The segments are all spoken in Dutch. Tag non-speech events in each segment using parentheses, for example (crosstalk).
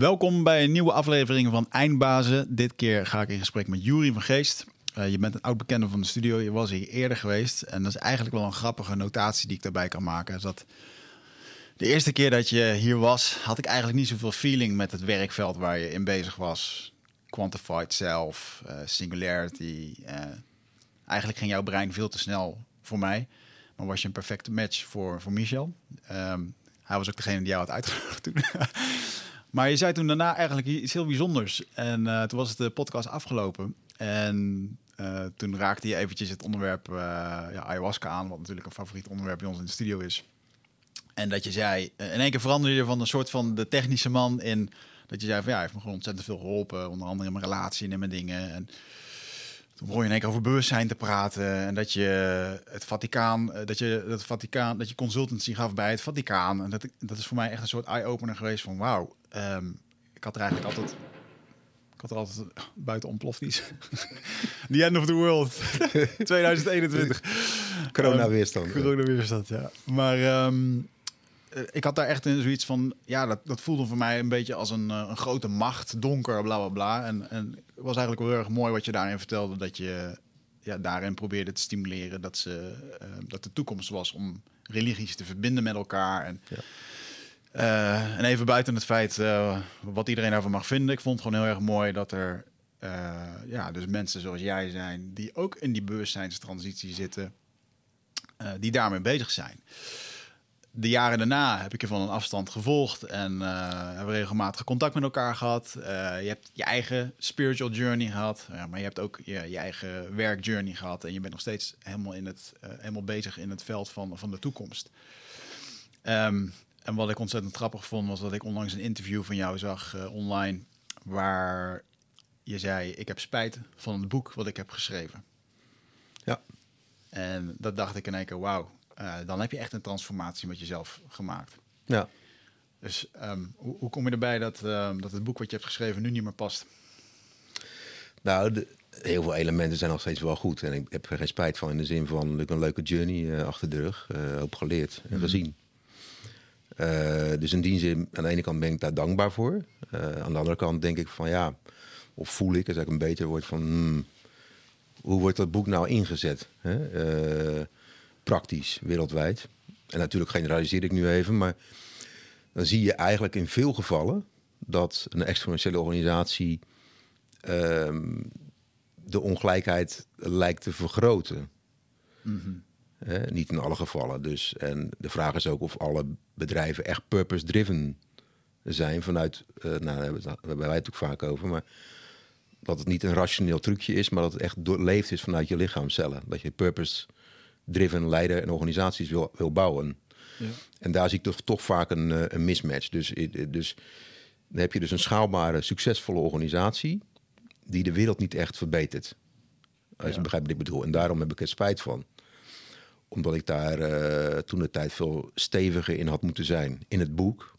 Welkom bij een nieuwe aflevering van Eindbazen. Dit keer ga ik in gesprek met Jury van Geest. Uh, je bent een oud bekende van de studio. Je was hier eerder geweest. En dat is eigenlijk wel een grappige notatie die ik daarbij kan maken. Dat de eerste keer dat je hier was, had ik eigenlijk niet zoveel feeling met het werkveld waar je in bezig was. Quantified self, uh, singularity. Uh, eigenlijk ging jouw brein veel te snel voor mij. Maar was je een perfecte match voor, voor Michel. Um, hij was ook degene die jou had uitgenodigd toen. (laughs) maar je zei toen daarna eigenlijk iets heel bijzonders. En uh, toen was het de podcast afgelopen. En uh, toen raakte je eventjes het onderwerp uh, ja, ayahuasca aan, wat natuurlijk een favoriet onderwerp bij ons in de studio is. En dat je zei, in één keer veranderde je van een soort van de technische man in dat je zei van ja, hij heeft me gewoon ontzettend veel geholpen, onder andere in mijn relatie en in mijn dingen. En toen begon je in één keer over bewustzijn te praten en dat je het Vaticaan, dat je het Vaticaan, dat je consultancy gaf bij het Vaticaan. En dat, dat is voor mij echt een soort eye-opener geweest van wauw, um, ik had er eigenlijk altijd ik had er altijd (laughs) buiten ontploft iets. (laughs) The end of the world. (laughs) 2021. Corona-weerstand. Um, Corona-weerstand, ja. Maar um, ik had daar echt in zoiets van... Ja, dat, dat voelde voor mij een beetje als een, een grote macht. Donker, bla, bla, bla. En, en het was eigenlijk wel heel erg mooi wat je daarin vertelde. Dat je ja, daarin probeerde te stimuleren dat, ze, uh, dat de toekomst was om religies te verbinden met elkaar. En, ja. Uh, en even buiten het feit uh, wat iedereen daarvan mag vinden. Ik vond het gewoon heel erg mooi dat er ja, dus mensen zoals jij zijn, die ook in die bewustzijnstransitie zitten, die daarmee bezig zijn. De jaren daarna heb ik je van een afstand gevolgd en hebben we regelmatig contact met elkaar gehad. je hebt je eigen spiritual journey gehad, maar je hebt ook je, je eigen werkjourney gehad. En je bent nog steeds helemaal, in het, helemaal bezig in het veld van, van de toekomst. Um, en wat ik ontzettend grappig vond, was dat ik onlangs een interview van jou zag uh, online. Waar je zei: Ik heb spijt van het boek wat ik heb geschreven. Ja. En dat dacht ik in één keer: Wauw, uh, dan heb je echt een transformatie met jezelf gemaakt. Ja. Dus um, hoe, hoe, kom je erbij dat, um, dat het boek wat je hebt geschreven nu niet meer past? Nou, de, heel veel elementen zijn nog steeds wel goed. En ik heb er geen spijt van in de zin van ik een leuke journey uh, achter de rug uh, op geleerd en gezien. Uh, dus in die zin, aan de ene kant ben ik daar dankbaar voor. Aan de andere kant denk ik van ja, of voel ik, als ik een beter woord van hmm, hoe wordt dat boek nou ingezet? Hè? Uh, praktisch, wereldwijd. En natuurlijk generaliseer ik nu even, maar dan zie je eigenlijk in veel gevallen dat een exponentiële organisatie ehm, de ongelijkheid lijkt te vergroten. Mm -hmm. Hè? Niet in alle gevallen. Dus, en de vraag is ook of alle bedrijven echt purpose-driven zijn. Vanuit, uh, nou, daar hebben wij het ook vaak over. Maar dat het niet een rationeel trucje is, maar dat het echt doorleefd is vanuit je lichaamcellen. Dat je purpose-driven leider en organisaties wil, wil bouwen. Ja. En daar zie ik toch, toch vaak een, uh, een mismatch. Dus, dus dan heb je dus een schaalbare, succesvolle organisatie die de wereld niet echt verbetert. Als ja. je begrijpt wat ik bedoel. En daarom heb ik er spijt van omdat ik daar uh, toen de tijd veel steviger in had moeten zijn. In het boek.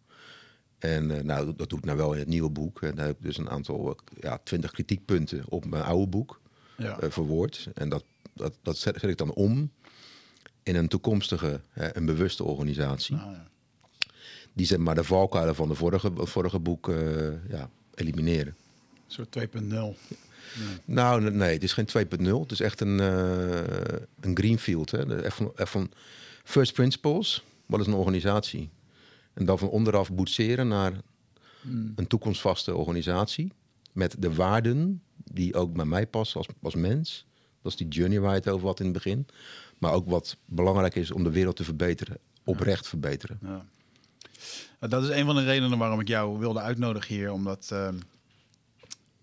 En uh, nou, dat doe ik nou wel in het nieuwe boek. En daar heb ik dus een aantal, ja, twintig kritiekpunten op mijn oude boek ja. uh, verwoord. En dat, dat, dat zet, zet, ik dan om in een toekomstige, een bewuste organisatie. Ah, ja. Die zeg maar de valkuilen van de vorige, vorige boek ja, elimineren. Een soort 2.0. Nee. Nou, nee, het is geen 2.0. Het is echt een, uh, een greenfield. Hè? Echt van, echt van first principles. Wat is een organisatie? En dan van onderaf boetseren naar hmm. een toekomstvaste organisatie. Met de waarden die ook bij mij passen als, als mens. Dat is die journey waar je het over had in het begin. Maar ook wat belangrijk is om de wereld te verbeteren. Oprecht verbeteren. Ja. Dat is een van de redenen waarom ik jou wilde uitnodigen hier. Omdat... Uh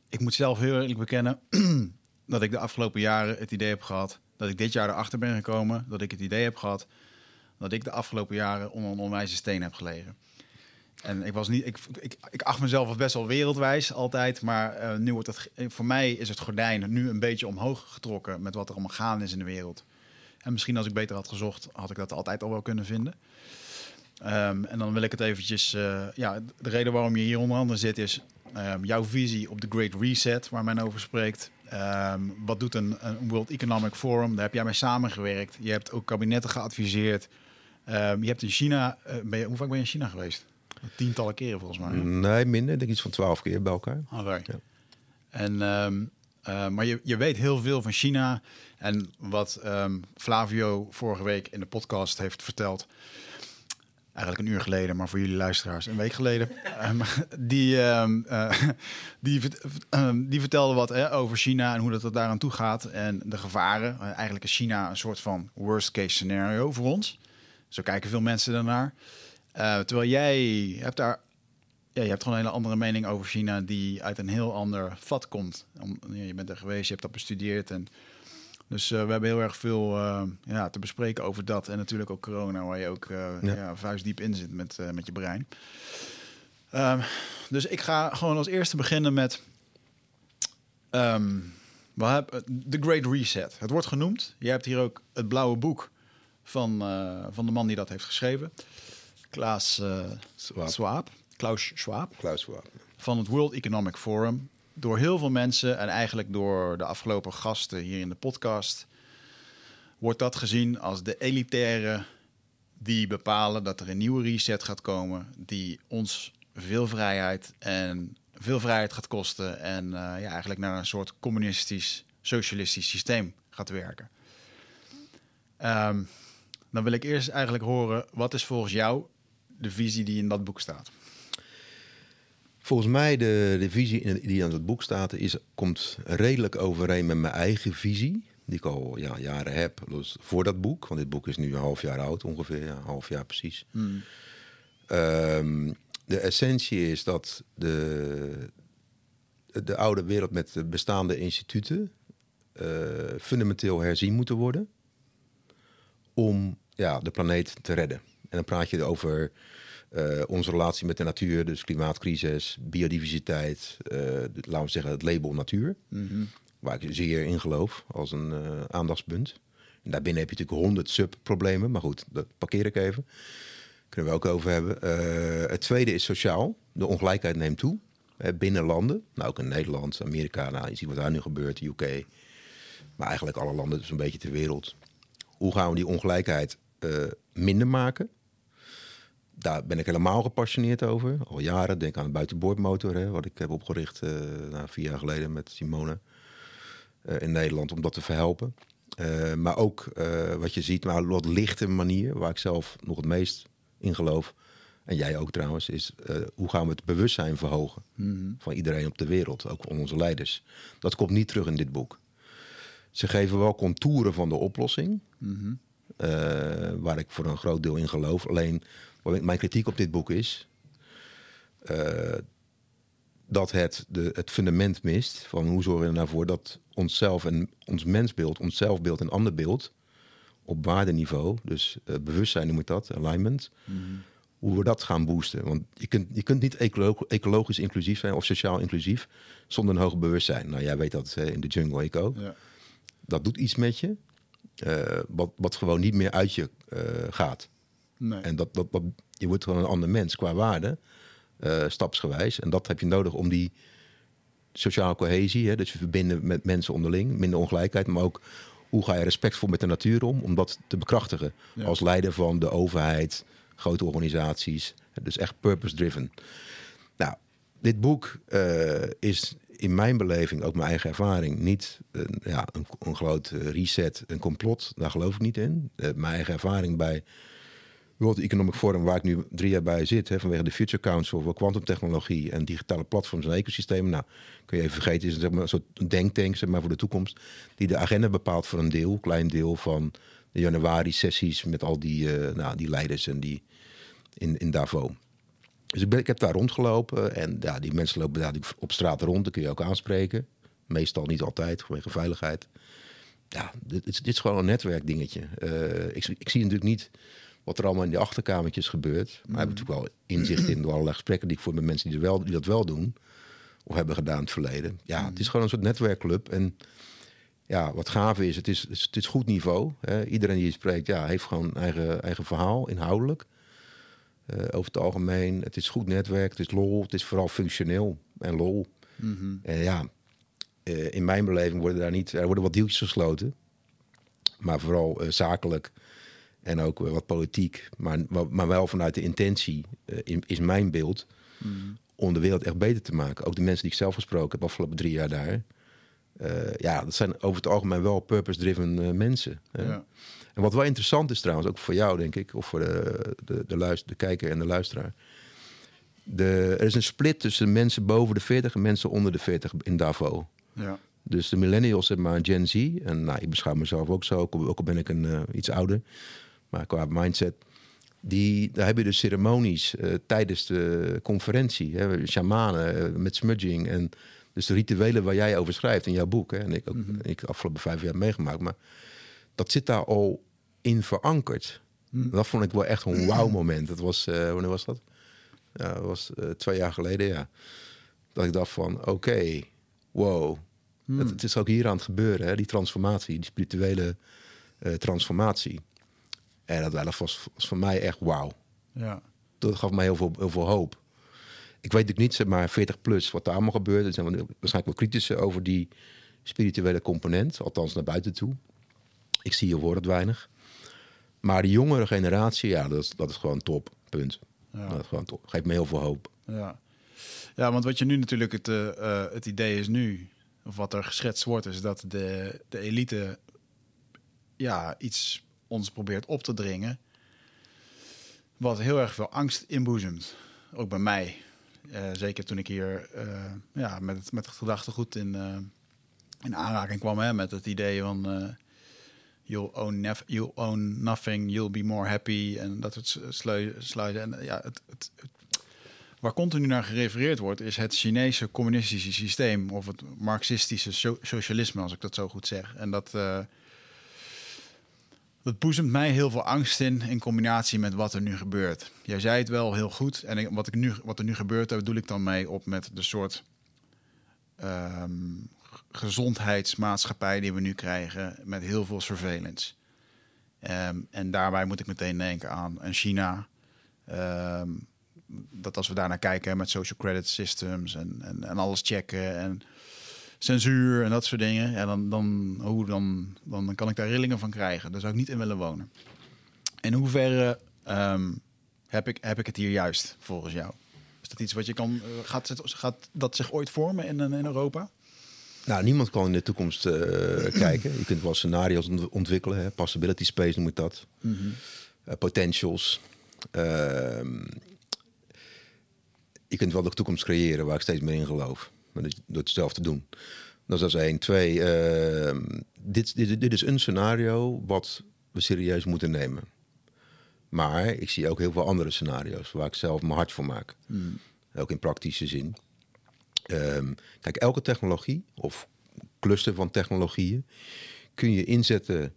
ik moet zelf heel eerlijk bekennen (clears throat) dat ik de afgelopen jaren het idee heb gehad dat ik dit jaar erachter ben gekomen, dat ik het idee heb gehad dat ik de afgelopen jaren onder een onwijze steen heb gelegen. En ik was niet, ik, ik, ik acht mezelf best wel wereldwijs altijd, maar uh, nu wordt het, voor mij is het gordijn nu een beetje omhoog getrokken met wat er allemaal gaan is in de wereld. En misschien als ik beter had gezocht, had ik dat altijd al wel kunnen vinden. Um, en dan wil ik het eventjes, uh, ja, de reden waarom je hier onder andere zit is um, jouw visie op de Great Reset, waar men over spreekt. Um, wat doet een, een, World Economic Forum? Daar heb jij mee samengewerkt. Je hebt ook kabinetten geadviseerd. je hebt in China, uh, ben je, hoe vaak ben je in China geweest? Tientallen keren volgens mij. Nee, minder. Ik denk iets van twaalf keer bij elkaar. Werk. Ja. En, eh, maar je, je weet heel veel van China. En wat ehm, Flavio vorige week in de podcast heeft verteld. Eigenlijk een uur geleden, maar voor jullie luisteraars een week geleden. (laughs) Ehm, die, ehm, eh, die, die vertelde wat hè, over China en hoe dat er daaraan toe gaat. En de gevaren. Eh, eigenlijk is China een soort van worst case scenario voor ons. Zo kijken veel mensen daarnaar. Terwijl jij hebt daar ja, je hebt gewoon een hele andere mening over China die uit een heel ander vat komt. Om, ja, je bent er geweest, je hebt dat bestudeerd. En, dus eh, we hebben heel erg veel eh, ja, te bespreken over dat. En natuurlijk ook corona, waar je ook eh, Ja. ja. vuistdiep in zit met, met je brein. Ehm, dus ik ga gewoon als eerste beginnen met... ehm, we hebben The Great Reset. Het wordt genoemd. Je hebt hier ook het blauwe boek van, van de man die dat heeft geschreven. Klaas eh Schwab. Klaus Schwab Klaus Schwab. van het World Economic Forum. Door heel veel mensen en eigenlijk door de afgelopen gasten hier in de podcast... wordt dat gezien als de elitaire die bepalen dat er een nieuwe reset gaat komen... die ons veel vrijheid en veel vrijheid gaat kosten... en eh, ja, eigenlijk naar een soort communistisch, socialistisch systeem gaat werken. Ehm, dan wil ik eerst eigenlijk horen, wat is volgens jou de visie die in dat boek staat? Volgens mij de, de visie in- die aan het boek staat, is, komt redelijk overeen met mijn eigen visie. Die ik al ja, jaren heb. Dus voor dat boek, want dit boek is nu een half jaar oud ongeveer. Ja, een half jaar precies. Ehm, de essentie is dat de, de oude wereld met de bestaande instituten eh, fundamenteel herzien moeten worden. Om ja, de planeet te redden. En dan praat je over eh, onze relatie met de natuur, dus klimaatcrisis, biodiversiteit, eh, de- laten we zeggen het label natuur. Waar ik zeer in geloof als een eh, aandachtspunt. En daarbinnen heb je natuurlijk honderd subproblemen, maar goed, dat parkeer ik even. Kunnen we ook over hebben. Het tweede is sociaal. De ongelijkheid neemt toe binnen landen. Nou, ook in Nederland, Amerika, nou, je ziet wat daar nu gebeurt, UK. Maar eigenlijk alle landen, dus een beetje ter wereld. Hoe gaan we die ongelijkheid minder maken? Daar ben ik helemaal gepassioneerd over. Al jaren. Denk aan de buitenboordmotor, hè, wat ik heb opgericht eh nou, vier jaar geleden met Simone eh, in Nederland om dat te verhelpen. Eh, maar ook wat je ziet, maar wat lichte manier, waar ik zelf nog het meest in geloof. En jij ook trouwens, is hoe gaan we het bewustzijn verhogen van iedereen op de wereld, ook van onze leiders. Dat komt niet terug in dit boek. Ze geven wel contouren van de oplossing, eh, waar ik voor een groot deel in geloof. Alleen wat mijn kritiek op dit boek is eh, dat het de, het fundament mist van hoe zorgen we er nou voor dat onszelf en ons mensbeeld, ons zelfbeeld en ander beeld op waardeniveau, dus eh, bewustzijn noem ik dat, alignment, hoe we dat gaan boosten. Want je kunt, je kunt niet ecolo- ecologisch inclusief zijn of sociaal inclusief zonder een hoger bewustzijn. Nou, jij weet dat eh, in de jungle, ik ook. Ja. Dat doet iets met je, eh, wat, wat gewoon niet meer uit je gaat. Nee. En dat, dat, dat, je wordt gewoon een ander mens qua waarde, eh, stapsgewijs. En dat heb je nodig om die sociale cohesie, hè, dus je verbinden met mensen onderling, minder ongelijkheid, maar ook hoe ga je respectvol met de natuur om, om dat te bekrachtigen. Ja. Als leider van de overheid, grote organisaties, dus echt purpose-driven. Nou, dit boek eh, is in mijn beleving, ook mijn eigen ervaring, niet een, ja, een, een groot reset, een complot. Daar geloof ik niet in. Eh, mijn eigen ervaring bij World Economic Forum, waar ik nu drie jaar bij zit, hè, vanwege de Future Council voor kwantumtechnologie en digitale platforms en ecosystemen. Nou, kun je even vergeten, is het maar, een soort denktank zeg maar, voor de toekomst, die de agenda bepaalt voor een deel, klein deel van de januari-sessies met al die, eh, nou, die leiders en die in, in Davos. Dus ik, heb daar rondgelopen en ja, die mensen lopen daar op straat rond, dat kun je ook aanspreken. Meestal niet altijd, vanwege veiligheid. Ja, dit, is- dit is gewoon een netwerkdingetje. Eh, ik, ik zie natuurlijk niet wat er allemaal in die achterkamertjes gebeurt. Maar ik heb natuurlijk wel inzicht in door allerlei gesprekken die ik voer met mensen die, wel, die dat wel doen. Of hebben gedaan in het verleden. Ja, het is gewoon een soort netwerkclub. En ja, wat gaaf is, het is, het is goed niveau. Hè. Iedereen die je spreekt, ja, heeft gewoon eigen, eigen verhaal, inhoudelijk. Eh, over het algemeen, het is goed netwerk, het is lol, het is vooral functioneel en lol. En ja, eh, in mijn beleving worden daar niet, er worden wat deeltjes gesloten, maar vooral eh, zakelijk En ook wat politiek, maar, maar wel vanuit de intentie, is mijn beeld, om de wereld echt beter te maken. Ook de mensen die ik zelf gesproken heb afgelopen drie jaar daar. ja, dat zijn over het algemeen wel purpose-driven mensen. Ja. En wat wel interessant is trouwens, ook voor jou denk ik, of voor de, de, de, luister, de kijker en de luisteraar. De, er is een split tussen mensen boven de 40 en mensen onder de 40 in Davo. Ja. Dus de millennials, zeg maar, Gen Z. En nou, ik beschouw mezelf ook zo, ook al ben ik een, uh, iets ouder. Maar qua mindset. Die, daar heb je dus ceremonies uh, tijdens de conferentie. Hè, shamanen uh, met smudging. En dus de rituelen waar jij over schrijft in jouw boek. Hè, en ik ook mm -hmm. ik afgelopen vijf jaar meegemaakt. Maar dat zit daar al in verankerd. Mm. Dat vond ik wel echt een wauw moment. Dat was, wanneer was dat? Ja, dat was twee jaar geleden, ja. Dat ik dacht van, oké, wow Hmm. Het, is ook hier aan het gebeuren, hè, die transformatie, die spirituele transformatie. En dat, was, was voor mij echt wauw. Ja. Dat gaf mij heel veel, heel veel hoop. Ik weet natuurlijk niet, zeg maar 40 plus, wat daar allemaal gebeurt. Er zijn waarschijnlijk wel kritische over die spirituele component, althans naar buiten toe. Ik zie je woord weinig. Maar die jongere generatie, ja, dat is, dat is gewoon top. Punt. Ja. Dat is gewoon top. Geeft me heel veel hoop. Ja, ja want wat je nu natuurlijk het, uh, het idee is nu, of wat er geschetst wordt, is dat de, de elite ja, iets ons probeert op te dringen. Wat heel erg veel angst inboezemt. Ook bij mij. Uh, zeker toen ik hier uh, ja, met, het, met het gedachtegoed in, uh, in aanraking kwam. Hè, met het idee van you'll, own own nothing, you'll be more happy. En dat het sluiten. En ja, het, Waar continu naar gerefereerd wordt, is het Chinese communistische systeem of het marxistische socialisme, als ik dat zo goed zeg. En dat, dat boezemt mij heel veel angst in, in combinatie met wat er nu gebeurt. Jij zei het wel heel goed. En wat, ik nu, wat er nu gebeurt, daar bedoel ik dan mee op met de soort um, gezondheidsmaatschappij die we nu krijgen, met heel veel surveillance. Um, en daarbij moet ik meteen denken aan, China. Um, dat als we daarnaar kijken met social credit systems en, en, en alles checken en censuur en dat soort dingen, ja, dan, dan, hoe, dan, dan kan ik daar rillingen van krijgen. Daar zou ik niet in willen wonen. In hoeverre um, heb, ik, heb ik het hier juist volgens jou? Is dat iets wat je kan, eh, gaat, gaat dat zich ooit vormen in, in Europa? Nou, niemand kan in de toekomst uh, (clears throat) kijken. Je kunt wel scenario's ontwikkelen, hè? possibility space noem ik dat. Mm -hmm. uh, potentials. Uh, je kunt wel de toekomst creëren waar ik steeds meer in geloof. Door het zelf te doen. Dat is één. Twee, uh, dit, dit, dit is een scenario wat we serieus moeten nemen. Maar ik zie ook heel veel andere scenario's waar ik zelf mijn hart voor maak. Hmm. Ook in praktische zin. Um, kijk, elke technologie of cluster van technologieën kun je inzetten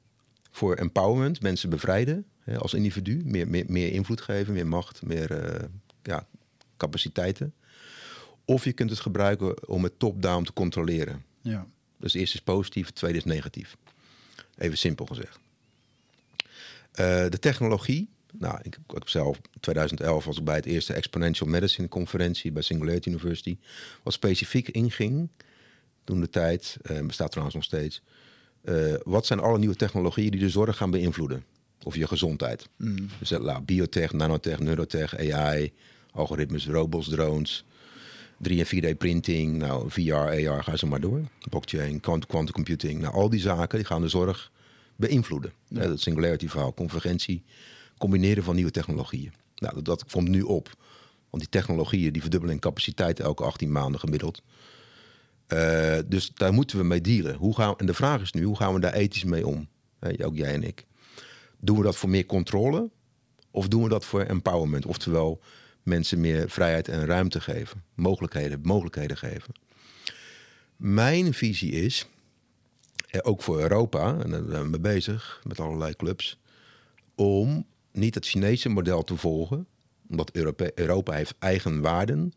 voor empowerment, mensen bevrijden hè, als individu, meer, meer, meer invloed geven, meer macht, meer uh, ja, capaciteiten. Of je kunt het gebruiken om het top-down te controleren. Ja. Dus eerst is positief, het tweede is negatief. Even simpel gezegd. Uh, de technologie. Nou, ik, ik heb zelf 2011 was ik bij het eerste Exponential Medicine conferentie bij Singularity University. Wat specifiek inging toen de tijd, uh, bestaat trouwens nog steeds. Uh, wat zijn alle nieuwe technologieën die de zorg gaan beïnvloeden? Of je gezondheid. Mm. Dus uh, biotech, nanotech, neurotech, AI, algoritmes, robots, drones, 3 en 4D printing, nou, VR, AR, ga ze maar door. Blockchain, quantum computing, nou, al die zaken die gaan de zorg beïnvloeden. Ja. Dat singularity verhaal, convergentie, combineren van nieuwe technologieën. Nou, dat, dat komt nu op. Want die technologieën die verdubbelen in capaciteit elke 18 maanden gemiddeld. Uh, dus daar moeten we mee dealen. Hoe gaan, en de vraag is nu, hoe gaan we daar ethisch mee om? ook jij en ik. Doen we dat voor meer controle? Of doen we dat voor empowerment? Oftewel, mensen meer vrijheid en ruimte geven. Mogelijkheden, mogelijkheden geven. Mijn visie is, eh, ook voor Europa, en daar zijn we mee bezig met allerlei clubs, om niet het Chinese model te volgen, omdat Europa, heeft eigen waarden.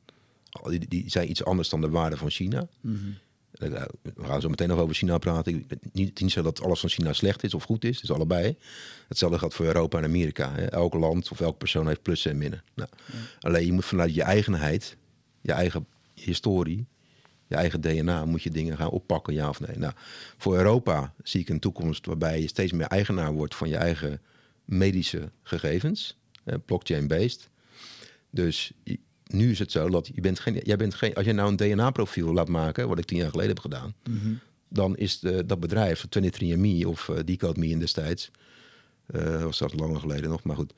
Die, die zijn iets anders dan de waarden van China. Mm we gaan zo meteen nog over China praten. Niet, niet zo dat alles van China slecht is of goed is. Het is allebei. Hetzelfde geldt voor Europa en Amerika. Hè. Elk land of elke persoon heeft plussen en minnen. Nou, Alleen je moet vanuit je eigenheid, je eigen historie, je eigen DNA, moet je dingen gaan oppakken, ja of nee. Nou, voor Europa zie ik een toekomst waarbij je steeds meer eigenaar wordt van je eigen medische gegevens, eh, blockchain-based. Dus nu is het zo dat je bent geen, jij bent geen, als je nou een DNA-profiel laat maken, wat ik tien jaar geleden heb gedaan, dan is de, dat bedrijf, 23andMe of eh, Decode Me in destijds, eh was dat langer geleden nog, maar goed.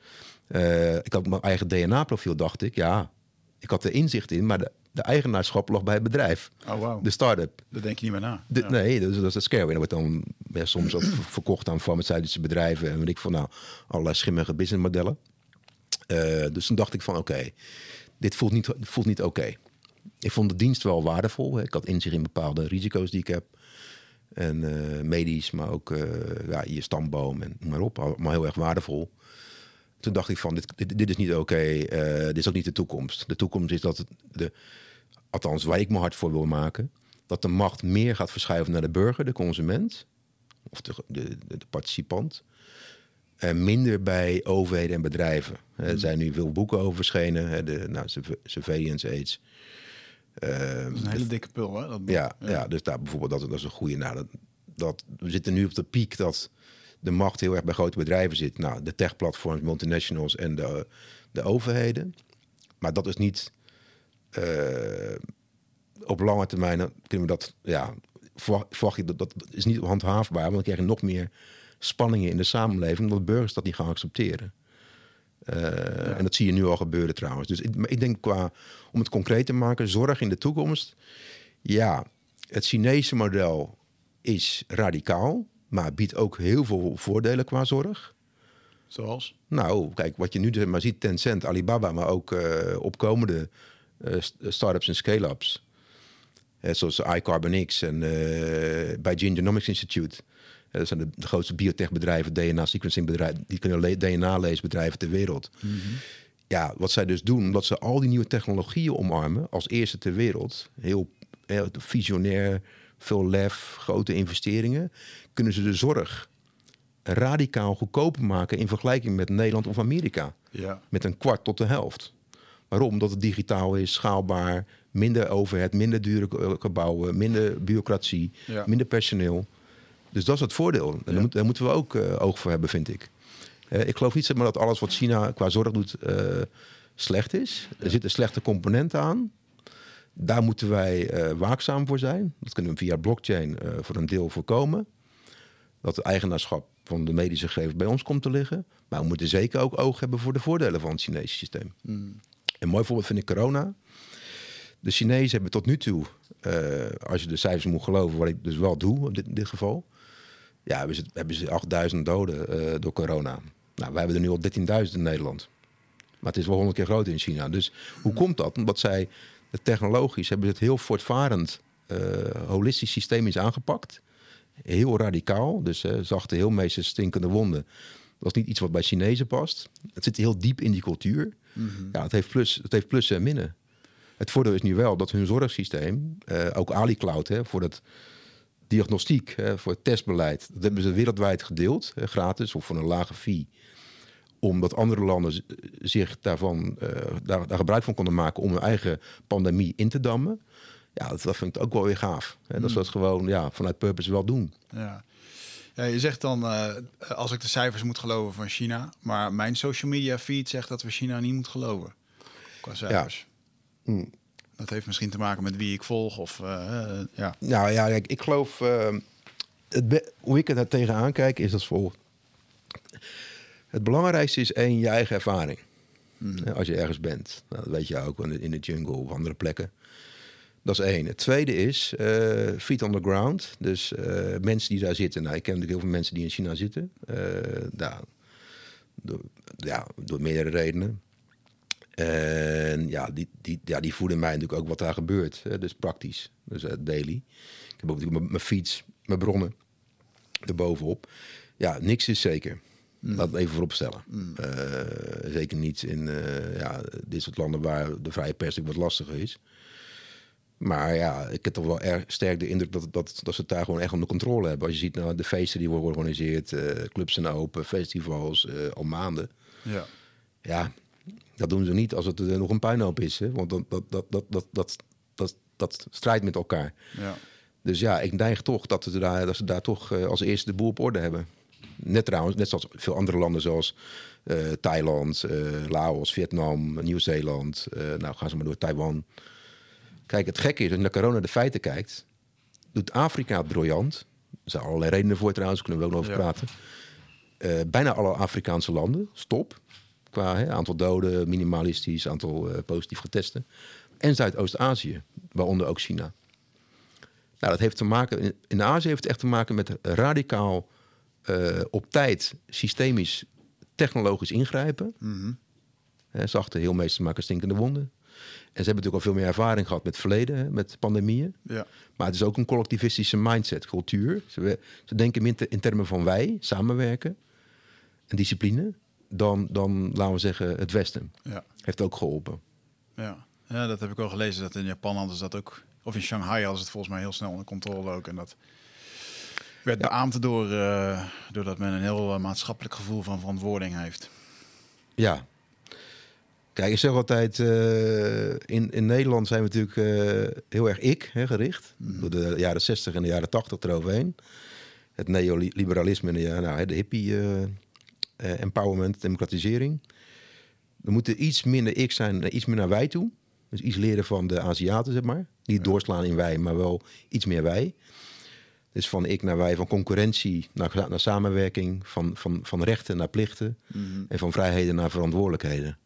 Eh, ik had mijn eigen DNA-profiel, dacht ik, ja, ik had er inzicht in, maar de, de eigenaarschap lag bij het bedrijf, Oh, wauw. de start-up. Daar denk je niet meer na. De- Ja. Nee, dat dat is het scary. Dat wordt dan ja, soms ook ver- verkocht aan farmaceutische bedrijven en weet ik van nou allerlei schimmige businessmodellen. Eh, dus toen dacht ik van oké, dit voelt niet, voelt niet oké. Ik vond de dienst wel waardevol. Ik had inzicht in bepaalde risico's die ik heb. En eh, medisch, maar ook eh, ja, je stamboom en maar op. Allemaal heel erg waardevol. Toen dacht ik van, dit, dit, is niet oké. eh, dit is ook niet de toekomst. De toekomst is dat de, althans waar ik me hard voor wil maken, dat de macht meer gaat verschuiven naar de burger, de consument, of de, de, de participant. En minder bij overheden en bedrijven. Eh, Er zijn nu veel boeken over verschenen. hè, De nou, surve- Surveillance Aids. Eh, Dat is een hele dikke pul, hè? Dat ja, ja. dus daar bijvoorbeeld, dat, dat is een goede. Nou, dat, dat, we zitten nu op de piek dat de macht heel erg bij grote bedrijven zit. Nou, de techplatforms, multinationals en de, de overheden. Maar dat is niet eh, op lange termijn. kunnen we dat, ja, verwacht verwacht ik dat, dat is niet handhaafbaar. Want dan krijg je nog meer spanningen in de samenleving, omdat burgers dat niet gaan accepteren. Eh, En dat zie je nu al gebeuren trouwens. Dus ik, ik denk qua, om het concreet te maken, zorg in de toekomst. Ja, het Chinese model is radicaal, maar biedt ook heel veel voordelen qua zorg. Zoals? Nou, kijk, wat je nu zeg maar ziet, Tencent, Alibaba, maar ook eh, opkomende st- start-ups en scale-ups. Zoals iCarbon X en bij Genomics Institute. Eh, dat zijn de, grootste biotechbedrijven, DNA-sequencing-bedrijven, die kunnen le- DNA-leesbedrijven ter wereld. Ja, wat zij dus doen, omdat ze al die nieuwe technologieën omarmen, als eerste ter wereld, heel, heel visionair, veel lef, grote investeringen, kunnen ze de zorg radicaal goedkoper maken in vergelijking met Nederland of Amerika. Ja. Met een kwart tot de helft. Waarom? Omdat het digitaal is, schaalbaar, minder overhead, minder dure eh, gebouwen, minder bureaucratie, Ja. minder personeel. Dus dat is het voordeel. En daar, moet- daar moeten we ook eh, oog voor hebben, vind ik. Eh, ik geloof niet zeg maar, dat alles wat China qua zorg doet eh, slecht is. Er zitten slechte componenten aan. Daar moeten wij waakzaam voor zijn. Dat kunnen we via blockchain voor een deel voorkomen. Dat het eigenaarschap van de medische gegevens bij ons komt te liggen. Maar we moeten zeker ook oog hebben voor de voordelen van het Chinese systeem. Een mooi voorbeeld vind ik corona. De Chinezen hebben tot nu toe, als je de cijfers moet geloven, wat ik dus wel doe in dit, in dit geval. Ja, hebben ze, hebben ze 8000 doden eh, door corona. Nou, wij hebben er nu al 13.000 in Nederland. Maar het is wel honderd keer groter in China. Dus hoe komt dat? Omdat zij technologisch hebben ze het heel voortvarend, eh, holistisch systemisch aangepakt. Heel radicaal. Dus zachte, heel meeste stinkende wonden. Dat is niet iets wat bij Chinezen past. Het zit heel diep in die cultuur. Ja, het heeft, plus, het heeft plussen en minnen. Het voordeel is nu wel dat hun zorgsysteem, eh, ook AliCloud, hè, voor het diagnostiek, voor het testbeleid, dat hebben ze wereldwijd gedeeld, gratis of voor een lage fee. Omdat andere landen zich daarvan, eh, daar, daar gebruik van konden maken om hun eigen pandemie in te dammen. Ja, dat, dat vind ik ook wel weer gaaf. Hè, Dat ze dat gewoon ja, vanuit purpose wel doen. Ja. ja, je zegt dan, eh, als ik de cijfers moet geloven van China, maar mijn social media feed zegt dat we China niet moeten geloven. Qua cijfers. Hmm. Dat heeft misschien te maken met wie ik volg of eh, eh, ja. Nou ja, kijk, ik geloof. eh, het hoe ik er tegenaan kijk, is als volgt. Het belangrijkste is één, je eigen ervaring. Ja, Als je ergens bent. Nou, dat weet je ook in de, in de jungle of andere plekken. Dat is één. Het tweede is eh, feet on the ground. Dus mensen die daar zitten. Nou, ik ken natuurlijk heel veel mensen die in China zitten. Eh, daar, door, ja, door meerdere redenen. En ja, die, die, ja, die voeden mij natuurlijk ook wat daar gebeurt. Hè, dus praktisch. Dus eh, daily. Ik heb ook natuurlijk mijn- fiets, mijn bronnen erbovenop. Ja, niks is zeker. Laat het even vooropstellen. Eh, zeker niet in eh, ja, dit soort landen waar de vrije pers natuurlijk wat lastiger is. Maar ja, ik heb toch wel erg sterk de indruk dat, dat, dat ze het daar gewoon echt onder controle hebben. Als je ziet nou, de feesten die worden georganiseerd, clubs zijn open, festivals, al maanden. ja. Ja, dat doen ze niet als het er nog een puinhoop is. Hè? Want dat, dat, dat, dat, dat, dat, dat, dat strijdt met elkaar. ja. Dus ja, ik neig toch dat, ze daar, dat ze daar toch eh, als eerste de boel op orde hebben. Net trouwens, net zoals veel andere landen zoals eh, Thailand, eh, Laos, Vietnam, Nieuw-Zeeland. eh, nou, gaan ze maar door Taiwan. Kijk, het gekke is, als je naar corona de feiten kijkt, doet Afrika het briljant. Er zijn allerlei redenen voor trouwens, kunnen we ook nog over Ja. praten. Eh, bijna alle Afrikaanse landen, stop. Qua hè, aantal doden, minimalistisch, aantal eh, positief getesten. En Zuidoost-Azië, waaronder ook China. Nou, dat heeft te maken, in, Azië heeft het echt te maken met radicaal eh, op tijd systemisch technologisch ingrijpen. Hè, zachte heelmeesters maken stinkende wonden. En ze hebben natuurlijk al veel meer ervaring gehad met het verleden, hè, met pandemieën. Ja. Maar het is ook een collectivistische mindset, cultuur. Ze, we- ze denken te- in termen van wij, samenwerken en discipline, dan, dan laten we zeggen het Westen. Ja. Heeft ook geholpen. Ja. ja, dat heb ik wel gelezen. Dat in Japan hadden ze dat ook. Of in Shanghai hadden ze het volgens mij heel snel onder controle ook. En dat werd beaamd door, eh, doordat men een heel eh, maatschappelijk gevoel van verantwoording heeft. Ja. Kijk, ik zeg altijd, eh, in, in Nederland zijn we natuurlijk heel erg ik hè, gericht. Door de jaren 60 en de jaren 80 eroverheen. Het neoliberalisme en de, nou, de hippie eh, empowerment, democratisering. Er moeten iets minder ik zijn iets meer naar wij toe. Dus iets leren van de Aziaten, zeg maar. Niet doorslaan in wij, maar wel iets meer wij. Dus van ik naar wij, van concurrentie naar, naar samenwerking, van, van, van rechten naar plichten en van vrijheden naar verantwoordelijkheden.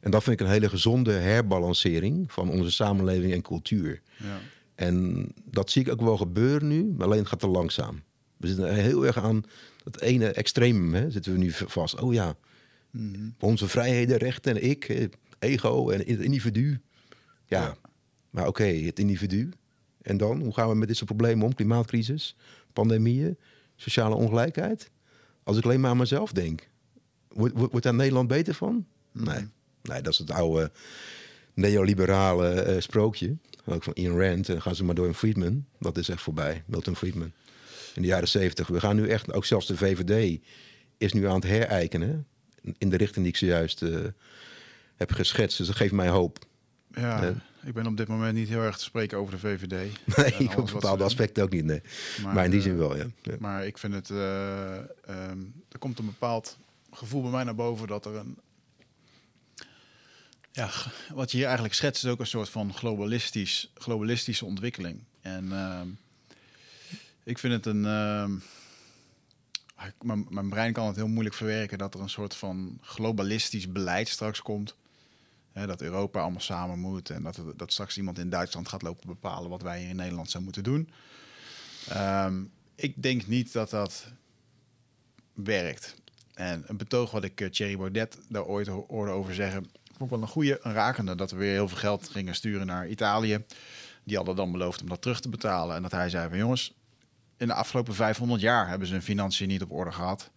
En dat vind ik een hele gezonde herbalancering van onze samenleving en cultuur. Ja. En dat zie ik ook wel gebeuren nu, maar alleen het gaat te langzaam. We zitten heel erg aan dat ene extreem, hè, zitten we nu vast. Oh ja, onze vrijheden, rechten en ik, eh, ego en het individu. Ja, Ja. maar oké, het individu. En dan, hoe gaan we met dit soort problemen om? Klimaatcrisis, pandemieën, sociale ongelijkheid. Als ik alleen maar aan mezelf denk, wordt, wordt, daar Nederland beter van? Nee. nee, dat is het oude neoliberale eh, sprookje. Ook van Ian Rand. En dan gaan ze maar door een Friedman. Dat is echt voorbij, Milton Friedman. In de jaren zeventig. We gaan nu echt, ook zelfs de VVD is nu aan het herijkenen. In de richting die ik zojuist eh, heb geschetst. Dus dat geeft mij hoop. Ja, Nee. ik ben op dit moment niet heel erg te spreken over de VVD. (laughs) Nee, op bepaalde aspecten ook niet. Nee. Maar, Maar, in die eh, zin wel, ja. ja. Maar ik vind het, eh, ehm, er komt een bepaald gevoel bij mij naar boven dat er een, ja, wat je hier eigenlijk schetst is ook een soort van globalistisch, globalistische ontwikkeling. En ehm, ik vind het een, ehm, ah, mijn, brein kan het heel moeilijk verwerken dat er een soort van globalistisch beleid straks komt. Hè, dat Europa allemaal samen moet en dat, dat straks iemand in Duitsland gaat lopen bepalen wat wij hier in Nederland zouden moeten doen. Ehm, ik denk niet dat dat werkt. En een betoog wat ik eh, Thierry Baudet daar ooit ho- hoorde over zeggen, vond ik wel een goede, een rakende. Dat we weer heel veel geld gingen sturen naar Italië. Die hadden dan beloofd om dat terug te betalen. En dat hij zei van jongens, in de afgelopen 500 jaar hebben ze hun financiën niet op orde gehad.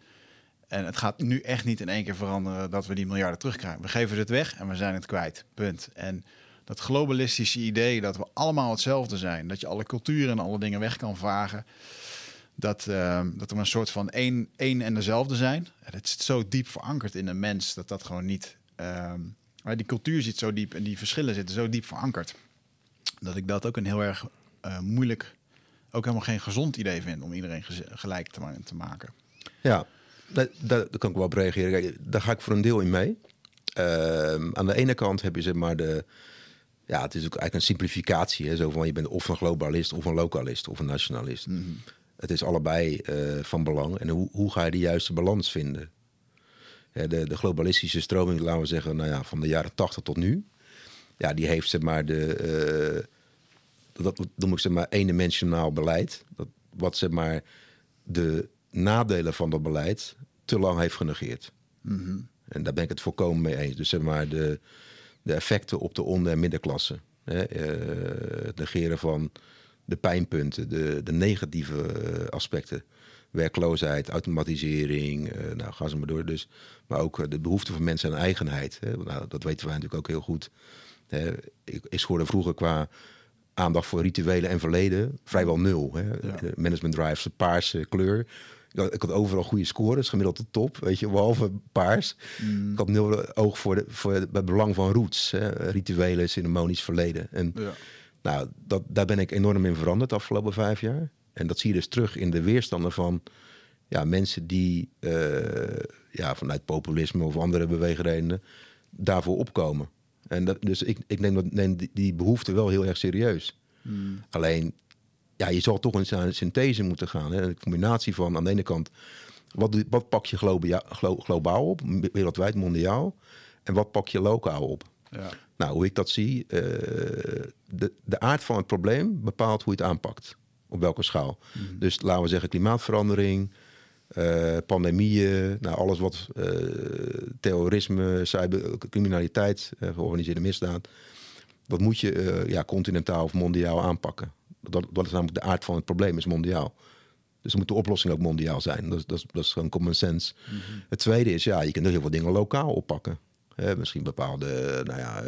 En het gaat nu echt niet in één keer veranderen dat we die miljarden terugkrijgen. We geven het weg en we zijn het kwijt. Punt. En dat globalistische idee dat we allemaal hetzelfde zijn, dat je alle culturen en alle dingen weg kan vagen, dat, ehm, dat er een soort van één, één en dezelfde zijn. En Het zit zo diep verankerd in een mens dat dat gewoon niet. maar die cultuur zit zo diep en die verschillen zitten zo diep verankerd. Dat ik dat ook een heel erg eh, moeilijk, ook helemaal geen gezond idee vind om iedereen gelijk te, ma- te maken. Ja, daar, kan ik wel op reageren. Kijk, daar ga ik voor een deel in mee. Ehm, aan de ene kant heb je zeg maar de... Ja, het is ook eigenlijk een simplificatie. Hè? Zo van, je bent of een globalist, of een localist, of een nationalist. Het is allebei eh, van belang. En hoe, hoe ga je de juiste balans vinden? De, de globalistische stroming, laten we zeggen, nou ja, van de jaren 80 tot nu. Ja, die heeft zeg maar de... eh, dat noem ik zeg maar eendimensionaal beleid. Dat, wat zeg maar de nadelen van dat beleid te lang heeft genegeerd. En daar ben ik het volkomen mee eens. Dus zeg maar de, de effecten op de onder- en middenklasse. Hè, eh, het negeren van de pijnpunten, de, de negatieve eh, aspecten. Werkloosheid, automatisering, eh, nou gaan ze maar door. Dus, maar ook de behoefte van mensen aan eigenheid. Hè. Nou, dat weten wij natuurlijk ook heel goed. Hè. Ik, ik scoorde vroeger qua aandacht voor rituelen en verleden vrijwel nul. Hè. Management drives, paarse kleur. Ik had, overal goede scores, gemiddeld de top, weet je, behalve paars. Ik had nul oog voor, de, voor het belang van roots, hè. rituelen, ceremonisch verleden. En Ja. nou, dat, daar ben ik enorm in veranderd de afgelopen vijf jaar. En dat zie je dus terug in de weerstanden van ja, mensen die eh, ja, vanuit populisme of andere beweegredenen daarvoor opkomen. En dat, dus ik, ik neem, dat, neem die, die behoefte wel heel erg serieus. Alleen, ja, je zal toch eens aan een synthese moeten gaan. Hè? Een combinatie van aan de ene kant, wat, wat pak je globia- glo- globaal op, wereldwijd, mondiaal, en wat pak je lokaal op? Ja. Nou, hoe ik dat zie, eh, de, de aard van het probleem bepaalt hoe je het aanpakt. Op welke schaal. Dus laten we zeggen klimaatverandering, eh, pandemieën, nou, alles wat eh, terrorisme, cybercriminaliteit, eh, georganiseerde misdaad. Dat moet je ja, continentaal of mondiaal aanpakken. Dat, dat is namelijk de aard van het probleem, is mondiaal. Dus dan moet de oplossing ook mondiaal zijn. Dat, is- dat, is, dat is gewoon common sense. Het tweede is, ja, je kunt er heel veel dingen lokaal oppakken. Misschien bepaalde nou ja,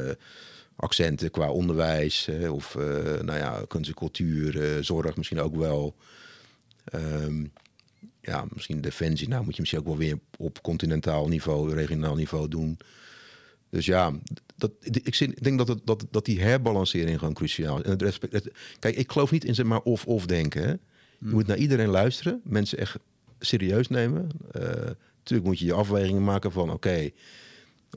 accenten qua onderwijs. hè, of nou ja, kunst en cultuur, zorg misschien ook wel. Ehm, ja, misschien defensie. Nou, moet je misschien ook wel weer op continentaal niveau, regionaal niveau doen. Dus ja, dat, ik, zin- ik denk dat, het, dat, dat die herbalancering gewoon cruciaal is. En het respect, het- kijk, ik geloof niet in zeg maar of-of denken. Hè. Je moet naar iedereen luisteren, mensen echt serieus nemen. Eh natuurlijk moet je je afwegingen maken van, oké,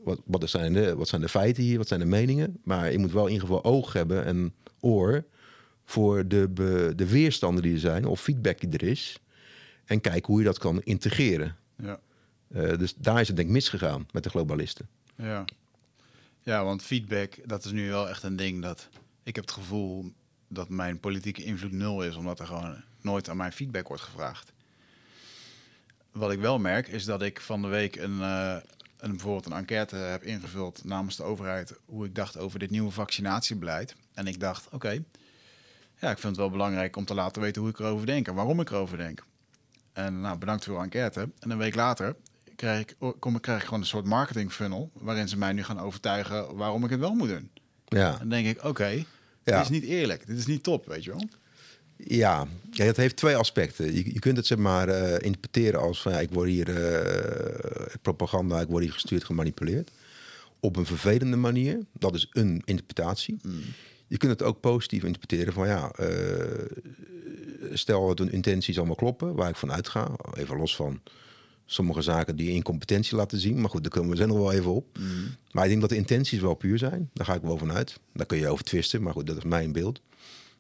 wat, wat, zijn de, wat zijn de feiten hier, wat zijn de meningen. Maar je moet wel in ieder geval oog hebben en oor voor de, be- de weerstanden die er zijn of feedback die er is. En kijken hoe je dat kan integreren. Ja. Eh, dus daar is het denk ik misgegaan met de globalisten. Ja. ja, want feedback, dat is nu wel echt een ding dat ik heb het gevoel dat mijn politieke invloed nul is, omdat er gewoon nooit aan mijn feedback wordt gevraagd. Wat ik wel merk is dat ik van de week een, eh, een, bijvoorbeeld een enquête heb ingevuld namens de overheid hoe ik dacht over dit nieuwe vaccinatiebeleid. En ik dacht, oké, ja, ik vind het wel belangrijk om te laten weten hoe ik erover denk en waarom ik erover denk. En nou, bedankt voor uw enquête. En een week later krijg ik, kom, krijg ik gewoon een soort marketing funnel... waarin ze mij nu gaan overtuigen waarom ik het wel moet doen. Ja, En dan denk ik, oké, dit Ja. is niet eerlijk. Dit is niet top, weet je wel. ja. ja het heeft twee aspecten. Je, je kunt het zeg maar eh, interpreteren als van ja, ik word hier eh, propaganda, ik word hier gestuurd, gemanipuleerd. Op een vervelende manier. Dat is een interpretatie. Je kunt het ook positief interpreteren van ja, eh, stel dat hun intenties allemaal kloppen, waar ik van uitga. Even los van sommige zaken die incompetentie laten zien. Maar goed, daar komen we zo nog wel even op. Maar ik denk dat de intenties wel puur zijn. Daar ga ik wel vanuit. Daar kun je over twisten, maar goed, dat is mijn beeld.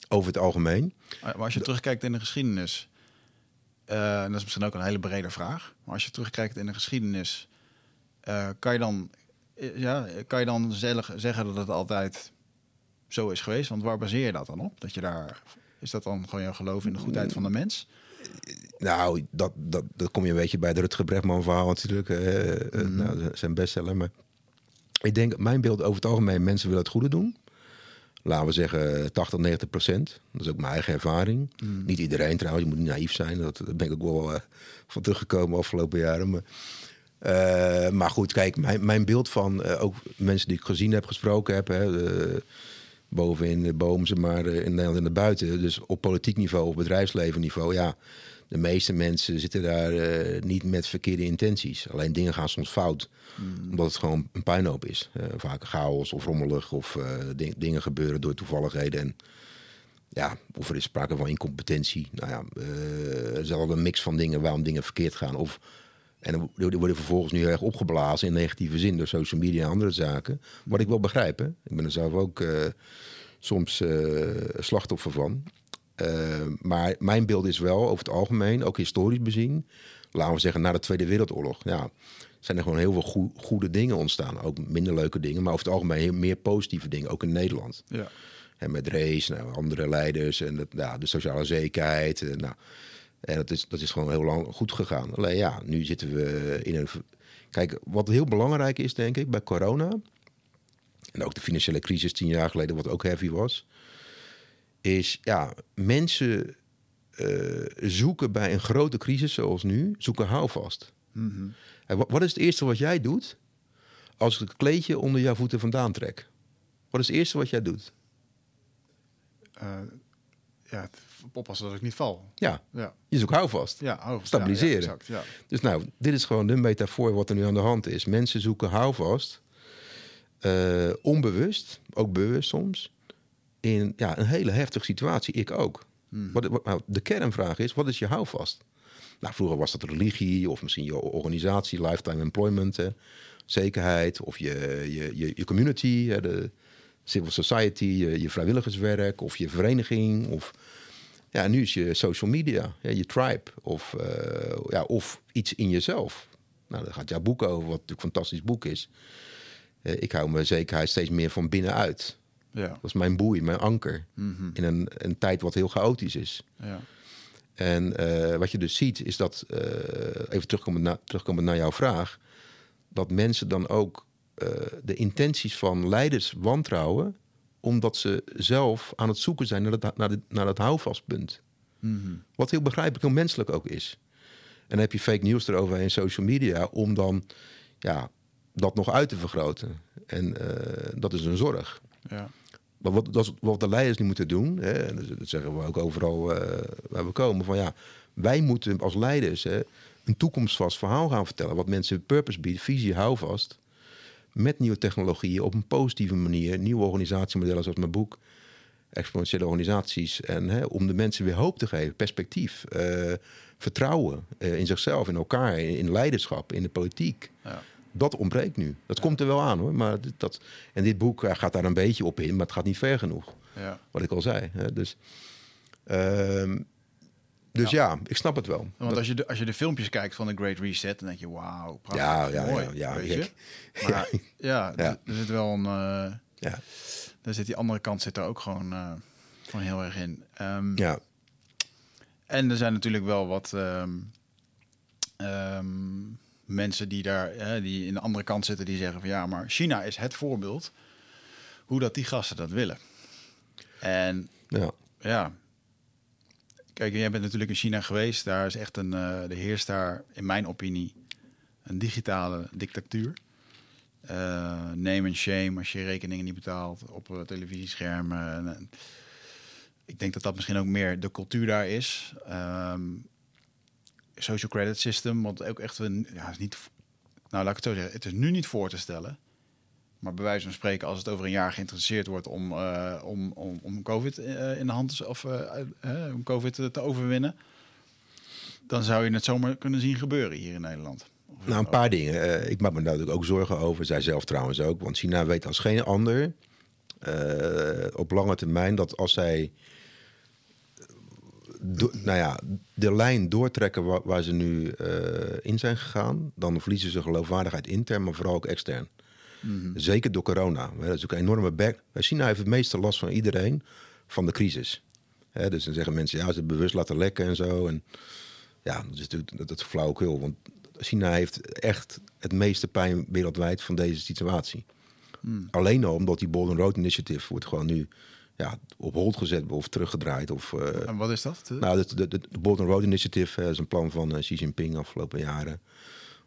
Over het algemeen. Maar als je terugkijkt in de geschiedenis... eh, dat is misschien ook een hele brede vraag... maar als je terugkijkt in de geschiedenis... eh, kan je dan, eh, ja, kan je dan zellig- zeggen dat het altijd zo is geweest? Want waar baseer je dat dan op? Dat je daar, is dat dan gewoon jouw geloof in de goedheid van de mens? Nou, dat, dat, dat kom je een beetje bij de Rutger Bregman verhaal natuurlijk. eh, eh, nou, zijn bestseller. Maar ik denk, mijn beeld over het algemeen, mensen willen het goede doen. Laten we zeggen 80, 90 procent. Dat is ook mijn eigen ervaring. Niet iedereen trouwens, je moet niet naïef zijn. Dat, daar ben ik ook wel eh, van teruggekomen afgelopen jaren. Maar, maar goed, kijk, mijn, mijn beeld van ook mensen die ik gezien heb, gesproken heb... Hè, boven in de boom, zeg maar, eh, in Nederland en daarbuiten. Dus op politiek niveau, op bedrijfsleven niveau, ja... De meeste mensen zitten daar eh, niet met verkeerde intenties. Alleen dingen gaan soms fout. Omdat het gewoon een puinhoop is. Eh, vaak chaos of rommelig of ding- dingen gebeuren door toevalligheden. En ja, of er is sprake van incompetentie. Nou ja, er is wel een mix van dingen waarom dingen verkeerd gaan. Of, en dan worden vervolgens nu heel erg opgeblazen in negatieve zin door social media en andere zaken. Wat ik wel begrijp. Hè? Ik ben er zelf ook eh, soms eh, slachtoffer van. Eh, maar mijn beeld is wel over het algemeen, ook historisch bezien, laten we zeggen na de Tweede Wereldoorlog, ja, zijn er gewoon heel veel goe- goede dingen ontstaan. Ook minder leuke dingen, maar over het algemeen heel meer positieve dingen, ook in Nederland. Ja. En met race, nou, andere leiders en dat, ja, de sociale zekerheid. En, nou, en dat, is, dat is gewoon heel lang goed gegaan. Alleen ja, nu zitten we in een. Kijk, wat heel belangrijk is, denk ik, bij corona. En ook de financiële crisis tien jaar geleden, wat ook heavy was. Is ja, mensen eh, zoeken bij een grote crisis zoals nu, zoeken houvast. En wat, wat is het eerste wat jij doet als ik het kleedje onder jouw voeten vandaan trek? Wat is het eerste wat jij doet? Eh, ja, oppassen dat ik niet val. Ja, Ja, je zoekt houvast. ja oh, Stabiliseren. Ja, ja, exact, ja. Dus nou, dit is gewoon de metafoor wat er nu aan de hand is. Mensen zoeken houvast, eh, onbewust, ook bewust soms, in ja, een hele heftige situatie. Ik ook. Wat, wat- nou, de kernvraag is, wat is je houvast? Nou, vroeger was dat religie of misschien je organisatie, lifetime employment, hè, zekerheid. Of je, je, je, je community, hè, de civil society, je, je vrijwilligerswerk of je vereniging. Of, ja, nu is je social media, je tribe of, eh, ja, of iets in jezelf. Nou, daar gaat jouw boek over, wat natuurlijk een fantastisch boek is. Eh, ik hou mijn zekerheid steeds meer van binnenuit. Ja. Dat is mijn boei, mijn anker. In een, een tijd wat heel chaotisch is. Ja. En eh, wat je dus ziet, is dat, even terugkomend, na, terugkomend naar jouw vraag, dat mensen dan ook de intenties van leiders wantrouwen, omdat ze zelf aan het zoeken zijn naar dat, naar dat houvastpunt. Wat heel begrijpelijk, heel menselijk ook is. En dan heb je fake nieuws erover in social media om dan ja, dat nog uit te vergroten. En eh, dat is een zorg. Ja. Maar wat, dat is wat de leiders nu moeten doen, hè, en dat dat zeggen we ook overal eh, waar we komen, van ja, wij moeten als leiders hè, een toekomstvast verhaal gaan vertellen, wat mensen purpose biedt, visie, houvast, met nieuwe technologieën op een positieve manier, nieuwe organisatiemodellen zoals mijn boek, exponentiële organisaties, en hè, om de mensen weer hoop te geven, perspectief, eh, vertrouwen eh, in zichzelf, in elkaar, in, in leiderschap, in de politiek. Ja. Dat ontbreekt nu. Dat komt er wel aan hoor. Maar dit- dat, en dit boek eh, gaat daar een beetje op in, maar het gaat niet ver genoeg. Ja. Wat ik al zei. Hè. Dus, ehm, dus ja. ik snap het wel. Want als je, de, als je de filmpjes kijkt van de Great Reset, dan denk je, wauw, prachtig, Ja, ja, mooi. ja, ja, weet gek. je? Maar (laughs) ja, Ja. Er, er zit wel een... eh, Ja, daar zit die andere kant zit er ook gewoon, eh, gewoon heel erg in. Ehm, ja, En er zijn natuurlijk wel wat ehm, ehm, mensen die daar, die in de andere kant zitten, die zeggen van ja, maar China is het voorbeeld hoe dat die gasten dat willen. En ja. ja, kijk, jij bent natuurlijk in China geweest. Daar is echt een, eh de heerst daar, in mijn opinie, een digitale dictatuur. Eh name and shame als je rekeningen niet betaalt op eh, televisieschermen. En, en ik denk dat dat misschien ook meer de cultuur daar is. Ehm, social credit system, wat ook echt een, ja, is niet, nou laat ik het zo zeggen, het is nu niet voor te stellen. Maar bij wijze van spreken, als het over een jaar geïnteresseerd wordt om, eh, om, om, om COVID eh, in de hand te, of eh, om COVID te, overwinnen, dan zou je het zomaar kunnen zien gebeuren hier in Nederland. Of- Nou, een paar dingen. Ik maak me daar natuurlijk ook zorgen over. Zij zelf trouwens ook. Want China weet als geen ander op lange termijn dat als zij do- nou ja, de lijn doortrekken waar, waar ze nu in zijn gegaan, dan verliezen ze geloofwaardigheid intern, maar vooral ook extern. Zeker door corona. Dat is ook een enorme back. China heeft het meeste last van iedereen van de crisis. Dus dan zeggen mensen, ja, ze hebben bewust laten lekken en zo. En ja, dat is natuurlijk dat, dat flauwekul. Want China heeft echt het meeste pijn wereldwijd van deze situatie. Alleen al omdat die Golden Road Initiative wordt gewoon nu ja, op hold gezet of teruggedraaid. Of, eh, En wat is dat? De- nou, de, de, de and Road Initiative eh, is een plan van eh, Xi Jinping afgelopen jaren.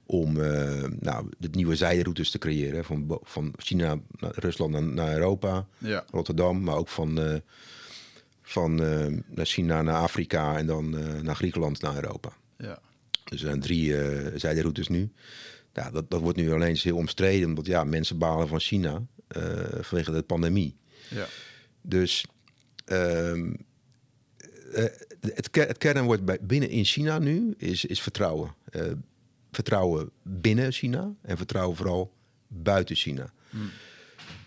Om eh, nou, de nieuwe zijderoutes te creëren. Van, van China naar Rusland naar, naar Europa, Ja. Rotterdam. Maar ook van, eh, van eh, naar China naar Afrika en dan naar Griekenland naar Europa. ja. Dus er zijn drie zijderoutes nu. Ja, dat, dat wordt nu alleen heel omstreden. Omdat ja, mensen balen van China vanwege de pandemie. Ja. Dus ehm, eh, het, het kernwoord bij, binnen in China nu is, is vertrouwen. Vertrouwen binnen China en vertrouwen vooral buiten China.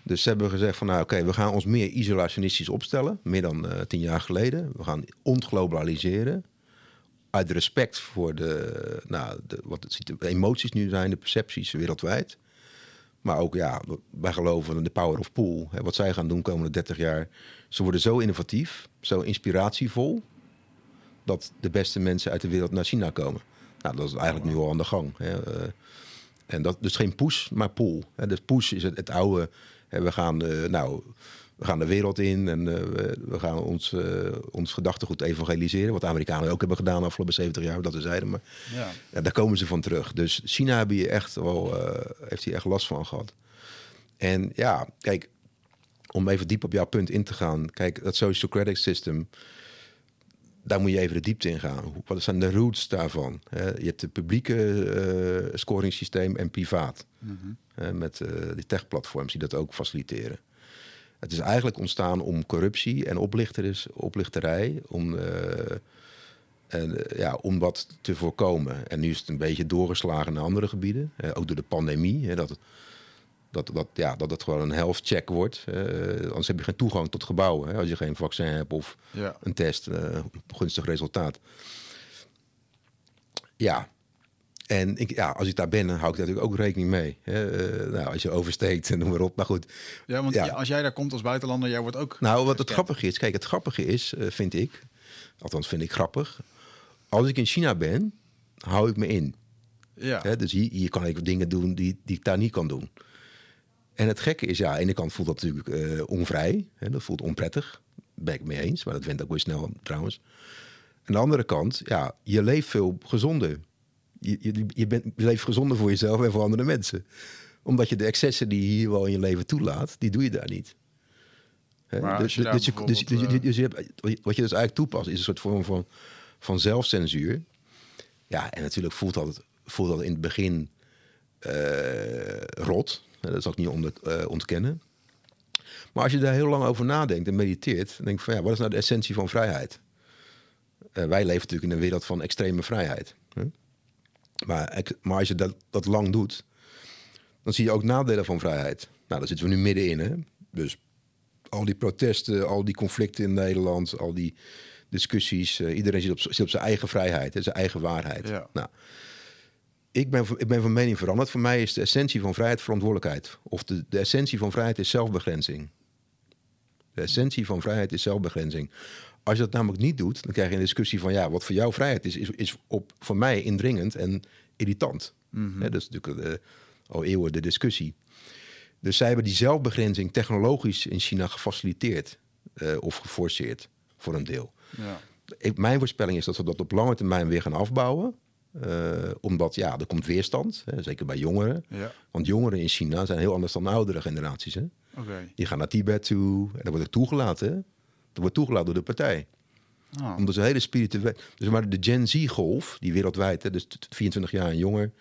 Dus ze hebben gezegd van nou oké, we gaan ons meer isolationistisch opstellen. Meer dan eh, tien jaar geleden. We gaan ontglobaliseren. Uit respect voor de, nou, de, wat het, de emoties nu zijn, de percepties wereldwijd. Maar ook, ja, wij geloven in de power of pool. Hè, wat zij gaan doen de komende 30 jaar. Ze worden zo innovatief, zo inspiratievol... dat de beste mensen uit de wereld naar China komen. Nou, dat is eigenlijk nu al aan de gang. Hè. eh. en dat dus geen push, maar pull. Hè. Dus push is het, het oude... Hè, we, gaan, eh, nou, we gaan de wereld in en eh, we, we gaan ons, ons gedachtegoed evangeliseren. Wat de Amerikanen ook hebben gedaan de afgelopen 70 jaar, dat we zeiden. Maar Ja. ja, daar komen ze van terug. Dus China hebben hier echt wel, heeft hier echt last van gehad. En ja, kijk, om even diep op jouw punt in te gaan. Kijk, dat social credit system, daar moet je even de diepte in gaan. Wat zijn de roots daarvan? Hè, je hebt het publieke eh scoringssysteem en privaat. Hè, met eh, die techplatforms die dat ook faciliteren. Het is eigenlijk ontstaan om corruptie en oplichters, oplichterij, om eh, En, ja, om dat te voorkomen. En nu is het een beetje doorgeslagen naar andere gebieden. ook door de pandemie. Hè, dat, dat, dat, ja, dat het gewoon een health check wordt. eh, anders heb je geen toegang tot gebouwen. Hè, als je geen vaccin hebt of Ja. een test, eh, gunstig resultaat. Ja. En ik, ja, als ik daar ben, dan hou ik daar natuurlijk ook rekening mee. Hè. Eh, nou, als je oversteekt en (laughs) noem maar op. Maar goed, Ja, want Ja. als jij daar komt als buitenlander, jij wordt ook... nou, wat het grappige is, kijk, het grappige is, vind ik, althans vind ik grappig, als ik in China ben, hou ik me in. Ja, Hè? Dus hier, hier kan ik dingen doen die, die ik daar niet kan doen. En het gekke is, ja, aan de ene kant voelt dat natuurlijk eh, onvrij, hè? dat voelt onprettig, ben ik mee eens, maar dat went ook weer snel trouwens. Aan de andere kant, ja, je leeft veel gezonder. Je, je, je, bent, je leeft gezonder voor jezelf en voor andere mensen. Omdat je de excessen die je hier wel in je leven toelaat, die doe je daar niet. Dus, daar wat je dus eigenlijk toepast, is een soort vorm van, van zelfcensuur. Ja, en natuurlijk voelt dat, voelt dat in het begin eh, rot. Dat is ook niet onder, eh, ontkennen. Maar als je daar heel lang over nadenkt en mediteert, dan denk ik van ja, wat is nou de essentie van vrijheid? Eh, wij leven natuurlijk in een wereld van extreme vrijheid. Hè? Maar, maar als je dat, dat lang doet, dan zie je ook nadelen van vrijheid. Nou, daar zitten we nu middenin. Hè? Dus al die protesten, al die conflicten in Nederland, al die discussies. eh, iedereen zit op, zit op zijn eigen vrijheid, hè, zijn eigen waarheid. Ja. Nou, ik ben, ik ben van mening veranderd. Voor mij is de essentie van vrijheid verantwoordelijkheid. Of de, de essentie van vrijheid is zelfbegrenzing. De essentie van vrijheid is zelfbegrenzing. Als je dat namelijk niet doet, dan krijg je een discussie van ja, wat voor jou vrijheid is, is, is op, voor mij indringend en irritant. Hè, dat is natuurlijk eh, al eeuwen de discussie. Dus zij hebben die zelfbegrenzing technologisch in China gefaciliteerd eh, of geforceerd voor een deel. ja. Ik, mijn voorspelling is dat we dat op lange termijn weer gaan afbouwen. Eh, omdat ja, er komt weerstand, hè, zeker bij jongeren. ja. Want jongeren in China zijn heel anders dan de oudere generaties. Hè? Die gaan naar Tibet toe. En dat wordt ook toegelaten. Hè? Dat wordt toegelaten door de partij. Ah. Omdat ze een hele spirituele... Dus maar de Gen Z-golf, die wereldwijd... Hè, dus t- 24 jaar en jonger,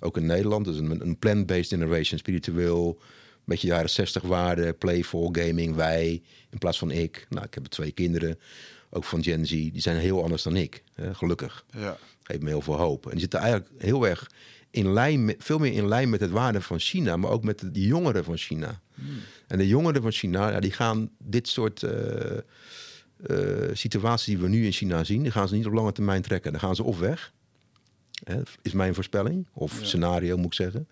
ook in Nederland... dus een, een plant-based generation, spiritueel... beetje jaren 60 waarden, playful, gaming, wij... in plaats van ik. Nou, ik heb twee kinderen, ook van Gen Z. Die zijn heel anders dan ik, hè, gelukkig. Ja. Geeft me heel veel hoop. En die zitten eigenlijk heel erg in lijn... Met, veel meer in lijn met het waarde van China... maar ook met de, jongeren van China. En de jongeren van China, ja, die gaan dit soort... eh, situaties die we nu in China zien, die gaan ze niet op lange termijn trekken. Dan gaan ze of weg, hè, is mijn voorspelling, of scenario moet ik zeggen.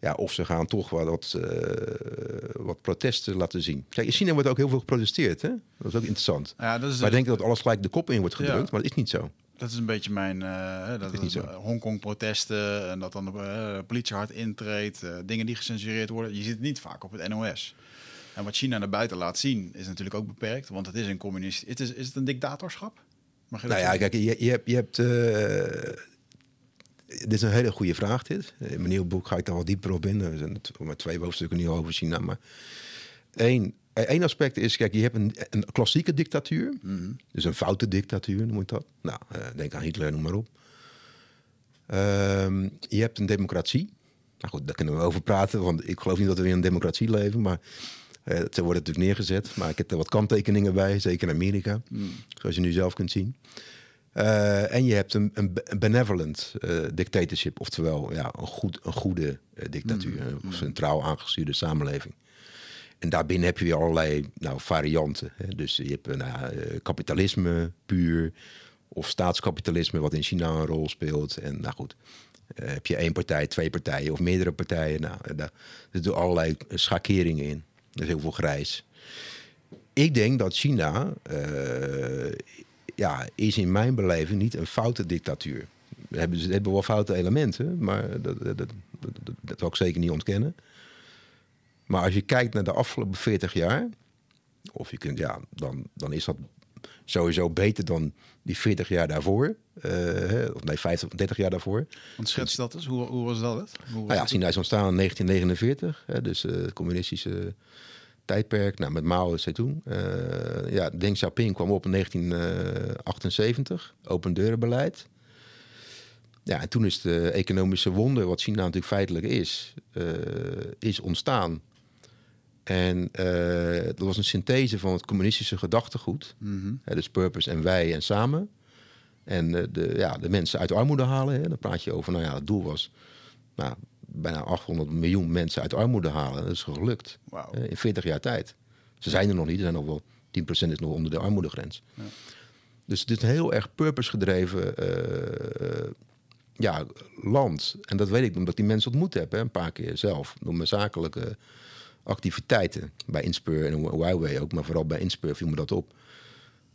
Ja, of ze gaan toch wat, wat, eh, wat protesten laten zien. Kijk, in China wordt ook heel veel geprotesteerd, hè? Dat is ook interessant. Ja, dat is, Wij denken dat alles gelijk de kop in wordt gedrukt, Ja. maar dat is niet zo. dat is een beetje mijn... hè, dat is eh, Hongkong-protesten en dat dan de politie hard intreedt. dingen die gecensureerd worden. Je ziet het niet vaak op het NOS. En wat China naar buiten laat zien is natuurlijk ook beperkt. Want het is een communist... Het is, is het een dictatorschap? Mag je Nou ja, kijk, je, je hebt... Je hebt dit is een hele goede vraag, dit. In mijn nieuwe boek ga ik daar wat dieper op in. Er zijn maar twee hoofdstukken nu over China. Maar één, één aspect is, kijk, je hebt een, een klassieke dictatuur. Dus een foute dictatuur, noem ik dat. Nou, eh, denk aan Hitler, noem maar op. Ehm, je hebt een democratie. Nou goed, daar kunnen we over praten, want ik geloof niet dat we in een democratie leven. Maar eh zo wordt het natuurlijk neergezet. Maar ik heb er wat kanttekeningen bij, zeker in Amerika. Zoals je nu zelf kunt zien. Eh, en je hebt een, een be- een benevolent eh, dictatorship, oftewel ja, een, goed, een goede eh, dictatuur, een centraal aangestuurde samenleving. En daarbinnen heb je weer allerlei nou, varianten. Hè. Dus je hebt nou, kapitalisme puur, of staatskapitalisme, wat in China een rol speelt. En nou goed, heb je één partij, twee partijen of meerdere partijen. Nou, daar zitten allerlei schakeringen in. Er is heel veel grijs. Ik denk dat China ja, is in mijn beleving niet een foute dictatuur. We hebben, hebben wel foute elementen, maar dat, dat, dat, dat, dat wil ik zeker niet ontkennen. Maar als je kijkt naar de afgelopen 40 jaar, of je kunt, ja, dan, dan is dat sowieso beter dan die 40 jaar daarvoor. hè, of nee, 50, 30 jaar daarvoor. Want schets dat eens. Hoe, hoe was dat het? Hoe was Nou ja? China is ontstaan in 1949, hè, dus het communistische tijdperk. Nou, met Mao Zedong. Eh ja, Deng Xiaoping kwam op in 1978, open deurenbeleid. Ja, en toen is de economische wonder, wat China natuurlijk feitelijk is, eh, is ontstaan. En eh, dat was een synthese van het communistische gedachtegoed. Mhm. Hè, dus purpose en wij en samen. En eh, de, ja, de mensen uit armoede halen. Hè. Dan praat je over, nou ja, het doel was nou, bijna 800 miljoen mensen uit armoede halen. Dat is gelukt eh, in 40 jaar tijd. Ze zijn er nog niet, er zijn nog wel 10% is nog onder de armoedegrens. Ja. Dus het is een heel erg purpose gedreven eh, ja, land. En dat weet ik omdat ik die mensen ontmoet heb, hè, een paar keer zelf. Door mijn zakelijke activiteiten. Bij Inspur en Huawei ook, maar vooral bij Inspur viel me dat op.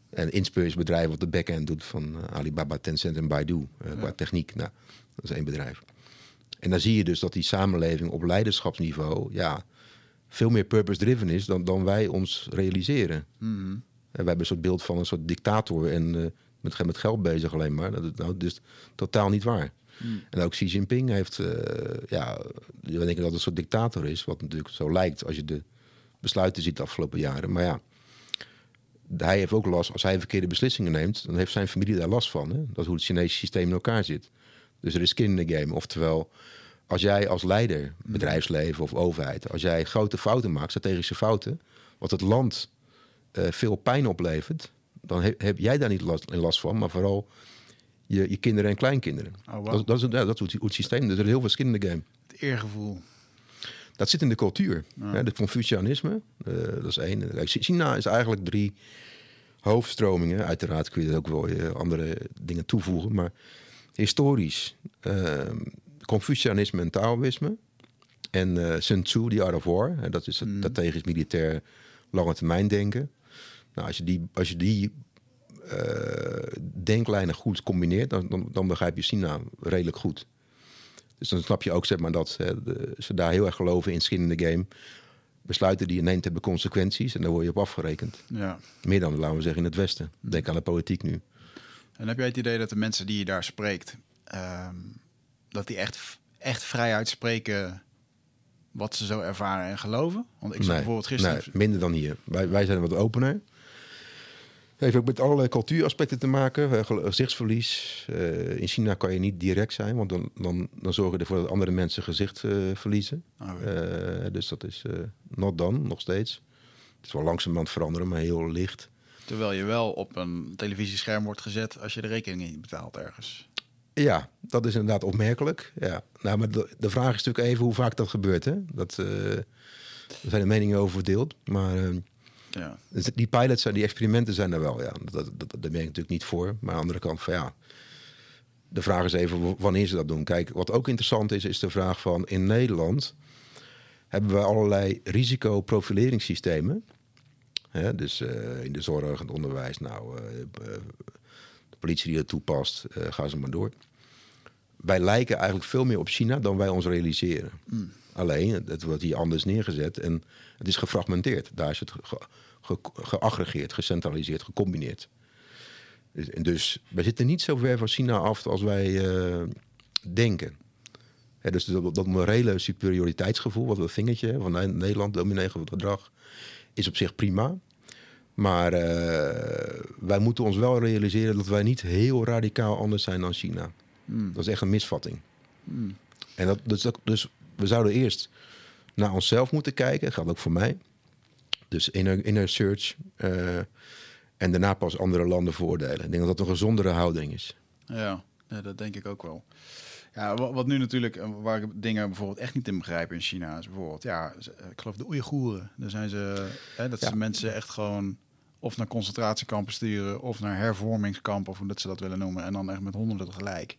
En Inspur is een bedrijf wat de back-end doet van eh, Alibaba, Tencent en Baidu. eh, qua techniek. Nou, dat is één bedrijf. En dan zie je dus dat die samenleving op leiderschapsniveau... ja, veel meer purpose-driven is dan, dan wij ons realiseren. Mhm. En wij hebben een soort beeld van een soort dictator en eh, met, met geld bezig alleen maar. Dat nou, dus totaal niet waar. En ook Xi Jinping heeft, eh, ja, we denken dat het een soort dictator is, wat natuurlijk zo lijkt als je de besluiten ziet de afgelopen jaren. Maar ja, hij heeft ook last, als hij verkeerde beslissingen neemt, dan heeft zijn familie daar last van. Hè? Dat is hoe het Chinese systeem in elkaar zit. Dus er is skin in the game. Oftewel, als jij als leider, bedrijfsleven of overheid, als jij grote fouten maakt, strategische fouten, wat het land eh, veel pijn oplevert, dan heb, heb jij daar niet last, last van, maar vooral je, je kinderen en kleinkinderen. Oh, wow. dat, dat, is, ja, dat is het, systeem Dus er is heel veel skin in the game. Het eergevoel. Dat zit in de cultuur. Hè, het Confucianisme, eh, dat is één. China is eigenlijk drie hoofdstromingen. Uiteraard kun je er ook wel eh, andere dingen toevoegen. Maar historisch, eh, Confucianisme en Taoïsme. En eh Sun Tzu, die Art of War. Hè, dat is het strategisch militair lange termijn denken. Nou, als je die, als je die eh, denklijnen goed combineert, dan, dan, dan begrijp je China redelijk goed. Dus dan snap je ook zeg maar, dat hè, de- ze daar heel erg geloven in skin in the game. Besluiten die je neemt hebben consequenties en daar word je op afgerekend. Ja. Meer dan, laten we zeggen, in het Westen. Denk aan de politiek nu. En heb jij het idee dat de mensen die je daar spreekt, ehm, dat die echt, echt vrij uitspreken wat ze zo ervaren en geloven? Want ik zag nee, bijvoorbeeld gisteren... nee, minder dan hier. Wij, wij zijn wat opener. Heeft ook met allerlei cultuuraspecten te maken. Gezichtsverlies. Eh, in China kan je niet direct zijn, want dan, dan, dan zorgen ervoor dat andere mensen gezicht eh, verliezen. Oh, ja. Eh, dus dat is not done, nog steeds. Het is wel langzaam aan het veranderen, maar heel licht. Terwijl je wel op een televisiescherm wordt gezet als je de rekening niet betaalt ergens. Ja, dat is inderdaad opmerkelijk. Ja. Nou, maar de, de vraag is natuurlijk even hoe vaak dat gebeurt. Hè? Dat, eh er zijn de meningen over verdeeld. Maar eh, Ja. dus die pilots, zijn, die experimenten zijn er wel. Ja. Dat, dat, dat, daar ben ik natuurlijk niet voor. Maar aan de andere kant van ja... De vraag is even wanneer ze dat doen. Kijk, wat ook interessant is, is de vraag van... In Nederland hebben we allerlei risicoprofileringssystemen. Hè, dus eh, in de zorg, het onderwijs, nou, eh, eh, de politie die dat toepast, eh ga ze maar door. Wij lijken eigenlijk veel meer op China dan wij ons realiseren. Alleen, het wordt hier anders neergezet en het is gefragmenteerd. Daar is het ge- ge- geaggregeerd, gecentraliseerd, gecombineerd. Dus, en dus wij zitten niet zo ver van China af als wij denken. Dus dat, dat morele superioriteitsgevoel, wat we vingertje van Ne- Nederland, dominee gedrag, is op zich prima. Maar eh, wij moeten ons wel realiseren dat wij niet heel radicaal anders zijn dan China. Dat is echt een misvatting. En dat, dus, dat- dus we zouden eerst naar onszelf moeten kijken. Dat geldt ook voor mij. Dus inner, inner search. eh, en daarna pas andere landen veroordelen. Ik denk dat dat een gezondere houding is. Ja, ja, dat denk ik ook wel. Ja, wa- wat nu natuurlijk, eh, waar ik dingen bijvoorbeeld echt niet in begrijp in China, is bijvoorbeeld, ja, ze- ik geloof de Oeigoeren. Daar zijn ze, hè, dat Ja. ze mensen echt gewoon of naar concentratiekampen sturen, of naar hervormingskampen, of hoe dat ze dat willen noemen, en dan echt met honderden tegelijk.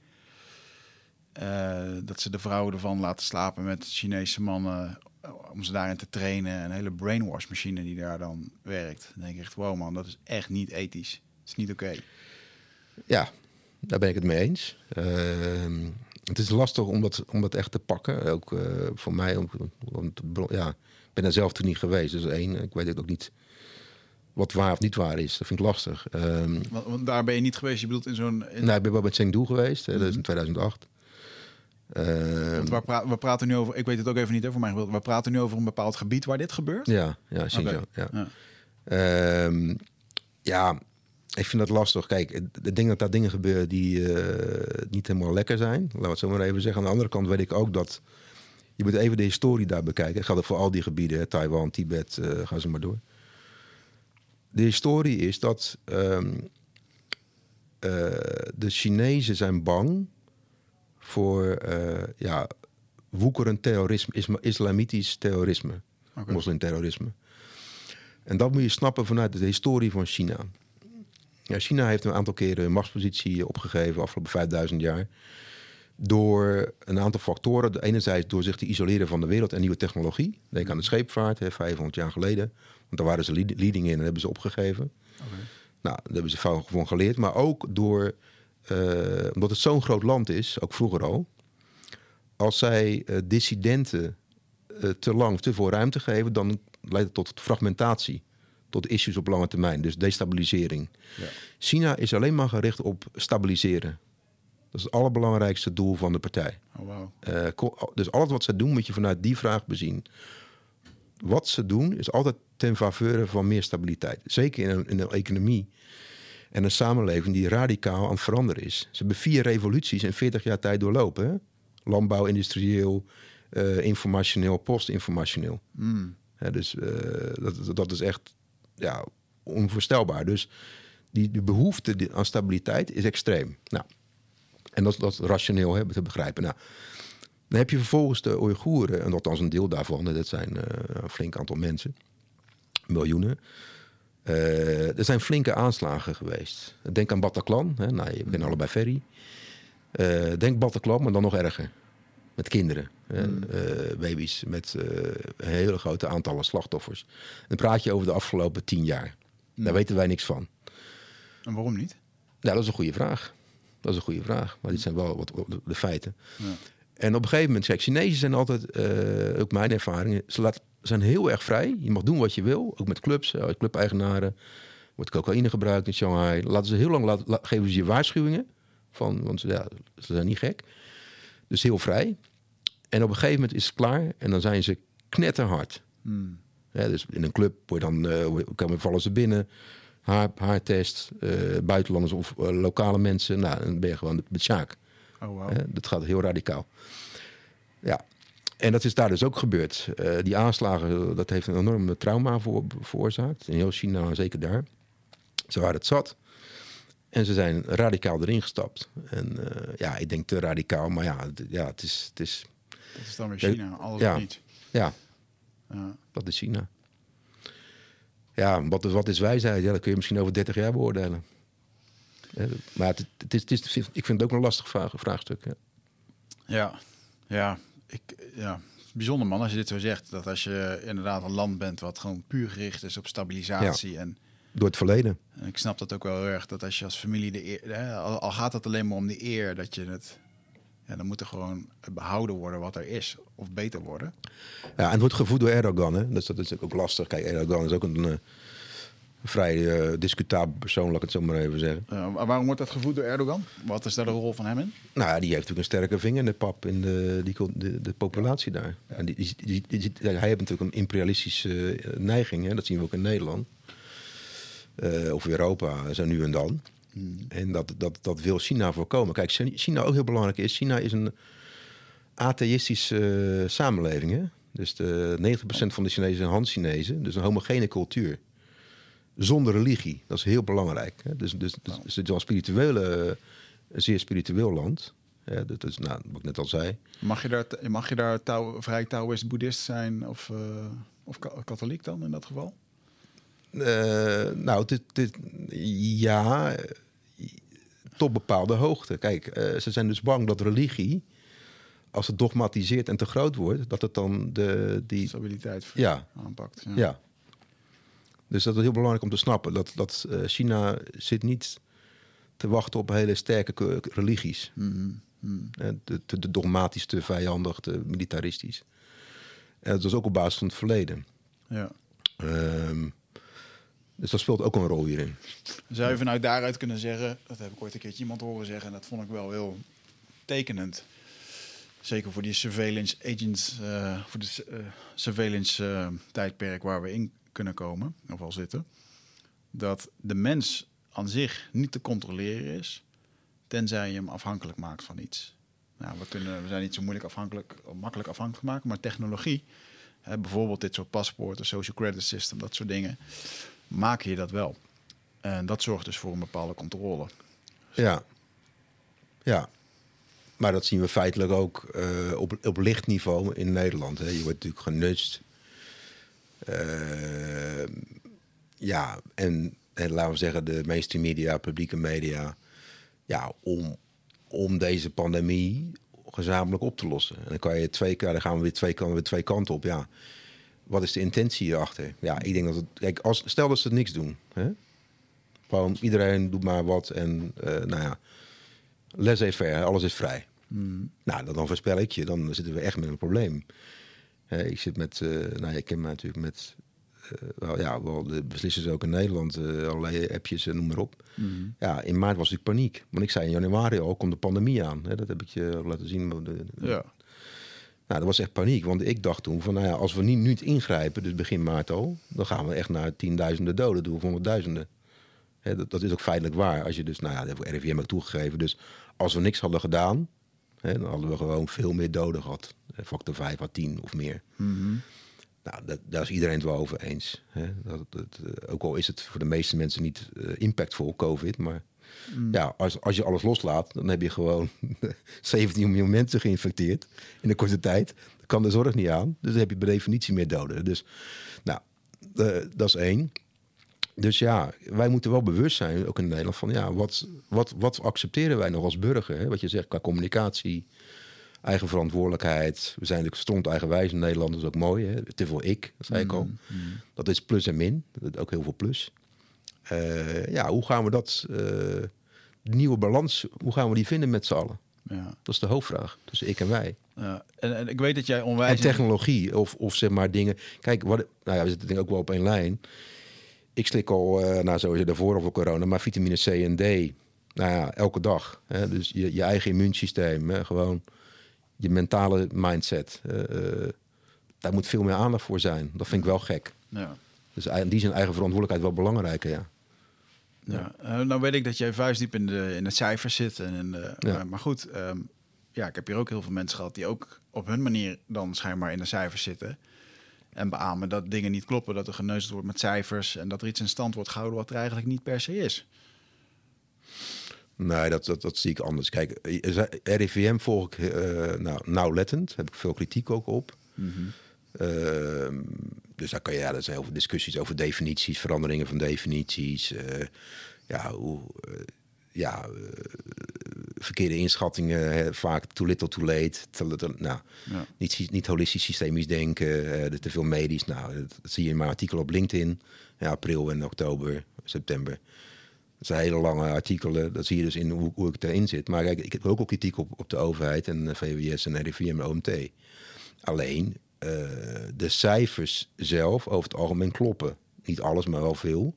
Eh, dat ze de vrouwen ervan laten slapen met Chinese mannen eh, om ze daarin te trainen. Een hele brainwash machine die daar dan werkt. Dan denk ik echt, wow man, dat is echt niet ethisch. Het is niet oké. Ja, daar ben ik het mee eens. Ehm, het is lastig om dat, om dat echt te pakken. Ook eh, voor mij. Om, om te ja, ik ben daar zelf toen niet geweest. Dus één, ik weet ook niet wat waar of niet waar is. Dat vind ik lastig. Ehm, Want, want daar ben je niet geweest. Je bedoelt in zo'n. in- nou, ik ben wel met Chengdu geweest. Dat is in 2008. Ehm, want waar pra- we praten nu over. Ik weet het ook even niet hè, voor mijn gebied. We praten nu over een bepaald gebied waar dit gebeurt. ja, ja, Xinjiang. Ja. Ja. Ehm, ja, ik vind dat lastig. Kijk, ik denk dat daar dingen gebeuren die eh, niet helemaal lekker zijn. Laten we het zo maar even zeggen. Aan de andere kant weet ik ook dat... Je moet even de historie daar bekijken. Dat geldt ook voor al die gebieden. hè, Taiwan, Tibet, eh ga ze maar door. De historie is dat... ehm, de Chinezen zijn bang voor uh, ja, woekerend terrorisme, isma, islamitisch terrorisme, okay. moslimterrorisme. En dat moet je snappen vanuit de historie van China. Ja, China heeft een aantal keren een machtspositie opgegeven afgelopen 5000 jaar. Door een aantal factoren. Enerzijds door zich te isoleren van de wereld en nieuwe technologie. Denk aan de scheepvaart, hè, 500 jaar geleden. Want daar waren ze leading in en hebben ze opgegeven. Nou, daar hebben ze van geleerd. Maar ook door, uh, omdat het zo'n groot land is, ook vroeger al. Als zij uh, dissidenten uh, te lang, te veel ruimte geven, dan leidt het tot fragmentatie. Tot issues op lange termijn, dus destabilisering. Ja. China is alleen maar gericht op stabiliseren. Dat is het allerbelangrijkste doel van de partij. Oh, wow. dus alles wat ze doen, moet je vanuit die vraag bezien. Wat ze doen, is altijd ten faveur van meer stabiliteit. Zeker in een, in een economie en een samenleving die radicaal aan het veranderen is. Ze hebben vier revoluties in 40 jaar tijd doorlopen. Hè? Landbouw, industrieel, uh, informationeel, postinformationeel. Mm. dus uh, dat, dat is echt ja, onvoorstelbaar. Dus die, die behoefte aan stabiliteit is extreem. Nou, en dat, dat rationeel hebben te begrijpen. Nou, dan heb je vervolgens de Oeigoeren, en althans een deel daarvan, dat zijn uh, een flink aantal mensen, miljoenen. Uh, er zijn flinke aanslagen geweest. Denk aan Bataclan, hè? Nou, je kennen allebei ferry. Uh, denk Bataclan, maar dan nog erger. Met kinderen, mm. baby's, met een hele grote aantallen slachtoffers. Dan praat je over de afgelopen tien jaar. Daar mm. weten wij niks van. En waarom niet? Ja, dat is een goede vraag. Dat is een goede vraag. Maar dit zijn wel wat, de feiten. Ja. En op een gegeven moment, kijk, Chinezen zijn altijd, uh, ook mijn ervaringen, ze laat, zijn heel erg vrij. Je mag doen wat je wil, ook met clubs, clubeigenaren. Wordt cocaïne gebruikt in Shanghai. Laten ze heel lang laten, geven ze je waarschuwingen. Van, want ja, ze zijn niet gek. Dus heel vrij. En op een gegeven moment is het klaar en dan zijn ze knetterhard. Hmm. Ja, dus in een club word dan, uh, vallen ze binnen. Haar, haartest, uh, buitenlanders of lokale mensen. Nou, dan ben je gewoon met Sjaak. Oh, wow. dat gaat heel radicaal. Ja, en dat is daar dus ook gebeurd. Die aanslagen, dat heeft een enorme trauma voor, veroorzaakt. In heel China, zeker daar. Ze waren het zat. En ze zijn radicaal erin gestapt. En uh, ja, ik denk te radicaal, maar ja, ja het is... Het is dat is dan weer China, alles ja, niet. Ja, ja, dat is China. Ja, wat, wat is wijsheid? Ja, dat kun je misschien over 30 jaar beoordelen. Maar het, het, is, het is, ik vind het ook een lastig vraag, vraagstuk. Ja. ja, ja, ik, ja. Bijzonder man als je dit zo zegt. Dat als je inderdaad een land bent wat gewoon puur gericht is op stabilisatie. En, Door het verleden. En ik snap dat ook wel heel erg. Dat als je als familie de eer, hè, al, gaat het alleen maar om de eer, dat je het. Ja, dan moet er gewoon behouden worden wat er is. Of beter worden. Ja, en het wordt gevoed door Erdogan. Hè? Dus dat is ook lastig. Kijk, Erdogan is ook een, eh, vrij uh, discutabel persoon, laat ik het zo maar even zeggen. waarom wordt dat gevoed door Erdogan? Wat is daar de rol van hem in? Nou ja, die heeft natuurlijk een sterke vinger in de pap in de, die, de, de populatie daar. En die, die, die, hij heeft natuurlijk een imperialistische uh, neiging, hè? dat zien we ook in Nederland. Uh, of Europa, zo nu en dan. Hmm. En dat, dat, dat wil China voorkomen. Kijk, China ook heel belangrijk is. China is een atheïstische samenleving. Hè? Dus de 90% van de Chinezen zijn Han-Chinezen. Dus een homogene cultuur zonder religie. Dat is heel belangrijk. Hè? Dus, dus, dus, het is een spirituele, een zeer spiritueel land. Ja, dat is, nou, wat ik net al zei. Mag je daar, mag je daar touw, vrij Taoïst boeddhist zijn of, uh, of katholiek dan in dat geval? Uh, nou, dit, dit, ja, tot bepaalde hoogte. Kijk, uh, ze zijn dus bang dat religie, als het dogmatiseert en te groot wordt, dat het dan de die stabiliteit ja. aanpakt. Ja. ja. Dus dat is heel belangrijk om te snappen. Dat, dat uh, China zit niet te wachten op hele sterke religies. Mm -hmm. te, te, dogmatisch, te vijandig, te militaristisch. En dat is ook op basis van het verleden. Ja. Um, dus dat speelt ook een rol hierin. Zou je vanuit daaruit kunnen zeggen, dat heb ik ooit een keertje iemand horen zeggen, en dat vond ik wel heel tekenend. Zeker voor die surveillance agents, uh, voor de uh, surveillance uh, tijdperk waar we in kunnen komen, of al zitten, dat de mens aan zich niet te controleren is, tenzij je hem afhankelijk maakt van iets. Nou, we, kunnen, we zijn niet zo moeilijk afhankelijk, makkelijk afhankelijk maken, maar technologie, hè, bijvoorbeeld dit soort paspoorten, social credit system, dat soort dingen, maak je dat wel. En dat zorgt dus voor een bepaalde controle. Ja. Ja. Maar dat zien we feitelijk ook uh, op, op lichtniveau in Nederland. Hè. Je wordt natuurlijk genutst. Uh, ja, en, en, laten we zeggen, de mainstream media, publieke media. Ja, om, om deze pandemie gezamenlijk op te lossen. En dan kan je twee keer, dan gaan we weer twee, kan weer twee kanten op. Ja, wat is de intentie hierachter? Ja, ik denk dat het. Kijk, als, stel dat ze het niks doen. Hè? Gewoon iedereen doet maar wat en uh, nou ja, laissez-faire, alles is vrij. Mm. Nou, dan, dan voorspel ik je, dan zitten we echt met een probleem. Uh, ik zit met, uh, nou, ik ken me natuurlijk met, uh, wel, ja, wel de beslissers ook in Nederland, allerlei appjes en noem maar op. Mm. Ja, in maart was ik paniek. Want ik zei in januari al, komt de pandemie aan. Hè, dat heb ik je laten zien. De, ja. Nou, dat was echt paniek. Want ik dacht toen van, nou ja, als we niet nu ingrijpen, dus begin maart al, dan gaan we echt naar tienduizenden doden doen, of honderdduizenden. dat, dat, is ook feitelijk waar. Als je dus, nou ja, dat heeft RIVM ook toegegeven. Dus als we niks hadden gedaan, dan hadden we gewoon veel meer doden gehad. Factor 5 à 10 of meer. Mm -hmm. Nou, dat, daar is iedereen het wel over eens. Dat, dat, ook al is het voor de meeste mensen niet uh, impactvol, COVID, maar Mm. Ja, als, als je alles loslaat, dan heb je gewoon (laughs) 17 miljoen mensen geïnfecteerd in een korte tijd. Dan kan de zorg niet aan. Dus dan heb je per definitie meer doden. Dus nou, uh, dat is één. Dus ja, wij moeten wel bewust zijn, ook in Nederland, van ja, wat, wat, wat accepteren wij nog als burger? Hè? Wat je zegt qua communicatie, eigen verantwoordelijkheid. We zijn natuurlijk stond eigenwijs in Nederland, dat is ook mooi. Hè? Te veel ik, dat zei ik al. Mm, mm. Dat is plus en min, dat is ook heel veel plus. Uh, ja, hoe gaan we dat, uh, de nieuwe balans, hoe gaan we die vinden met z'n allen? Ja. Dat is de hoofdvraag tussen ik en wij. Ja. En, en ik weet dat jij onwijs... En technologie, of, of zeg maar dingen... Kijk, wat, nou ja, we zitten denk ik ook wel op één lijn. Ik slik al, uh, nou sowieso daarvoor over corona, maar vitamine C en D. Nou ja, elke dag. Hè? Dus je, je eigen immuunsysteem, hè? gewoon je mentale mindset. Uh, daar moet veel meer aandacht voor zijn. Dat vind ik wel gek. Ja. Dus in die zijn eigen verantwoordelijkheid wel belangrijker, ja. Ja, uh, nou weet ik dat jij vuistdiep in de, in de cijfers zit. En in de, Ja. maar, maar goed, ehm, ja, ik heb hier ook heel veel mensen gehad die ook op hun manier dan schijnbaar in de cijfers zitten. En beamen dat dingen niet kloppen, dat er geneusd wordt met cijfers en dat er iets in stand wordt gehouden wat er eigenlijk niet per se is. Nee, dat, dat, dat zie ik anders. Kijk, eh, RIVM volg ik uh, nou, nauwlettend. Heb ik veel kritiek ook op. Uh, dus daar kan je, ja, dat zijn heel veel discussies over definities, veranderingen van definities. Uh, ja, hoe, uh, ja verkeerde inschattingen, hè, vaak too little too late. Te, te, nou, ja. niet, niet holistisch systemisch denken, te veel medisch. Nou, dat, dat, zie je in mijn artikel op LinkedIn. Ja, april en oktober, september. Dat zijn hele lange artikelen. Dat zie je dus in hoe, hoe ik erin zit. Maar kijk, ik heb ook al kritiek op, op de overheid en VWS en RIVM en OMT. Alleen, de cijfers zelf over het algemeen kloppen. Niet alles, maar wel veel.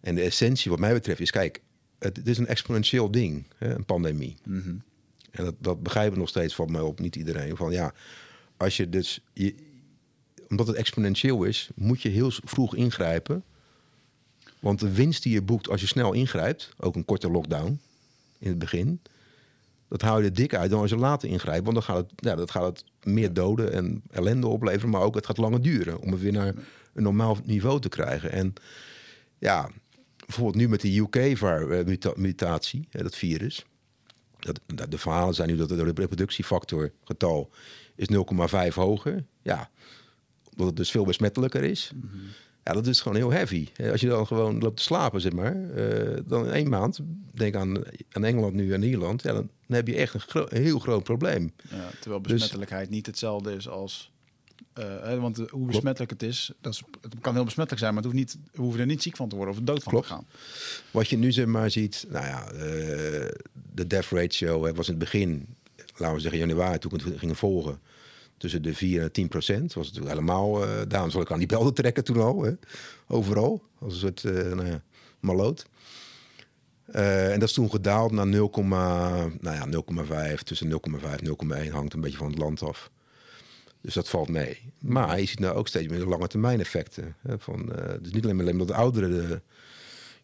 En de essentie wat mij betreft is, kijk, het, het is een exponentieel ding, hè, een pandemie. Mm -hmm. En dat, dat begrijpen nog steeds van mij op, niet iedereen. Van ja, als je dus, je, omdat het exponentieel is, moet je heel vroeg ingrijpen. Want de winst die je boekt als je snel ingrijpt, ook een korte lockdown in het begin, dat hou je er dik uit dan als je later ingrijpt. Want dan gaat het, ja, dat gaat het meer doden en ellende opleveren, maar ook het gaat langer duren om het weer naar een normaal niveau te krijgen. En ja, bijvoorbeeld nu met de UK-mutatie, dat virus. Dat, de verhalen zijn nu dat de reproductiefactorgetal is 0,5 hoger. Ja, omdat het dus veel besmettelijker is. Mm -hmm. Ja, dat is gewoon heel heavy. Als je dan gewoon loopt te slapen, zeg maar, uh, dan in één maand, denk aan, aan Engeland nu en Ierland, ja, dan, dan heb je echt een, gro een, heel groot probleem. Ja, terwijl besmettelijkheid dus, niet hetzelfde is als. Uh, hè, want hoe klopt. besmettelijk het is, dat is, het kan heel besmettelijk zijn, maar het hoeft niet, we hoeven er niet ziek van te worden of dood van klopt. te gaan. Wat je nu zeg maar ziet, nou ja, uh, de death ratio was in het begin, laten we zeggen januari, toen we het gingen volgen tussen de 4 en 10 procent. was het helemaal, uh, daarom zal ik aan die belden trekken toen al. Hè? Overal, als een soort uh, nou ja, maloot. Uh, en dat is toen gedaald naar 0, nou ja, 0,5, tussen 0,5 en 0,1 hangt een beetje van het land af. Dus dat valt mee. Maar je ziet nou ook steeds meer lange termijn effecten. Hè, van, dus niet alleen maar omdat de ouderen de,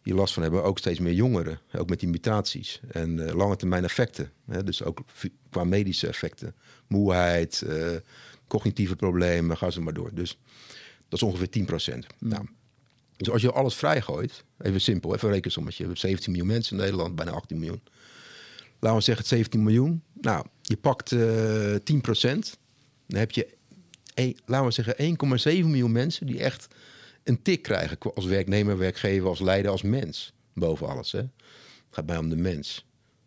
hier last van hebben, ook steeds meer jongeren. Ook met die mutaties. En uh, lange termijn effecten. Hè, dus ook qua medische effecten. Moeheid, uh, cognitieve problemen, ga ze maar door. Dus dat is ongeveer 10 procent. Mm. Nou, Dus als je alles vrijgooit, even simpel, even een rekensommetje. We hebben 17 miljoen mensen in Nederland, bijna 18 miljoen. Laten we zeggen 17 miljoen. Nou, je pakt eh 10% Dan heb je, een- laten we zeggen, 1,7 miljoen mensen die echt een tik krijgen. Als werknemer, werkgever, als leider, als mens. Boven alles. Hè? Het gaat mij om de mens.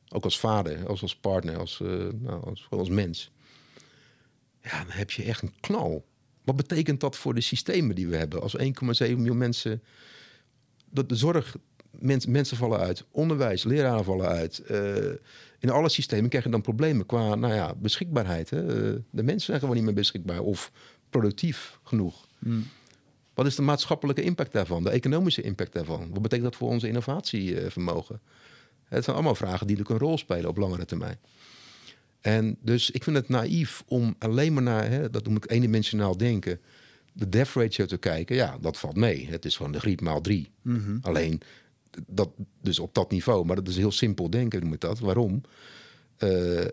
Ook als vader, als, als partner, als, eh, nou, als, mens. Ja, dan heb je echt een knal. Wat betekent dat voor de systemen die we hebben? Als 1,7 miljoen mensen. Dat de zorg, mens, mensen vallen uit. Onderwijs, leraren vallen uit. eh, in alle systemen krijg je dan problemen qua nou ja, beschikbaarheid. Hè? Eh, de mensen zijn gewoon niet meer beschikbaar of productief genoeg. Wat is de maatschappelijke impact daarvan? De economische impact daarvan? Wat betekent dat voor onze innovatievermogen? Het zijn allemaal vragen die natuurlijk een rol spelen op langere termijn. En dus ik vind het naïef om alleen maar naar, hè, dat noem ik eendimensionaal denken, de death ratio te kijken. Ja, dat valt mee. Het is gewoon de griep maal drie. Alleen, dat, dus op dat niveau. Maar dat is heel simpel denken, noem ik dat. Waarom?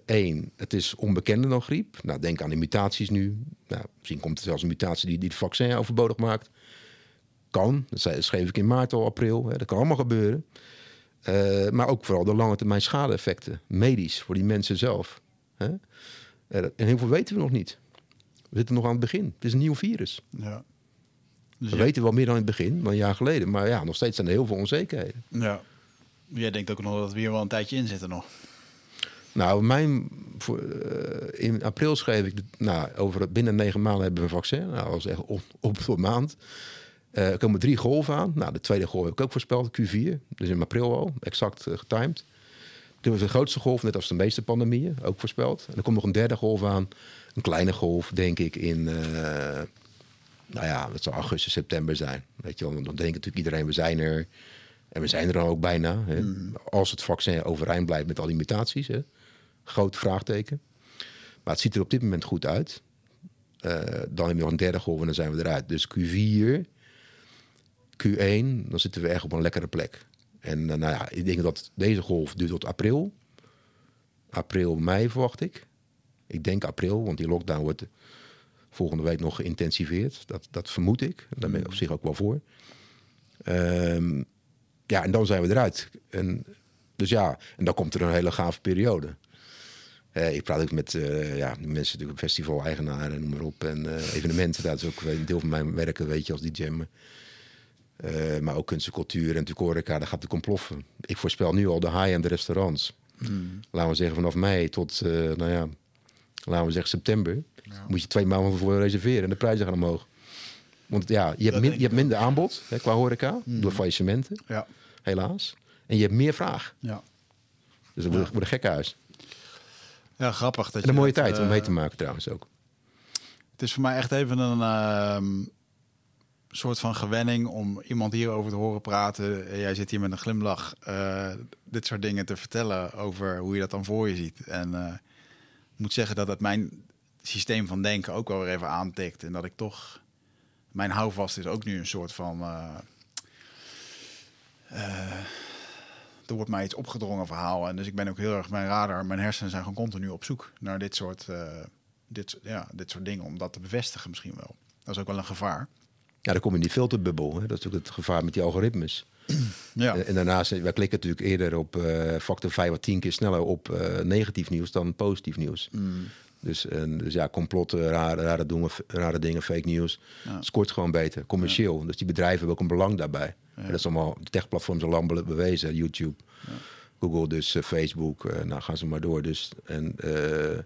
Eén, het is onbekender dan griep. Nou, denk aan de mutaties nu. Nou, misschien komt er zelfs een mutatie die, die het vaccin overbodig maakt. Kan, dat zei- schreef ik in maart al, april. Hè, dat kan allemaal gebeuren. Eh, maar ook vooral de lange termijn schade-effecten. Medisch, voor die mensen zelf. Hè? Eh, en heel veel weten we nog niet. We zitten nog aan het begin. Het is een nieuw virus. Ja. Dus We ja, weten wel meer dan in het begin, dan een jaar geleden. Maar ja, nog steeds zijn er heel veel onzekerheden. ja. Jij denkt ook nog dat we hier wel een tijdje in zitten nog. Nou, mijn, voor, eh, in april schreef ik, nou, over binnen negen maanden hebben we een vaccin. Nou, dat was echt op, op de maand. Eh, er komen drie golven aan. Nou, de tweede golf heb ik ook voorspeld, Q4. Dus in april al, exact eh, getimed. Toen was de grootste golf, net als de meeste pandemieën, ook voorspeld. En er komt nog een derde golf aan. Een kleine golf, denk ik, in... nou ja, dat zal augustus, september zijn. Weet je wel, dan denkt natuurlijk iedereen, we zijn er. En we zijn er dan ook bijna. Hè? Als het vaccin overeind blijft met al die mutaties. Hè? Groot vraagteken. Maar het ziet er op dit moment goed uit. Eh, dan heb je nog een derde golf en dan zijn we eruit. Dus Q4, Q1, dan zitten we echt op een lekkere plek. En eh, nou ja, ik denk dat deze golf duurt tot april. April, mei verwacht ik. Ik denk april, want die lockdown wordt volgende week nog geïntensiveerd. Dat, dat vermoed ik. Daar ben ik op zich ook wel voor. Ehm, ja, en dan zijn we eruit. En, dus ja, en dan komt er een hele gave periode. Eh, ik praat ook met eh, ja, die mensen, natuurlijk festival-eigenaren, noem maar op. En eh, evenementen, dat is ook een deel van mijn werk, weet je, als. Maar, eh, maar ook kunst en cultuur en natuurlijk horeca, dat gaat natuurlijk ontploffen. Ik voorspel nu al de high-end restaurants. Laten we zeggen vanaf mei tot, nou ja, laten we zeggen september. Moet je twee maanden voor reserveren en de prijzen gaan omhoog. Want ja, je hebt, min- je hebt minder aanbod hè, qua horeca, door faillissementen, Ja. helaas. En je hebt meer vraag. Ja. Dus dat wordt, wordt een gekkenhuis. Ja, grappig. Dat En je een mooie dat, tijd om eh, mee te maken trouwens ook. Het is voor mij echt even een ehm, soort van gewenning om iemand hierover te horen praten. Eh, Jij zit hier met een glimlach eh, dit soort dingen te vertellen over hoe je dat dan voor je ziet. En eh, ik moet zeggen dat het mijn systeem van denken ook wel weer even aantikt. En dat ik toch... Mijn houvast is ook nu een soort van... eh, eh, er wordt mij iets opgedrongen verhaal. En dus ik ben ook heel erg mijn radar, mijn hersenen zijn gewoon continu op zoek naar dit soort, eh, dit, ja, dit soort dingen. Om dat te bevestigen misschien wel. Dat is ook wel een gevaar. Ja, dan kom je in die filterbubbel. Hè. Dat is natuurlijk het gevaar met die algoritmes. Ja, En, en daarnaast, wij klikken natuurlijk eerder op eh, factor 5 à 10 keer sneller op eh, negatief nieuws dan positief nieuws. Mm. Dus, en, dus ja, complotten, rare, rare, dingen, rare dingen, fake nieuws. Ja. Scoort gewoon beter, commercieel. Dus die bedrijven hebben ook een belang daarbij. En dat is allemaal, de techplatforms al lang be- bewezen. YouTube, Google, dus eh, Facebook. eh, nou, gaan ze maar door. Dus, en eh,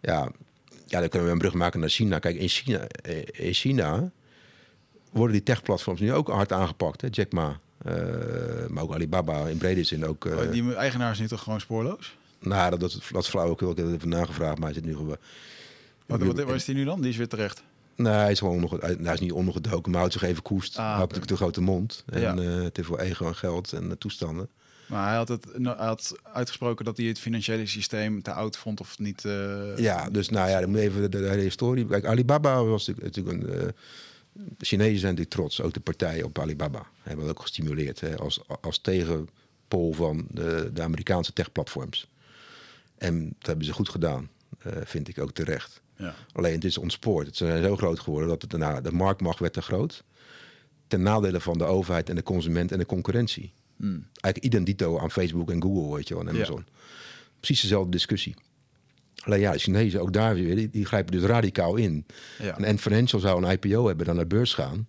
ja, ja, dan kunnen we een brug maken naar China. Kijk, in China, eh, in China worden die techplatforms nu ook hard aangepakt. Hè? Jack Ma, eh, maar ook Alibaba in brede zin ook. eh, Oh, die eigenaar is nu toch gewoon spoorloos? Nou, dat, dat, flauwekul. Ik heb het even nagevraagd, maar hij zit nu gewoon... Wat, wat, waar is die nu dan? Die is weer terecht. Nee, hij is gewoon nog, hij, hij is niet ondergedoken, maar houdt zich even koest. Ah, hij had natuurlijk de grote mond. En Ja. eh, het heeft wel ego en geld en eh, toestanden. Maar hij had, het, nou, hij had uitgesproken dat hij het financiële systeem te oud vond of niet. eh, ja, dus nou ja, dan moet even de, hele historie. Kijk, Alibaba was natuurlijk, natuurlijk een. de Chinezen zijn natuurlijk trots, ook de partijen op Alibaba. Hebben dat ook gestimuleerd hè, als, als tegenpol van de, de Amerikaanse techplatforms. En dat hebben ze goed gedaan, eh, vind ik ook terecht. ja. Alleen het is ontspoord. Het zijn zo groot geworden dat het, nou, de marktmacht werd te groot. ten nadele van de overheid en de consument en de concurrentie. Eigenlijk identito aan Facebook en Google, weet je wel, en Ja. Amazon. Precies dezelfde discussie. Alleen ja, de Chinezen ook daar weer, die, die grijpen dus radicaal in. Ja. En Ant Financial zou een IPO hebben, dan naar de beurs gaan.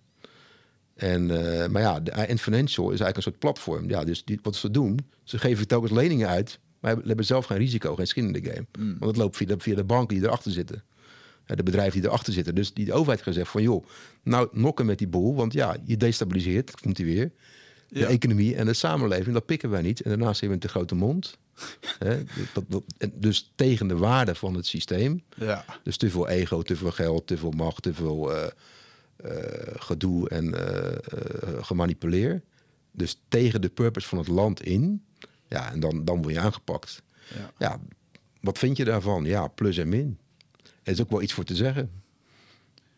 En, eh, maar ja, de Ant Financial is eigenlijk een soort platform. Ja, dus die, wat ze doen, ze geven telkens leningen uit, maar hebben, hebben zelf geen risico, geen skin in de game. Want het loopt via de, via de banken die erachter zitten. De bedrijven die erachter zitten. Dus die de overheid heeft gezegd van, joh, nou nokken met die boel, want ja, je destabiliseert, komt hij weer. De Ja. economie en de samenleving, dat pikken wij niet. En daarnaast hebben we een te grote mond. (laughs) Dat, dat, dus tegen de waarde van het systeem. Ja. Dus te veel ego, te veel geld, te veel macht, te veel eh, eh, gedoe en eh, gemanipuleer. Dus tegen de purpose van het land in. Ja, en dan, dan word je aangepakt. Ja. Ja, wat vind je daarvan? Ja, plus en min. Er is ook wel iets voor te zeggen.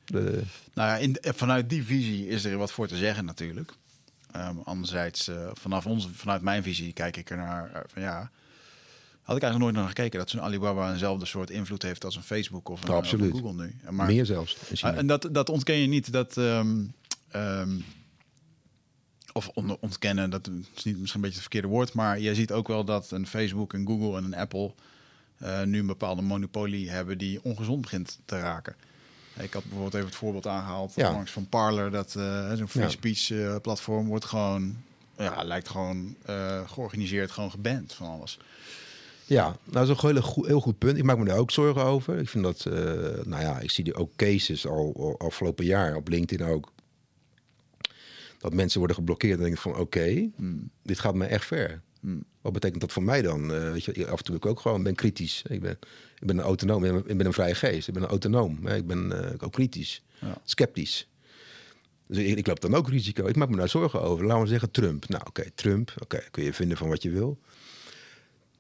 De, Nou ja, in, vanuit die visie is er wat voor te zeggen natuurlijk. Ehm, anderzijds, eh, vanaf ons, vanuit mijn visie kijk ik er naar eh, van ja. Had ik eigenlijk nooit naar gekeken dat zo'n Alibaba eenzelfde soort invloed heeft als een Facebook of een, Absoluut. of een Google nu. Maar, meer zelfs. Ah, en dat, dat ontken je niet. Dat, ehm, ehm, of on- ontkennen, dat is niet misschien een beetje het verkeerde woord. Maar je ziet ook wel dat een Facebook, een Google en een Apple eh, nu een bepaalde monopolie hebben die ongezond begint te raken. Ik had bijvoorbeeld even het voorbeeld aangehaald Ja. langs van Parler. Dat eh, zo'n free Ja. speech eh, platform wordt gewoon, ja, lijkt gewoon georganiseerd, gewoon geband van alles. Ja, nou, dat is een heel goed, heel goed punt. Ik maak me daar ook zorgen over. Ik vind dat, nou ja, ik zie er ook cases al, al afgelopen jaar op LinkedIn ook. Dat mensen worden geblokkeerd en denken van oké, dit gaat me echt ver. Wat betekent dat voor mij dan? Eh, weet je, af en toe ik ook gewoon ben kritisch. Ik ben, ik ben een autonoom, ik ben, ik ben een vrije geest. Ik ben een autonoom. hè. Ik ben eh, ook kritisch, Ja. sceptisch. Dus ik, ik loop dan ook risico. Ik maak me daar zorgen over. Laten we zeggen Trump. Nou oké, Trump. Oké, kun je vinden van wat je wil.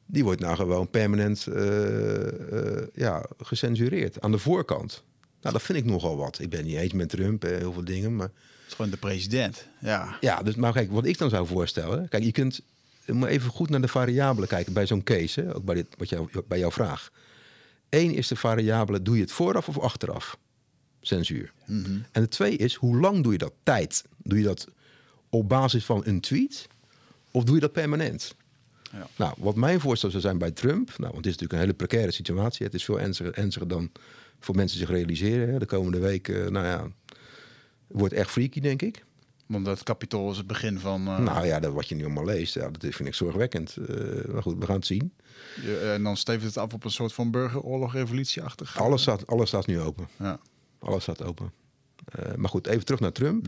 Die wordt nou gewoon permanent eh, ja, gecensureerd aan de voorkant. Nou, dat vind ik nogal wat. Ik ben niet eens met Trump, heel veel dingen. Maar is gewoon de president. Ja, ja, dus, maar kijk, wat ik dan zou voorstellen. Kijk, je kunt moet even goed naar de variabelen kijken bij zo'n case. Hè, ook bij, dit, wat jou, bij jouw vraag. Eén is de variabele, doe je het vooraf of achteraf? Censuur. En de twee is, hoe lang doe je dat? Tijd. Doe je dat op basis van een tweet? Of doe je dat permanent? Ja. Nou, wat mijn voorstel zou zijn bij Trump... Nou, want het is natuurlijk een hele precaire situatie. Het is veel ernstiger, ernstiger dan voor mensen zich realiseren. Hè. De komende week, eh, nou ja... Wordt echt freaky, denk ik. want het kapitool is het begin van... eh, Nou ja, dat wat je nu allemaal leest, ja, dat vind ik zorgwekkend. Eh, maar goed, we gaan het zien. je- en dan stevent het af op een soort van burgeroorlog, revolutieachtig. Alles staat, alles staat nu open. Ja. Alles staat open. Eh, maar goed, even terug naar Trump.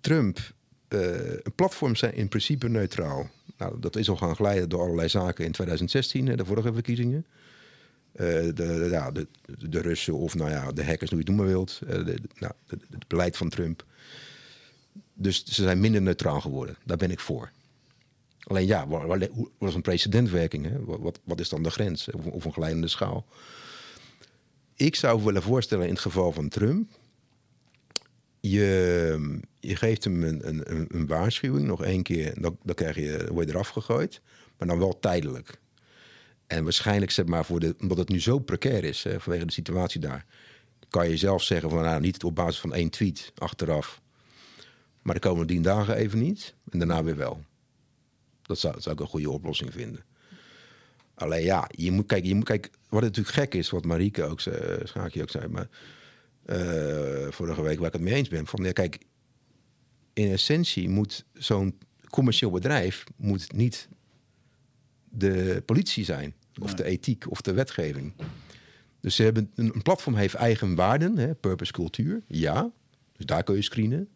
Trump, eh, platforms zijn in principe neutraal. Nou, dat is al gaan glijden door allerlei zaken in 2016, hè, de vorige verkiezingen. Eh, de, de- de, Russen of nou ja, de hackers, hoe je het noemen wilt. Eh, nou, het beleid van Trump. Dus ze zijn minder neutraal geworden. Daar ben ik voor. Alleen ja, wat is een precedentwerking? Hè? Wat, wat, is dan de grens? Of, een glijdende schaal? Ik zou willen voorstellen in het geval van Trump. Je, geeft hem een, een, een- waarschuwing, nog één keer, dan, dan krijg je, word je eraf gegooid. Maar dan wel tijdelijk. En waarschijnlijk, zeg maar, voor de, omdat het nu zo precair is hè, vanwege de situatie daar, kan je zelf zeggen van nou, niet op basis van één tweet achteraf. Maar de komende tien dagen even niet. En daarna weer wel. Dat zou, ik een goede oplossing vinden. Alleen ja, je moet kijken, je moet kijken. Wat natuurlijk gek is, wat Marieke ook zei, Schaakje ook zei, maar eh, vorige week waar ik het mee eens ben. Van ja, kijk, in essentie moet zo'n commercieel bedrijf moet niet de politie zijn, of de ethiek of de wetgeving. Dus ze hebben een, platform heeft eigen waarden, hè, purpose, cultuur, ja. Dus daar kun je screenen.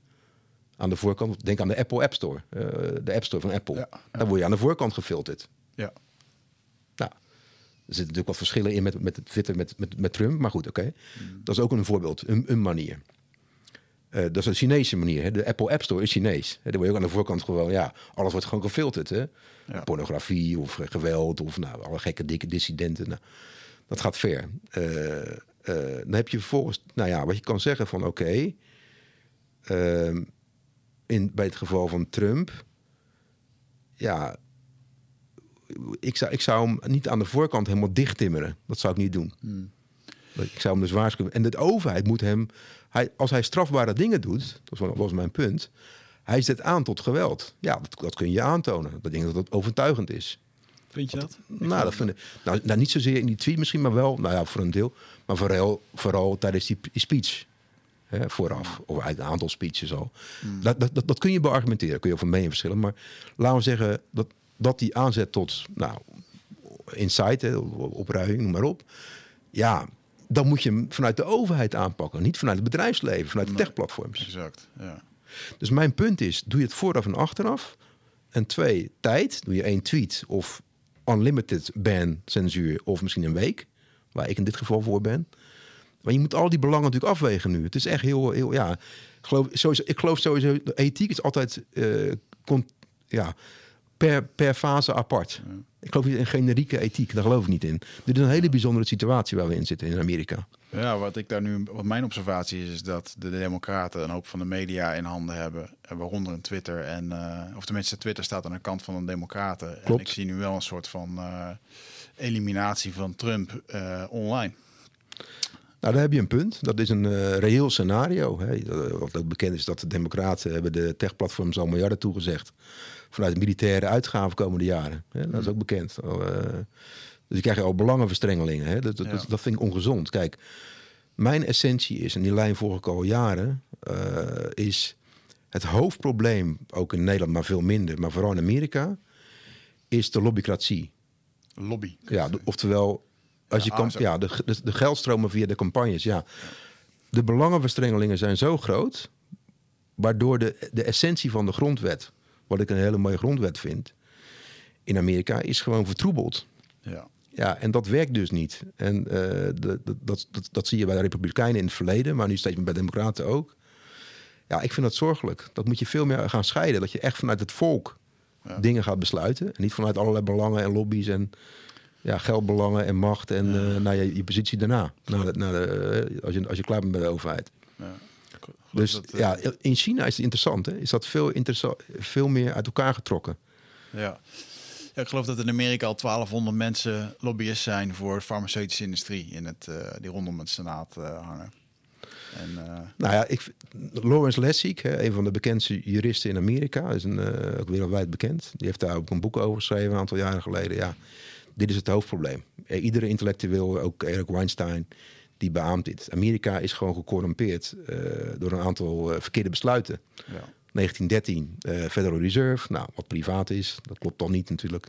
Aan de voorkant, denk aan de Apple App Store, eh, de App Store van Apple. Ja, ja. Daar word je aan de voorkant gefilterd. Ja. Nou, er zitten natuurlijk wat verschillen in met, met het Twitter met, met, met Trump. Maar goed, oké. Dat is ook een voorbeeld, een, een manier. Eh, dat is een Chinese manier. Hè. De Apple App Store is Chinees. Hè. Daar word je ook aan de voorkant gewoon, ja, alles wordt gewoon gefilterd. Hè. Ja. Pornografie of eh, geweld of nou, alle gekke dikke dissidenten. Nou, dat gaat ver. Eh, dan heb je vervolgens, nou ja, wat je kan zeggen van oké. ehm, in, bij het geval van Trump, ja, ik zou, ik zou hem niet aan de voorkant helemaal dicht timmeren. Dat zou ik niet doen. Dat Ik zou hem dus waarschuwen. En de overheid moet hem, hij, als hij strafbare dingen doet, dat was, mijn punt, hij zet aan tot geweld. Ja, dat, dat kun je aantonen. Dat denk ik dat dat overtuigend is. Vind je dat? nou, dat vind ik, nou, nou, niet zozeer in die tweet misschien, maar wel, nou ja, voor een deel. Maar vooral, vooral tijdens die, die speech. Hè, vooraf. Of uit een aantal speeches al. Dat, dat, dat, dat kun je beargumenteren. Kun je over mee verschillen. Maar laten we zeggen dat, dat die aanzet tot, nou, insight, opruiming, noem maar op. Ja, dan moet je hem vanuit de overheid aanpakken. Niet vanuit het bedrijfsleven, vanuit de techplatforms. Exact, ja. Dus mijn punt is, doe je het vooraf en achteraf. En twee, tijd. Doe je één tweet of unlimited ban, censuur of misschien een week. Waar ik in dit geval voor ben. Maar je moet al die belangen natuurlijk afwegen nu. Het is echt heel, heel ja. Ik geloof sowieso, ik geloof sowieso ethiek is altijd uh, con, ja, per, per fase apart. Ja. Ik geloof niet in generieke ethiek, daar geloof ik niet in. Dit is een hele bijzondere situatie waar we in zitten in Amerika. Ja, wat ik daar nu, wat mijn observatie is, is dat de Democraten een hoop van de media in handen hebben, waaronder een Twitter en, uh, of tenminste Twitter staat aan de kant van de Democraten. Klopt. En ik zie nu wel een soort van uh, eliminatie van Trump uh, online. Nou, daar heb je een punt. Dat is een uh, reëel scenario. Hè. Wat ook bekend is dat de Democraten hebben de techplatforms al miljarden toegezegd vanuit militaire uitgaven komende jaren. Hè? Dat is ook bekend. Uh, dus je krijgt al belangenverstrengelingen. Hè? Dat, dat, dat, vind ik ongezond. Kijk, mijn essentie is, en die lijn volg ik al jaren, uh, is het hoofdprobleem, ook in Nederland, maar veel minder, maar vooral in Amerika, is de lobbycratie. Lobby. Ja, de, oftewel, als ja, je kan, ja, de, de, de, geldstromen via de campagnes, ja. De belangenverstrengelingen zijn zo groot, waardoor de, de essentie van de grondwet, wat ik een hele mooie grondwet vind, in Amerika is gewoon vertroebeld. Ja. Ja, en dat werkt dus niet. En uh, de, de, dat, dat, dat zie je bij de Republikeinen in het verleden, maar nu steeds bij de Democraten ook. Ja, ik vind dat zorgelijk. Dat moet je veel meer gaan scheiden. Dat je echt vanuit het volk ja. dingen gaat besluiten. En niet vanuit allerlei belangen en lobby's en ja, geldbelangen en macht en ja. uh, naar je, je positie daarna. De, de, als, je, als je klaar bent bij de overheid. Dus dat, ja, in China is het interessant. Hè? Is dat veel, veel meer uit elkaar getrokken. Ja. ja, ik geloof dat in Amerika al 1200 mensen lobbyisten zijn voor de farmaceutische industrie in het, uh, die rondom het Senaat uh, hangen. En, uh, nou ja, ik, Lawrence Lessig, hè, een van de bekendste juristen in Amerika, is een, ook wereldwijd bekend. Die heeft daar ook een boek over geschreven een aantal jaren geleden. Ja, dit is het hoofdprobleem. Iedere intellectueel, ook Eric Weinstein, die beaamt dit. Amerika is gewoon gecorrumpeerd uh, door een aantal uh, verkeerde besluiten. Ja. 1913, uh, Federal Reserve, nou, wat privaat is, dat klopt dan niet natuurlijk.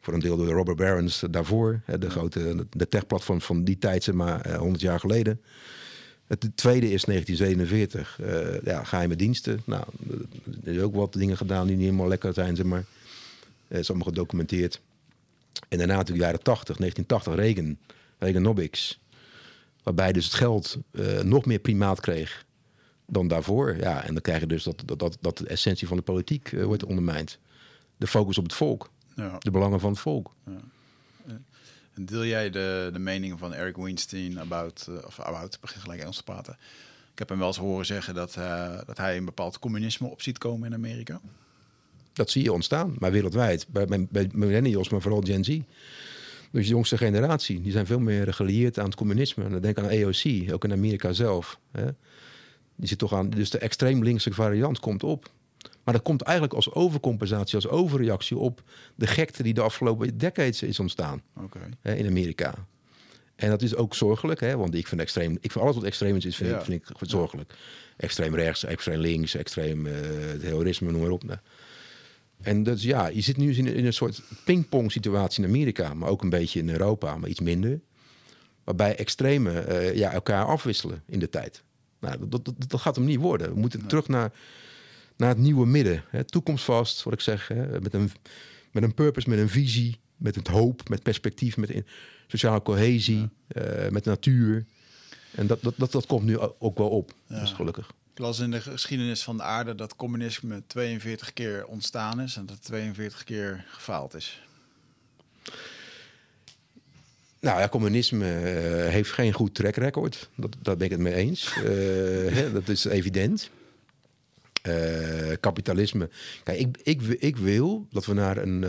Voor een deel door Robert Barons daarvoor, hè, de ja. grote de techplatform van die tijd, zeg maar, 100 jaar geleden. Het tweede is 1947, ja, geheime diensten. Nou, er is ook wat dingen gedaan die niet helemaal lekker zijn, zeg maar. Het is allemaal gedocumenteerd. En daarna natuurlijk jaren 80, 1980, Reagan, Reaganomics. Waarbij dus het geld uh, nog meer primaat kreeg dan daarvoor. Ja, en dan krijg je dus dat, dat, dat, dat de essentie van de politiek uh, wordt ondermijnd. De focus op het volk. Ja. De belangen van het volk. Ja. En deel jij de, de meningen van Eric Weinstein about, uh, of about, begin gelijk Engels te praten. Ik heb hem wel eens horen zeggen dat, uh, dat hij een bepaald communisme op ziet komen in Amerika. Dat zie je ontstaan, maar wereldwijd. Bij, bij, bij millennials, maar vooral Gen Z. Dus de jongste generatie, die zijn veel meer gelieerd aan het communisme. Dan denk aan AOC, ook in Amerika zelf. Hè. Die zit toch aan, dus de extreem linkse variant komt op. Maar dat komt eigenlijk als overcompensatie, als overreactie op de gekte die de afgelopen decades is ontstaan okay. hè, in Amerika. En dat is ook zorgelijk, hè, want ik vind, extreem, ik vind alles wat extreem is, vind, ja. vind ik zorgelijk. Extreem rechts, extreem links, extreem uh, terrorisme, noem maar op. Nou. En dus ja, je zit nu in, in een soort pingpong situatie in Amerika, maar ook een beetje in Europa, maar iets minder. Waarbij extremen uh, ja, elkaar afwisselen in de tijd. Nou, dat, dat, dat gaat hem niet worden. We moeten nee. terug naar, naar het nieuwe midden. Hè. Toekomstvast, wat ik zeg. Hè. Met, een, met een purpose, met een visie, met het hoop, met perspectief, met in, sociale cohesie, ja. uh, met natuur. En dat, dat, dat, dat komt nu ook wel op, ja. dus gelukkig. Ik las in de geschiedenis van de aarde dat communisme 42 keer ontstaan is en dat 42 keer gefaald is. Nou ja, communisme uh, heeft geen goed track record. Dat, daar ben ik het mee eens. Uh, (laughs) hè, dat is evident. Uh, kapitalisme. Kijk, ik, ik, ik wil dat we naar een,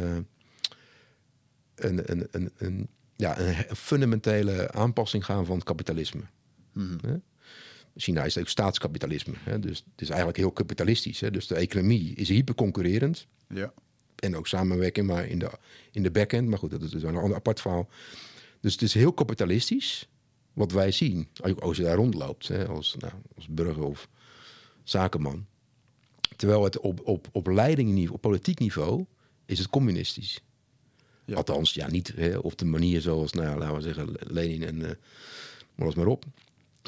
een, een, een, een ja, een, fundamentele aanpassing gaan van het kapitalisme. Hè? China is ook staatskapitalisme. Hè? Dus het is eigenlijk heel kapitalistisch. Hè? Dus de economie is hyperconcurrerend. Ja. En ook samenwerking, maar in de, in de backend. Maar goed, dat is dus een ander apart verhaal. Dus het is heel kapitalistisch wat wij zien. Als je daar rondloopt, hè? Als, nou, als burger of zakenman. Terwijl het op, op, op leidingniveau, op politiek niveau, is het communistisch. Ja. Althans, ja, niet hè, op de manier zoals, nou, laten we zeggen, Lenin en uh, alles maar op.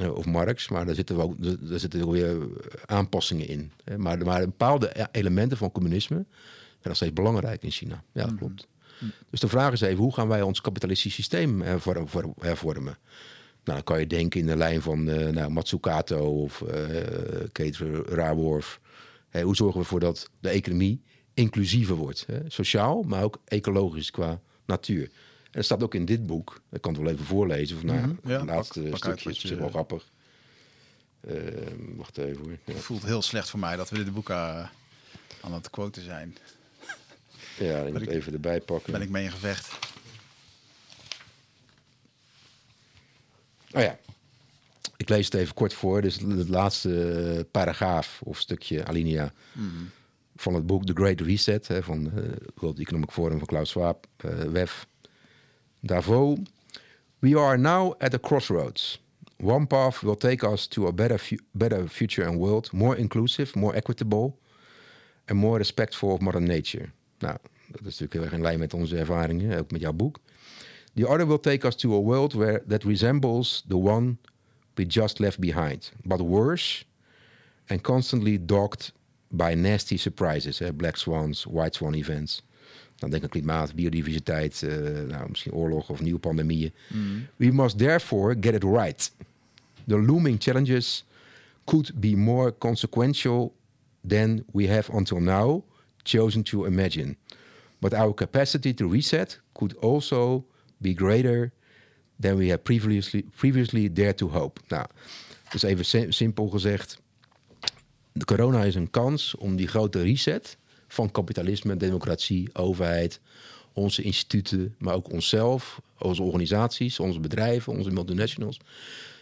Eh, of Marx, maar daar zitten, we ook, daar zitten ook weer aanpassingen in. Hè. Maar, maar bepaalde e- elementen van communisme zijn nog steeds belangrijk in China. Ja, dat klopt. Dus de vraag is even, hoe gaan wij ons kapitalistisch systeem hervor- vor- hervormen? Nou, dan kan je denken in de lijn van eh, nou, Matsukato of eh Raworf. Hè, hoe zorgen we ervoor dat de economie inclusiever wordt? Hè? Sociaal, maar ook ecologisch qua natuur. En dat staat ook in dit boek. Ik kan het wel even voorlezen. Of, nou, Mhm. Ja, het laatste pak- pak uit stukje is wel grappig. Eh, wacht even hoor. Ja, Het voelt heel slecht voor mij dat we dit boek eh, aan het quoten zijn. ja ik moet ik- even erbij pakken. Ben ik mee in gevecht. Oh ja. Ik lees het even kort voor. Dus het laatste eh, paragraaf of stukje alinea van het boek The Great Reset hè, van het World Economic Forum van Klaus Schwab, WEF. Davos. We are now at a crossroads. One path will take us to a better, fu- better future and world, more inclusive, more equitable and more respectful of modern nature. Nou, dat is natuurlijk heel erg in lijn met onze ervaringen, ook met jouw boek. The other will take us to a world where that resembles the one we just left behind, but worse and constantly dogged by nasty surprises, hè, black swans, white swan events. Dan denk ik aan klimaat, biodiversiteit, eh, nou, misschien oorlog of nieuwe pandemieën. We must therefore get it right. The looming challenges could be more consequential than we have until now chosen to imagine. But our capacity to reset could also be greater than we have previously, previously dared to hope. Nou, dus even sim- simpel gezegd. De corona is een kans om die grote reset van kapitalisme, democratie, overheid, onze instituten, maar ook onszelf, onze organisaties, onze bedrijven, onze multinationals.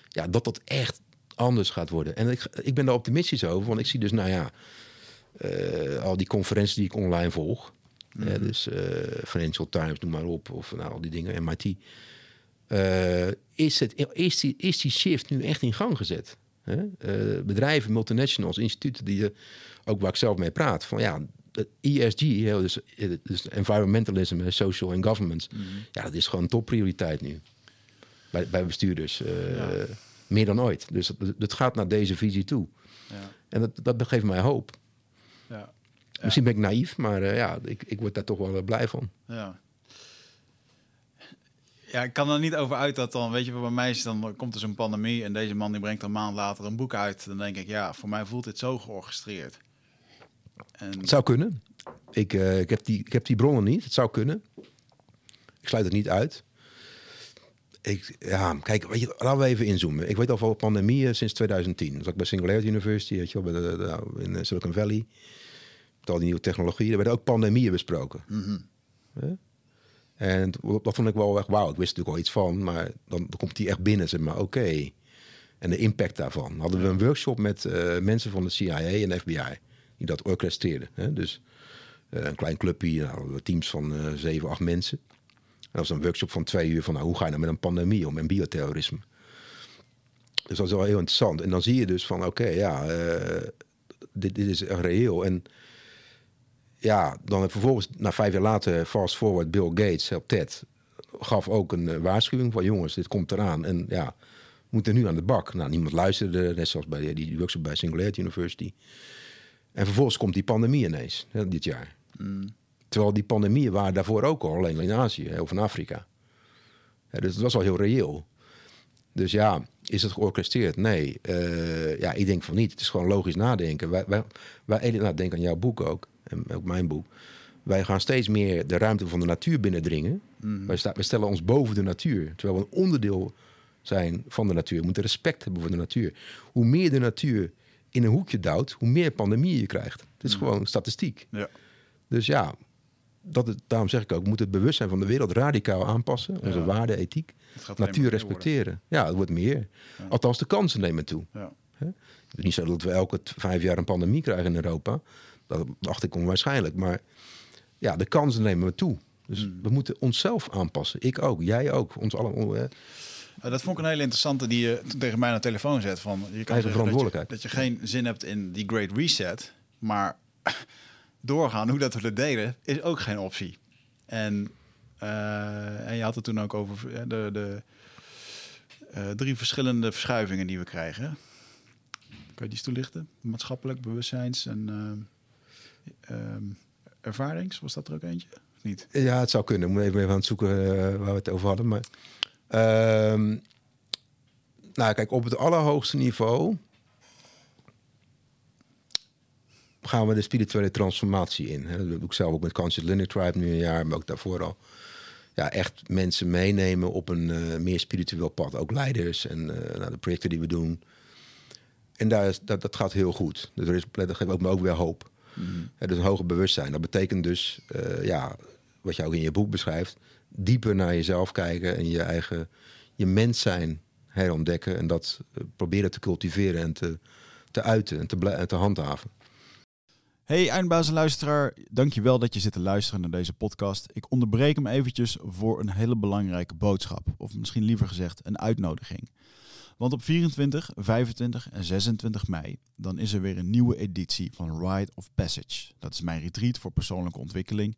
Ja, dat dat echt anders gaat worden. En ik, ik ben daar optimistisch over, want ik zie dus, nou ja, eh, al die conferenties die ik online volg. hè, dus eh, Financial Times, noem maar op, of nou, al die dingen, MIT. Eh, is, het, is, die, is die shift nu echt in gang gezet? Hè? Bedrijven, multinationals, instituten, die, ook waar ik zelf mee praat, van ja, ESG, dus, eh, dus environmentalism, social and governance, ja, dat is gewoon topprioriteit nu bij, bij bestuurders. eh, Ja. Meer dan ooit. Dus het, het gaat naar deze visie toe. Ja. En dat, dat geeft mij hoop. Ja. Misschien ben ik naïef, maar eh, ja, ik, ik word daar toch wel blij van. Ja. Ja, ik kan er niet over uit dat dan, weet je, bij mij is dan komt er zo'n pandemie en deze man die brengt een maand later een boek uit. Dan denk ik, ja, voor mij voelt dit zo georchestreerd. En Het zou kunnen. Ik, eh, ik, heb die, ik heb die bronnen niet. Het zou kunnen. Ik sluit het niet uit. Ik, ja, kijk, weet je, laten we even inzoomen. Ik weet al van pandemieën sinds 2010. Dat was ik bij Singularity University, weet je wel, bij de, de- in eh, Silicon Valley. Met al die nieuwe technologieën. Er werden ook pandemieën besproken. Hè? En dat vond ik wel echt wauw. Ik wist natuurlijk al iets van, maar dan, dan komt die echt binnen, zeg maar, oké. En de impact daarvan. Hadden we een workshop met eh, mensen van de CIA en FBI. Die dat orchestreerden. Hè? Dus eh, een klein clubje, nou, teams van eh, zeven, acht mensen. En dat was een workshop van twee uur van nou, hoe ga je nou met een pandemie om en bioterrorisme. Dus dat is wel heel interessant. En dan zie je dus van oké, ja, eh, dit, dit is reëel. En ja, dan vervolgens, na vijf jaar later, fast forward, Bill Gates op TED gaf ook een waarschuwing van jongens, dit komt eraan. En ja, we moeten nu aan de bak. Nou, niemand luisterde, net zoals bij die workshop bij Singularity University. En vervolgens komt die pandemie ineens, hè, dit jaar. Terwijl die pandemieën waren daarvoor ook al, alleen in Azië hè, of in Afrika. Ja, dus dat was al heel reëel. Dus ja, is het georchestreerd? Nee. Eh, ja, ik denk van niet. Het is gewoon logisch nadenken. Wij, wij, wij nou, denk aan jouw boek ook, en ook mijn boek. Wij gaan steeds meer de ruimte van de natuur binnendringen. Wij, sta, wij stellen ons boven de natuur. Terwijl we een onderdeel zijn van de natuur. We moeten respect hebben voor de natuur. Hoe meer de natuur in een hoekje duwt, hoe meer pandemieën je krijgt. Het is gewoon statistiek. ja. Dus ja, dat het, daarom zeg ik ook, we moeten het bewustzijn van de wereld radicaal aanpassen. Onze Ja. waarden, ethiek, natuur respecteren. Ja, het wordt meer. Ja. Althans, de kansen nemen toe. Ja. Het is niet zo dat we elke vijf jaar een pandemie krijgen in Europa. Dat dacht ik onwaarschijnlijk. Maar ja, de kansen nemen we toe. Dus Hmm. we moeten onszelf aanpassen. Ik ook, jij ook. Ons allemaal. Eh, dat vond ik een hele interessante die je tegen mij aan de telefoon zet. Van, je kan zeggen dat je, verantwoordelijkheid. dat je geen zin hebt in die great reset. Maar (laughs) doorgaan, hoe dat we dat deden, is ook geen optie. En, eh, en je had het toen ook over eh, de, de drie verschillende verschuivingen die we krijgen. Kan je die toelichten? Maatschappelijk, bewustzijns en eh, ehm, ervarings. Was dat er ook eentje? Niet? Ja, het zou kunnen. Ik moet even, even aan het zoeken waar we het over hadden. Maar, ehm, nou, kijk, op het allerhoogste niveau gaan we de spirituele transformatie in. Hè. Dat doe ik zelf ook met Conscious Learning Tribe nu een jaar, maar ook daarvoor al. Ja, echt mensen meenemen op een eh, meer spiritueel pad. Ook leiders en eh, nou, de projecten die we doen. En daar is, dat, dat gaat heel goed. Dus er is, dat geeft ook me ook weer hoop. Ja, dus een hoger bewustzijn. Dat betekent dus, eh, ja, wat je ook in je boek beschrijft, dieper naar jezelf kijken en je eigen, je mens zijn herontdekken en dat eh, proberen te cultiveren en te, te uiten en te, en te handhaven. Hey eindbaas luisteraar, dankjewel dat je zit te luisteren naar deze podcast. Ik onderbreek hem eventjes voor een hele belangrijke boodschap. Of misschien liever gezegd een uitnodiging. Want op 24, 25 en 26 mei dan is er weer een nieuwe editie van Rite of Passage. Dat is mijn retreat voor persoonlijke ontwikkeling.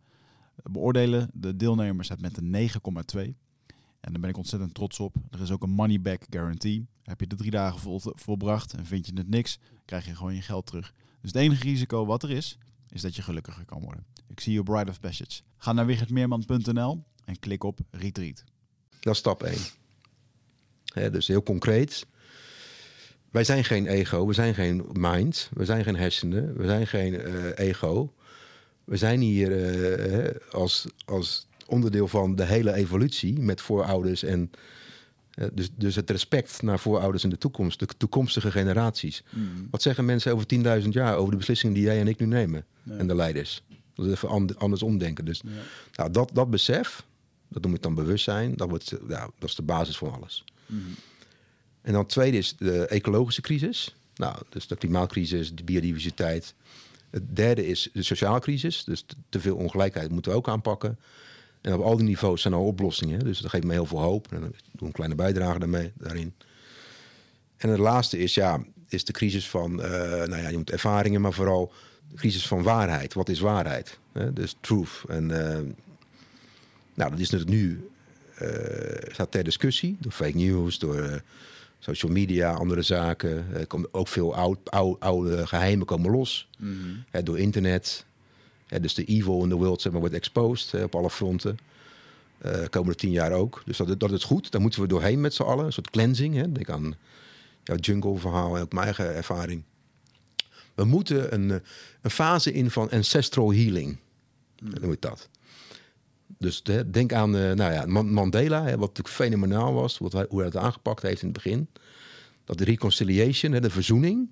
beoordelen de deelnemers het met een 9,2. En daar ben ik ontzettend trots op. Er is ook een money back guarantee. Heb je de drie dagen vol, volbracht en vind je het niks, krijg je gewoon je geld terug. Dus het enige risico wat er is, is dat je gelukkiger kan worden. Ik zie je Bride of Passage. Ga naar wichertmeerman.nl en klik op Retreat. Dat is stap 1. Hè, dus heel concreet. Wij zijn geen ego, we zijn geen mind, we zijn geen hersenen, we zijn geen eh, ego. We zijn hier eh, als, als onderdeel van de hele evolutie met voorouders en eh, dus, dus het respect naar voorouders in de toekomst, de toekomstige generaties. Wat zeggen mensen over 10.000 jaar over de beslissingen die jij en ik nu nemen en de leiders? Dat is even and- anders omdenken. Dus nou, dat, dat besef, dat noem ik dan bewustzijn, dat, wordt, ja, dat is de basis van alles. En dan tweede is de ecologische crisis. Nou, dus de klimaatcrisis, de biodiversiteit. Het derde is de sociale crisis. Dus te- veel ongelijkheid moeten we ook aanpakken. En op al die niveaus zijn er oplossingen. Dus dat geeft me heel veel hoop. En ik doe een kleine bijdrage daarmee, daarin. En het laatste is, ja, is de crisis van, eh, nou ja, je moet ervaringen, maar vooral de crisis van waarheid. Wat is waarheid? Dus truth. En eh, nou, dat is natuurlijk nu eh, staat ter discussie door fake news, door social media, andere zaken. Er komt ook veel oud, oud, oude geheimen komen los hè, door internet. Hè, dus de evil in the world zeg maar, wordt exposed hè, op alle fronten. Eh komende tien jaar ook. Dus dat, dat is goed. Daar moeten we doorheen met z'n allen. Een soort cleansing. Hè. Denk aan jouw jungle verhaal en ook mijn eigen ervaring. We moeten een, eh, een fase in van ancestral healing. Dat noem ik dat. Dus de- denk aan eh, nou ja, Man- Mandela, hè, wat natuurlijk fenomenaal was, wat hoe hij het aangepakt heeft in het begin. Dat de reconciliation, hè, de verzoening,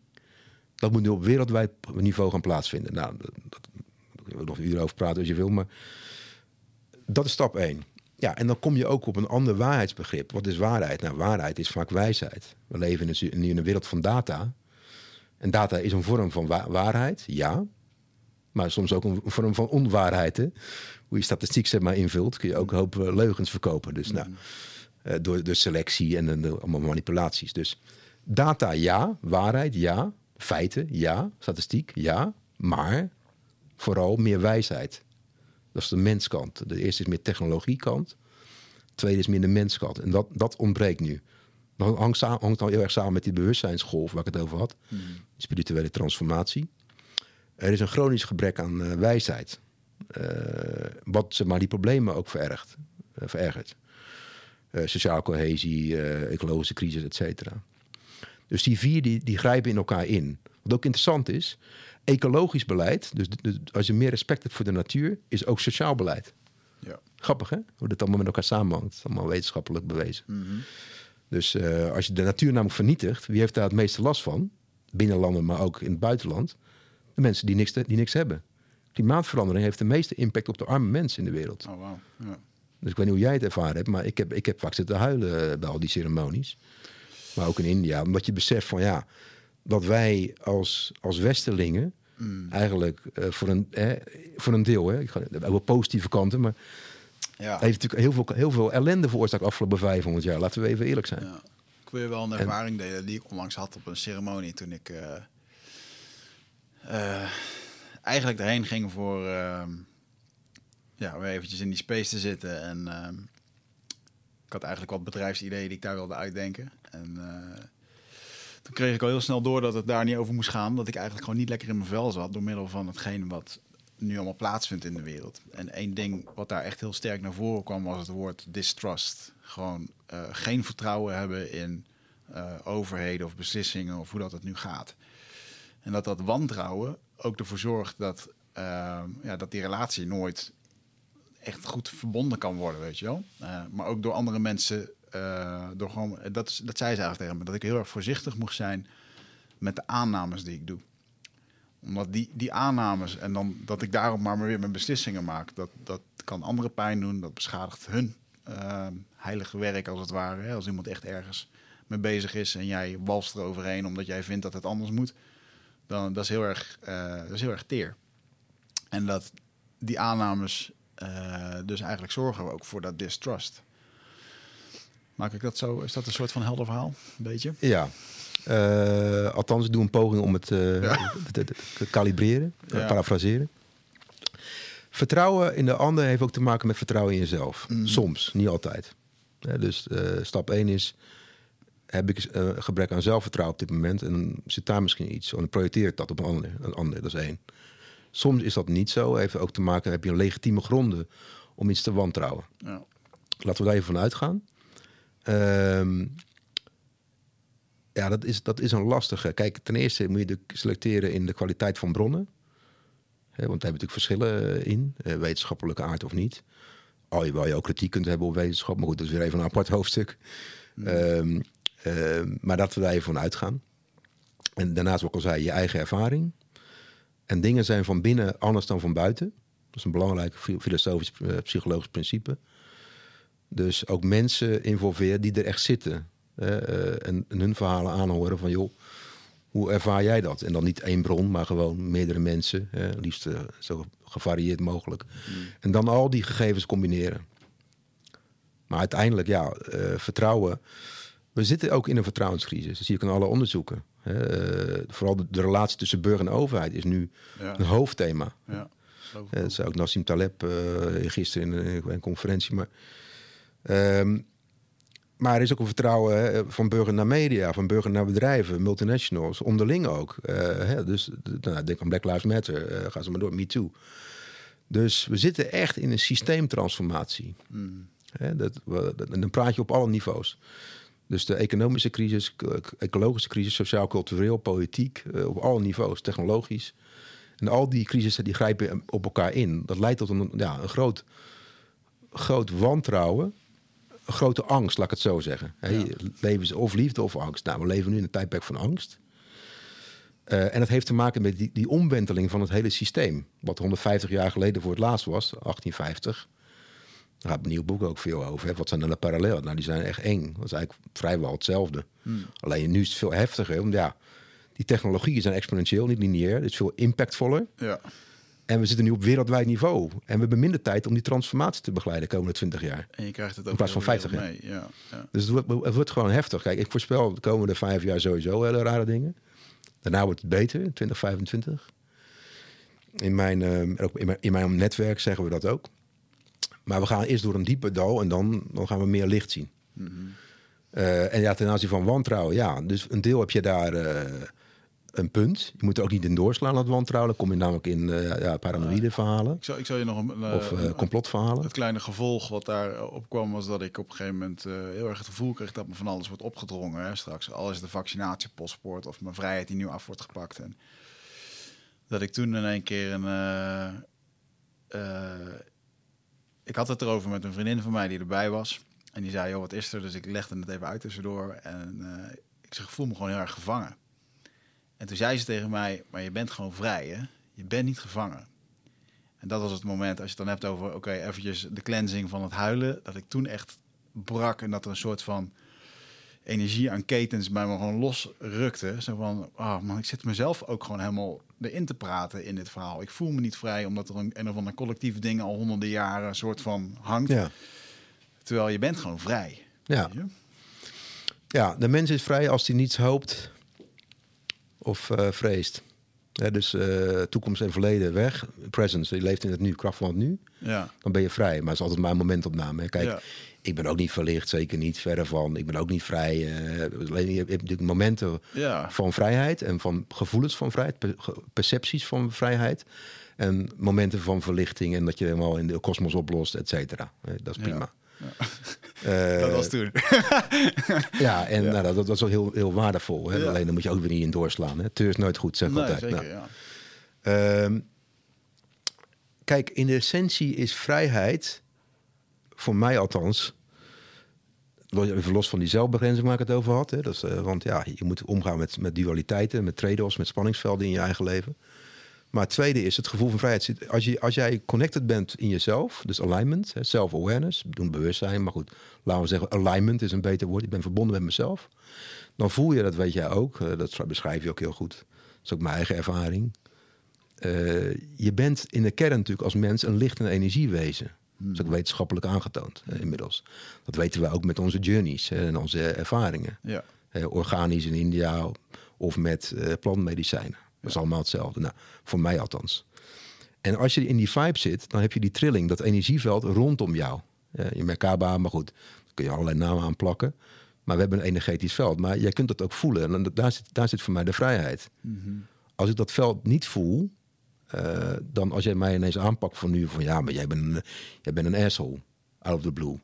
dat moet nu op wereldwijd niveau gaan plaatsvinden. Nou, dat, dat, nog uren over praten als je wil, maar dat is stap één. Ja, en dan kom je ook op een ander waarheidsbegrip. Wat is waarheid? Nou, waarheid is vaak wijsheid. We leven in een, in een wereld van data. En data is een vorm van wa- waarheid, ja. Maar soms ook een vorm van onwaarheid. Hè? Hoe je statistiek zeg maar invult, kun je ook een hoop eh, leugens verkopen. Dus nou, eh, door de selectie en de, allemaal manipulaties. Dus data ja, waarheid ja, feiten ja, statistiek ja, maar vooral meer wijsheid. Dat is de menskant. De eerste is meer technologiekant. De tweede is meer de menskant. En dat, dat ontbreekt nu. Dat hangt, hangt al heel erg samen met die bewustzijnsgolf waar ik het over had. Die spirituele transformatie. Er is een chronisch gebrek aan eh, wijsheid. Eh, wat zeg maar, die problemen ook verergt, eh, verergert. Eh, sociale cohesie, ecologische crisis, et cetera. Dus die vier die, die grijpen in elkaar in. Wat ook interessant is, ecologisch beleid, dus, dus als je meer respect hebt voor de natuur, is ook sociaal beleid. Ja. Grappig hè? Hoe dat allemaal met elkaar samenhangt. Allemaal wetenschappelijk bewezen. Dus eh, als je de natuur namelijk vernietigt, wie heeft daar het meeste last van? Binnenlanden, maar ook in het buitenland. De mensen die niks, te- die niks hebben. Klimaatverandering heeft de meeste impact op de arme mensen in de wereld. Oh, wauw. Ja. Dus ik weet niet hoe jij het ervaren hebt, maar ik heb, ik heb vaak zitten huilen eh, bij al die ceremonies. Maar ook in India, omdat je beseft van ja, dat wij als, als Westerlingen eigenlijk eh, voor, een, hè, voor een deel, hè, ik ga wel positieve kanten, maar Ja. heeft natuurlijk heel veel, heel veel ellende veroorzaakt afgelopen 500 jaar. Laten we even eerlijk zijn. Ja. Ik wil je wel een ervaring delen die ik onlangs had op een ceremonie toen ik eh, eigenlijk erheen ging voor ehm, ja, weer eventjes in die space te zitten. En ehm, ik had eigenlijk wat bedrijfsideeën die ik daar wilde uitdenken. En eh, toen kreeg ik al heel snel door dat het daar niet over moest gaan. Dat ik eigenlijk gewoon niet lekker in mijn vel zat door middel van hetgeen wat nu allemaal plaatsvindt in de wereld. En één ding wat daar echt heel sterk naar voren kwam was het woord distrust. Gewoon eh, geen vertrouwen hebben in eh, overheden of beslissingen of hoe dat het nu gaat. En dat dat wantrouwen ook ervoor zorgt dat, eh, ja, dat die relatie nooit echt goed verbonden kan worden, weet je wel. Eh, maar ook door andere mensen, eh, door gewoon, dat, is, dat zei ze eigenlijk tegen me, dat ik heel erg voorzichtig moest zijn met de aannames die ik doe omdat die, die aannames en dan dat ik daarop maar weer mijn beslissingen maak, dat, dat kan anderen pijn doen, dat beschadigt hun eh, heilige werk als het ware. Hè? Als iemand echt ergens mee bezig is en jij walst eroverheen omdat jij vindt dat het anders moet, dan dat is heel erg, eh, dat is heel erg teer. En dat die aannames eh, dus eigenlijk zorgen ook voor dat distrust. Maak ik dat zo? Is dat een soort van helder verhaal? Een beetje? Ja. Eh, althans, ik doe een poging om het te, kalibreren, Ja. parafraseren. Vertrouwen in de ander heeft ook te maken met vertrouwen in jezelf. Soms, niet altijd. Dus stap 1 is, heb ik eh, gebrek aan zelfvertrouwen op dit moment... en zit daar misschien iets, en dan projecteer ik dat op een ander, een ander dat is één. Soms is dat niet zo, heeft ook te maken, heb je een legitieme gronden om iets te wantrouwen. Ja. Laten we daar even van uitgaan. Ehm, ja, dat is, dat is een lastige. Kijk, ten eerste moet je de selecteren in de kwaliteit van bronnen. Want daar hebben natuurlijk verschillen in, eh, wetenschappelijke aard of niet. Al je wel je ook kritiek kunt hebben op wetenschap, maar goed, dat is weer even een apart hoofdstuk. Ehm, ehm, maar dat we daar even van uitgaan. En daarnaast, wat ik al zei, je eigen ervaring. En dingen zijn van binnen anders dan van buiten. Dat is een belangrijk fi- filosofisch, eh, psychologisch principe. Dus ook mensen involveren die er echt zitten. eh, en, en hun verhalen aanhoren van, joh, hoe ervaar jij dat? En dan niet één bron, maar gewoon meerdere mensen. Liefst eh, zo gevarieerd mogelijk. En dan al die gegevens combineren. Maar uiteindelijk, ja, eh, vertrouwen. We zitten ook in een vertrouwenscrisis. Dat zie ik in alle onderzoeken. Hè. Eh, vooral de, de relatie tussen burger en overheid is nu Ja. een hoofdthema. Ja. dat zei ook Nassim Taleb eh, gisteren in een, een conferentie. Maar, ehm, maar er is ook een vertrouwen hè, van burger naar media, van burger naar bedrijven, multinationals, onderling ook. Eh, hè, dus nou, denk aan Black Lives Matter, ga ze maar door, Me Too. Dus we zitten echt in een systeemtransformatie. Hè, dat, we- dat- en dan praat je op alle niveaus. Dus de economische crisis, ecologische crisis, sociaal-cultureel, politiek, eh, op alle niveaus, technologisch. En al die crisissen die grijpen op elkaar in. Dat leidt tot een, ja, een groot, groot wantrouwen. Een grote angst, laat ik het zo zeggen. Je Leven is of liefde of angst. Nou, we leven nu in een tijdperk van angst. Eh, en dat heeft te maken met die, die omwenteling van het hele systeem. Wat 150 jaar geleden voor het laatst was, 1850. Daar gaat een nieuw boek ook veel over. Hè. Wat zijn dan de parallellen? Nou, die zijn echt eng. Dat is eigenlijk vrijwel hetzelfde. Alleen nu is het veel heftiger. Want ja, die technologieën zijn exponentieel, niet lineair. Het is veel impactvoller. Ja. En we zitten nu op wereldwijd niveau. En we hebben minder tijd om die transformatie te begeleiden de komende 20 jaar. En je krijgt het ook In plaats van heel 50 mee. Ja, ja. Dus het wordt, het wordt gewoon heftig. Kijk, ik voorspel de komende vijf jaar sowieso hele rare dingen. Daarna wordt het beter, in 2025. In mijn, ook in, mijn, in mijn netwerk zeggen we dat ook. Maar we gaan eerst door een diepe dal en dan, dan gaan we meer licht zien. Eh, en ja, ten aanzien van wantrouwen, ja. Dus een deel heb je daar eh, een punt. Je moet er ook niet in doorslaan, dat wantrouwen. Dan kom je namelijk in eh, ja, paranoïde verhalen. Ik, zal, ik zal je nog een, Of complotverhalen. Het kleine gevolg wat daarop kwam was dat ik op een gegeven moment heel erg het gevoel kreeg dat me van alles wordt opgedrongen. Hè, straks, al is het de vaccinatiepaspoort of mijn vrijheid die nu af wordt gepakt. En dat ik toen in één keer een. Ik had het erover met een vriendin van mij die erbij was. En die zei, joh, wat is er? Dus ik legde het even uit tussendoor. En eh, ik zeg, voel me gewoon heel erg gevangen. En toen zei ze tegen mij, maar je bent gewoon vrij, hè? Je bent niet gevangen. En dat was het moment, als je het dan hebt over, oké, eventjes de cleansing van het huilen, dat ik toen echt brak en dat er een soort van energie aan ketens bij me gewoon losrukte. Zo van, ah man, ik zit mezelf ook gewoon helemaal erin te praten in dit verhaal. Ik voel me niet vrij, omdat er een, een of ander collectief ding al honderden jaren soort van hangt. Ja. Terwijl je bent gewoon vrij. Ja. Ja, de mens is vrij als hij niets hoopt of eh, vreest. Hè, dus eh, toekomst en verleden weg. Presence, je leeft in het nu, kracht van het nu. Ja. Dan ben je vrij. Maar het is altijd maar een momentopname. hè. Kijk, Ja. Ik ben ook niet verlicht, zeker niet. Verder van. Ik ben ook niet vrij. eh, alleen je hebt natuurlijk momenten Ja. van vrijheid en van gevoelens van vrijheid, percepties van vrijheid. En momenten van verlichting en dat je helemaal in de kosmos oplost, et cetera. Eh, Dat is Ja. prima. Eh, Dat was toen. (laughs) ja, en Nou, dat, dat was wel heel, heel waardevol. Hè? Ja. Alleen dan moet je ook weer niet in doorslaan. Hè? Teur is nooit goed, zeg nee, altijd. zeker, Nou, ja. Ehm, kijk, in de essentie is vrijheid, voor mij althans, even los van die zelfbegrenzing waar ik het over had. Hè, dat is, eh, want ja, je moet omgaan met, met dualiteiten, met trade-offs, met spanningsvelden in je eigen leven. Maar het tweede is het gevoel van vrijheid. Als, je, als jij connected bent in jezelf, dus alignment, self-awareness, doen bewustzijn, maar goed, laten we zeggen, alignment is een beter woord. Ik ben verbonden met mezelf. Dan voel je, dat weet jij ook, eh, dat beschrijf je ook heel goed. Dat is ook mijn eigen ervaring. Eh, je bent in de kern natuurlijk als mens een licht- en energiewezen. Dat is ook wetenschappelijk aangetoond eh, inmiddels. Dat weten we ook met onze journeys hè, en onze ervaringen. Ja. Eh, organisch in India of met eh, plantmedicijnen. Dat is allemaal hetzelfde. Nou, voor mij althans. En als je in die vibe zit, dan heb je die trilling, dat energieveld rondom jou. Eh, je Merkaba, maar goed, daar kun je allerlei namen aan plakken. Maar we hebben een energetisch veld. Maar jij kunt dat ook voelen. En daar zit, daar zit voor mij de vrijheid. Als ik dat veld niet voel, eh, dan als jij mij ineens aanpakt van nu van ja, maar jij bent een, jij bent een asshole. Out of the blue.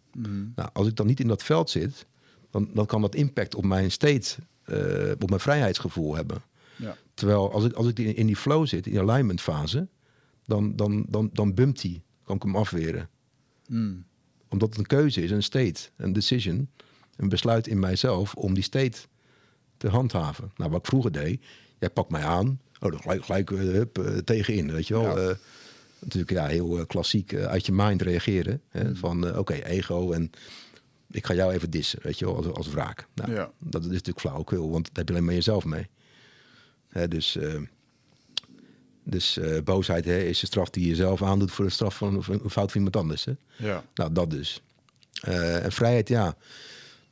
Nou, als ik dan niet in dat veld zit, dan, dan kan dat impact op mijn state, eh, op mijn vrijheidsgevoel hebben. Ja. Terwijl als ik, als ik in in die flow zit, in die alignment fase, dan, dan, dan, dan bumpt die. Kan ik hem afweren. Mm. Omdat het een keuze is, een state, een decision, een besluit in mijzelf om die state te handhaven. Nou, wat ik vroeger deed, jij pakt mij aan, oh, dan gelijk, gelijk eh, hup, eh, tegenin, weet je wel. Ja. Eh, natuurlijk ja, heel klassiek uit je mind reageren. Hè, Van eh, oké, ego en ik ga jou even dissen, weet je wel, als, als wraak. Nou, Ja. Dat is natuurlijk flauwekul, want daar heb je alleen maar jezelf mee. Hè, dus dus boosheid hè, is de straf die je zelf aandoet voor de straf van van een fout van iemand anders. Hè? Ja. Nou, dat dus. En vrijheid, ja,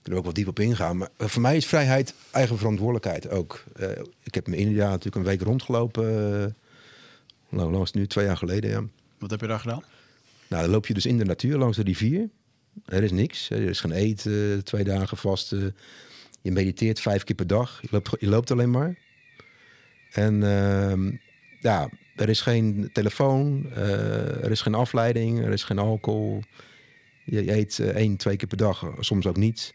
kunnen we ook wat diep op ingaan. Maar eh, voor mij is vrijheid eigen verantwoordelijkheid ook. Eh, ik heb in India natuurlijk een week rondgelopen. lang is het nu? Twee jaar geleden, ja. Wat heb je daar gedaan? Nou, dan loop je dus in de natuur langs de rivier. Er is niks. Er is geen eten, twee dagen vast. je mediteert vijf keer per dag. Je loopt, je loopt alleen maar. En ehm, ja, er is geen telefoon, er is geen afleiding, er is geen alcohol. Je, je eet één, twee keer per dag, soms ook niet.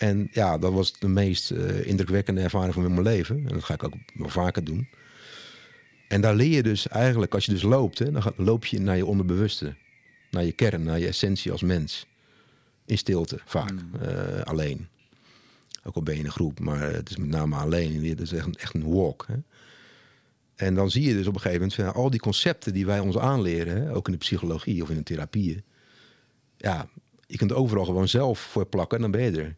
En ja, dat was de meest eh, indrukwekkende ervaring van mijn leven. En dat ga ik ook wel vaker doen. En daar leer je dus eigenlijk, als je dus loopt, hè, dan loop je naar je onderbewuste. Naar je kern, naar je essentie als mens. In stilte, vaak. eh, alleen. Ook al ben je in een groep, maar het is met name alleen. Het is echt een, echt een walk. Hè. En dan zie je dus op een gegeven moment van, al die concepten die wij ons aanleren, hè, ook in de psychologie of in de therapieën. Ja, je kunt overal gewoon zelf voor plakken en dan ben je er.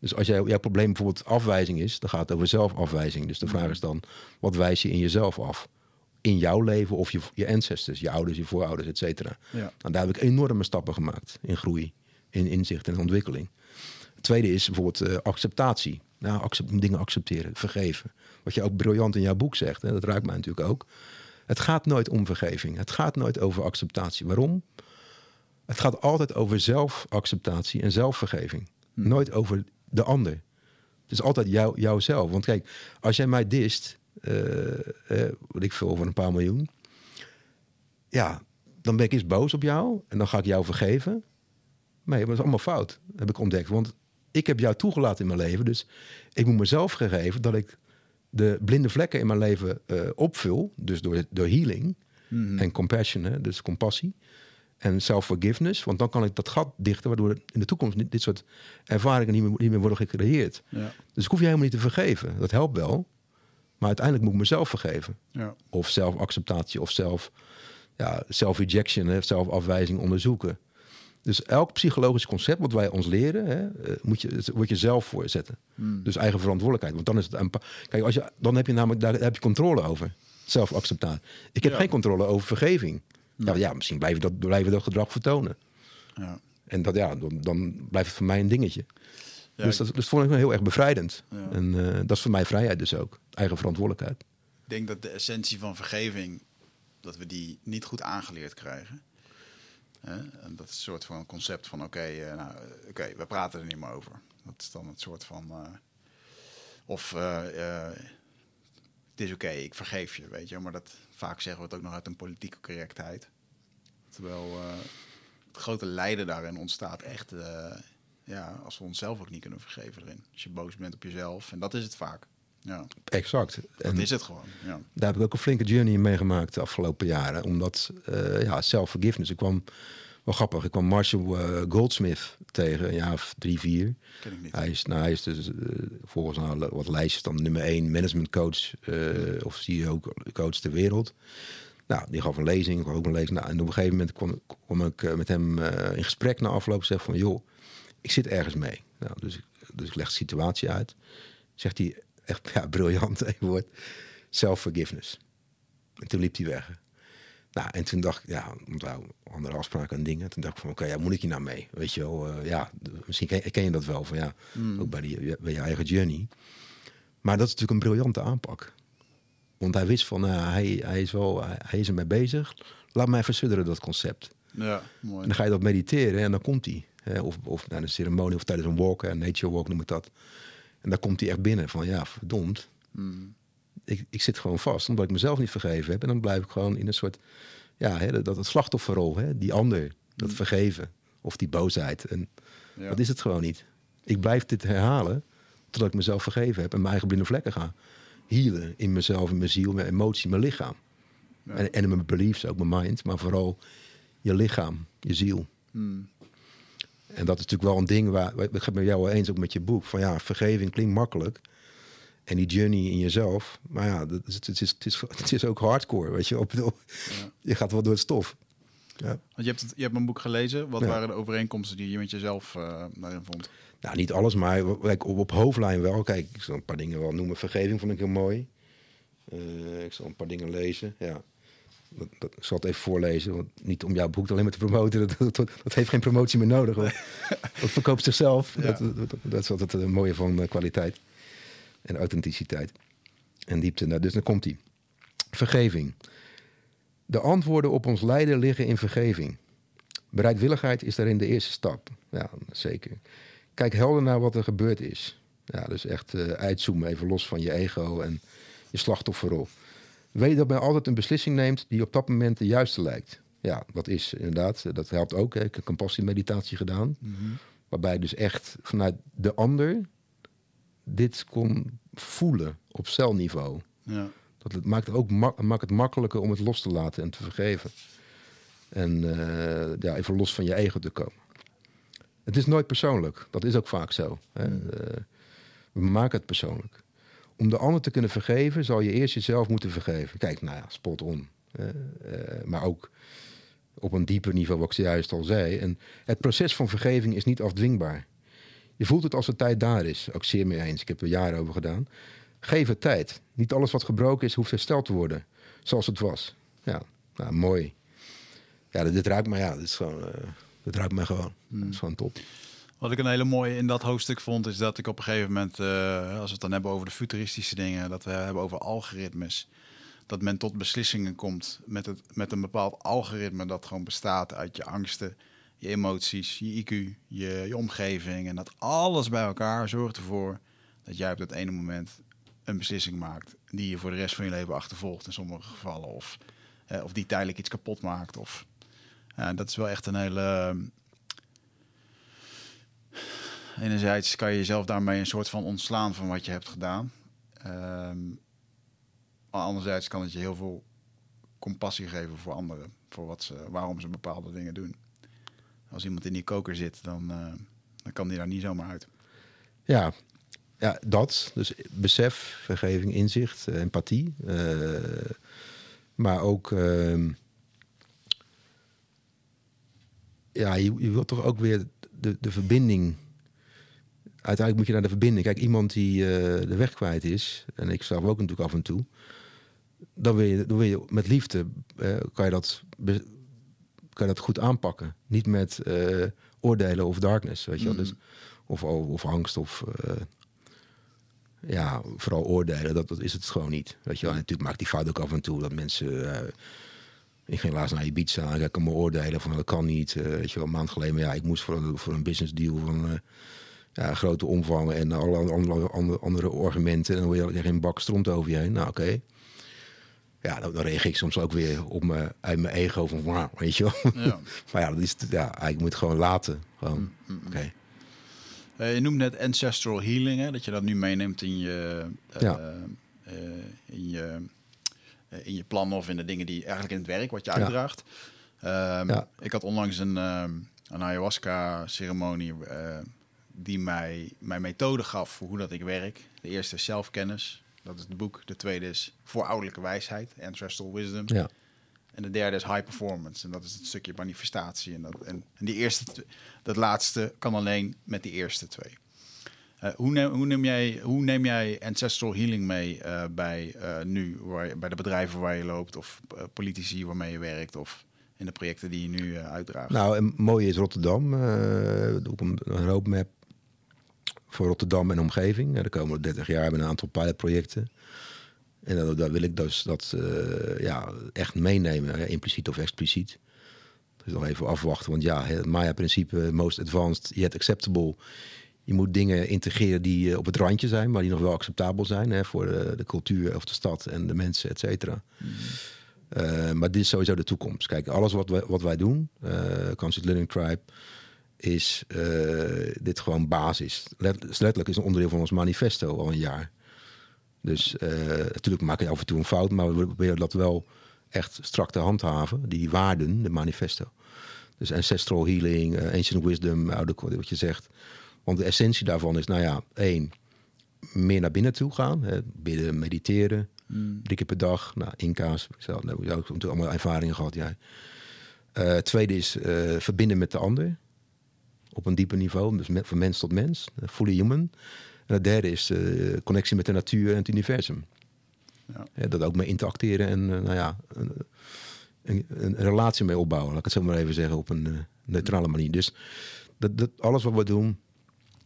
Dus als jij, jouw probleem bijvoorbeeld afwijzing is, dan gaat het over zelfafwijzing. Dus de vraag is dan, wat wijs je in jezelf af? in jouw leven of je, je ancestors, je ouders, je voorouders, et cetera. Ja. Nou, daar heb ik enorme stappen gemaakt in groei, in inzicht en ontwikkeling. Het tweede is bijvoorbeeld eh, acceptatie. Nou, accept, dingen accepteren, vergeven. Wat je ook briljant in jouw boek zegt, hè, dat raakt mij natuurlijk ook. Het gaat nooit om vergeving. Het gaat nooit over acceptatie. Waarom? Het gaat altijd over zelfacceptatie en zelfvergeving. Nooit over de ander. Het is altijd jou, jouzelf. Want kijk, als jij mij dist, eh, eh, wat ik veel over een paar miljoen, ja, dan ben ik eens boos op jou en dan ga ik jou vergeven. Nee, maar dat is allemaal fout, heb ik ontdekt. Want ik heb jou toegelaten in mijn leven, dus ik moet mezelf gegeven dat ik de blinde vlekken in mijn leven eh, opvul, dus door, door healing en compassion, hè, dus compassie en self-forgiveness, want dan kan ik dat gat dichten, waardoor in de toekomst niet, dit soort ervaringen niet meer, niet meer worden gecreëerd. Ja. Dus ik hoef je helemaal niet te vergeven. Dat helpt wel, maar uiteindelijk moet ik mezelf vergeven Ja. of zelfacceptatie of zelf, ja, self-rejection, zelfafwijzing onderzoeken. Dus elk psychologisch concept wat wij ons leren, hè, eh, moet je, moet je zelf voorzetten. Dus eigen verantwoordelijkheid. Want dan is het Kijk, als je, dan heb je namelijk daar heb je controle over. Zelfacceptatie. Ik heb Ja. geen controle over vergeving. Ja, ja, misschien blijven dat, blijven dat gedrag vertonen. Ja. En dat, ja, dan, dan blijft het voor mij een dingetje. Ja, dus dat, dat vond ik wel heel erg bevrijdend. Ja. En eh, dat is voor mij vrijheid dus ook. Eigen verantwoordelijkheid. Ik denk dat de essentie van vergeving, dat we die niet goed aangeleerd krijgen. En dat is een soort van concept van, oké, eh, nou, oké, we praten er niet meer over. Dat is dan het soort van, eh, of het is oké, ik vergeef je, weet je. Maar dat, vaak zeggen we het ook nog uit een politieke correctheid. Terwijl eh, het grote lijden daarin ontstaat echt, eh, ja, als we onszelf ook niet kunnen vergeven erin. Als je boos bent op jezelf, en dat is het vaak. Ja, Exact. dat En is het gewoon, ja. daar heb ik ook een flinke journey in meegemaakt de afgelopen jaren. Omdat, eh ja, self-forgiveness. Ik kwam, wel grappig, ik kwam Marshall eh, Goldsmith tegen, een jaar of drie, vier. Ken ik niet. Hij is, nou, hij is dus eh, volgens nou, wat lijstjes dan nummer één managementcoach eh of CEO-coach ter wereld. Nou, die gaf een lezing, ik ook een lezing. Nou, en op een gegeven moment kwam, kwam ik met hem in gesprek na afloop. Zeg van, joh, ik zit ergens mee. Nou, dus, ik- dus ik leg de situatie uit. Zegt hij, echt (laughs) ja, briljant, (laughs) woord. Self-forgiveness. En toen liep hij weg. Nou, en toen dacht ik, ja, we andere afspraken en dingen. Toen dacht ik van, oké, ja, moet ik hier nou mee? Weet je wel, eh, ja, misschien ken, ken je dat wel, van ja, ook bij, die, bij je eigen journey. Maar dat is natuurlijk een briljante aanpak. Want hij wist van, nou, hij, hij, is wel, hij, hij is ermee bezig. Laat mij versudderen, dat concept. Ja, mooi. En dan ga je dat mediteren en dan komt hij. Hè, Of, of naar een ceremonie of tijdens een walk, hè, nature walk noem ik dat. En dan komt hij echt binnen van, ja, verdomd. Mm. Ik, ik zit gewoon vast, omdat ik mezelf niet vergeven heb. En dan blijf ik gewoon in een soort, ja, hè, dat, dat slachtofferrol, hè, die ander, dat vergeven. Of die boosheid. En Ja. dat is het gewoon niet. Ik blijf dit herhalen totdat ik mezelf vergeven heb en mijn eigen blinde vlekken ga healen in mezelf, in mijn ziel, mijn emotie, mijn lichaam. Ja. En, en in mijn beliefs, ook mijn mind, maar vooral je lichaam, je ziel. Mm. En dat is natuurlijk wel een ding waar, ik ben het met jou wel eens, ook met je boek, van ja, vergeving klinkt makkelijk. En die journey in jezelf, maar ja, dat is, het, is, het, is, het is ook hardcore, weet je. bedoel, Je gaat wel door het stof. Ja. Want je hebt, het, je hebt mijn boek gelezen. Wat Ja. waren de overeenkomsten die je met jezelf eh, daarin vond? Nou, niet alles, maar kijk, op, op hoofdlijn wel. Kijk, ik zal een paar dingen wel noemen. Vergeving vond ik heel mooi. Eh, ik zal een paar dingen lezen. Ja. Dat, dat, ik zal het even voorlezen. Want niet om jouw boek alleen maar te promoten. (laughs) Dat, dat, heeft geen promotie meer nodig. (laughs) Dat verkoopt zichzelf. Ja. Dat, is altijd het mooie van eh, kwaliteit. En authenticiteit. En diepte. Nou, dus dan komt hij. Vergeving. De antwoorden op ons lijden liggen in vergeving. Bereidwilligheid is daarin de eerste stap. Ja, zeker. Kijk helder naar wat er gebeurd is. Ja, dus echt eh, uitzoomen, even los van je ego en je slachtofferrol. Weet dat men altijd een beslissing neemt die op dat moment de juiste lijkt. Ja, dat is inderdaad, eh, dat helpt ook. hè. Ik heb een compassiemeditatie gedaan. Waarbij ik dus echt vanuit de ander dit kon voelen op celniveau. Ja. Dat het maakt, ook maakt het makkelijker om het los te laten en te vergeven. En eh, ja, even los van je ego te komen. Het is nooit persoonlijk. Dat is ook vaak zo. Hè. Eh, we maken het persoonlijk. Om de ander te kunnen vergeven, zal je eerst jezelf moeten vergeven. Kijk, nou ja, spot on. Eh, maar ook op een dieper niveau, wat ik juist al zei. En het proces van vergeving is niet afdwingbaar. Je voelt het als de tijd daar is. Ook zeer mee eens. Ik heb er jaren over gedaan. Geef het tijd. Niet alles wat gebroken is, hoeft hersteld te worden. zoals het was. Ja, nou, mooi. Ja, dit, dit ruikt me, ja, dit is gewoon, uh, dit ruikt me gewoon. Dat is gewoon top. Wat ik een hele mooie in dat hoofdstuk vond, is dat ik op een gegeven moment, uh, als we het dan hebben over de futuristische dingen, dat we hebben over algoritmes, dat men tot beslissingen komt met, het, met een bepaald algoritme dat gewoon bestaat uit je angsten, je emoties, je IQ, je, je omgeving. En dat alles bij elkaar zorgt ervoor dat jij op dat ene moment een beslissing maakt die je voor de rest van je leven achtervolgt in sommige gevallen. Of, eh, of die tijdelijk iets kapot maakt. Of, ja, dat is wel echt een hele. Enerzijds kan je jezelf daarmee een soort van ontslaan van wat je hebt gedaan. Um, anderzijds kan het je heel veel compassie geven voor anderen. Voor wat ze, waarom ze bepaalde dingen doen. Als iemand in die koker zit, dan, uh, dan kan die daar niet zomaar uit. Ja, ja, dat. Dus besef, vergeving, inzicht, uh, empathie. Uh, maar ook... Uh, ja, je, wilt toch ook weer de, de verbinding... Uiteindelijk moet je naar de verbinding. Kijk, iemand die de weg kwijt is... en ik zelf ook natuurlijk af en toe... dan wil je, dan wil je met liefde... kan, je dat, kan je dat goed aanpakken. Niet met oordelen of darkness, weet je wel. Mm. Dus, of, of angst of ja, vooral oordelen, dat, dat is het gewoon niet. Weet je wel, en natuurlijk maakt die fout ook af en toe dat mensen. Uh, ik ging laatst naar Ibiza en ik kan me oordelen van dat kan niet. Weet je wel, een maand geleden, maar ja, ik moest voor een, voor een business deal van ja, grote omvang en alle andere, andere, andere argumenten. En dan wil je geen bak stront over je heen. Nou, oké. Okay. Ja, dan, dan, reageer ik soms ook weer op me, uit mijn ego van, wow, weet je wel. Ja. (laughs) maar ja, dat is, ja, ik moet gewoon laten. Gewoon, mm, mm, mm. oké. Uh, je noemt net ancestral healing, hè, dat je dat nu meeneemt in je, uh, ja. uh, in je, in je plannen of in de dingen die eigenlijk in het werk wat je uitdraagt. Ja. Um, ja. Ik had onlangs een, een ayahuasca-ceremonie die mij mijn methode gaf voor hoe dat ik werk. De eerste is zelfkennis, dat is het boek. De tweede is voorouderlijke wijsheid, ancestral wisdom. Ja. En de derde is high performance. En dat is het stukje manifestatie. En, dat, en, en die eerste, dat laatste kan alleen met die eerste twee. Uh, hoe, neem, hoe, neem jij, hoe neem jij ancestral healing mee uh, bij uh, nu, waar, bij de bedrijven waar je loopt, of politici waarmee je werkt, of in de projecten die je nu uitdraagt? Nou, en mooi is Rotterdam. een, een roadmap voor Rotterdam en omgeving. de komende 30 jaar met een aantal pilotprojecten. En daar wil ik dus dat uh, ja, echt meenemen, hè, impliciet of expliciet. Dus nog even afwachten, want ja, het Maya-principe, most advanced yet acceptable. Je moet dingen integreren die uh, op het randje zijn, maar die nog wel acceptabel zijn hè, voor de, de, cultuur of de stad en de mensen, et cetera. Mm. Uh, maar dit is sowieso de toekomst. Kijk, alles wat wij, wat wij doen, uh, Learning Tribe, is dit gewoon basis. Let, letterlijk is een onderdeel van ons manifesto al een jaar. Dus uh, natuurlijk maak je af en toe een fout, maar we proberen dat wel echt strak te handhaven, die waarden, de manifesto. Dus ancestral healing, uh, ancient wisdom, oude wat je zegt. Want de essentie daarvan is, nou ja, één, meer naar binnen toe gaan. Hè, bidden, mediteren, mm. drie keer per dag. Nou, inka's, zelf, nou, ook natuurlijk allemaal ervaringen gehad, jij. Tweede is verbinden met de ander. Op een dieper niveau, dus met, van mens tot mens. fully human. En het derde is uh, connectie met de natuur en het universum. Ja. dat ook mee interacteren en uh, nou ja, een, een, een, relatie mee opbouwen. Laat ik het zo maar even zeggen op een uh, neutrale manier. Dus dat, dat, alles wat we doen,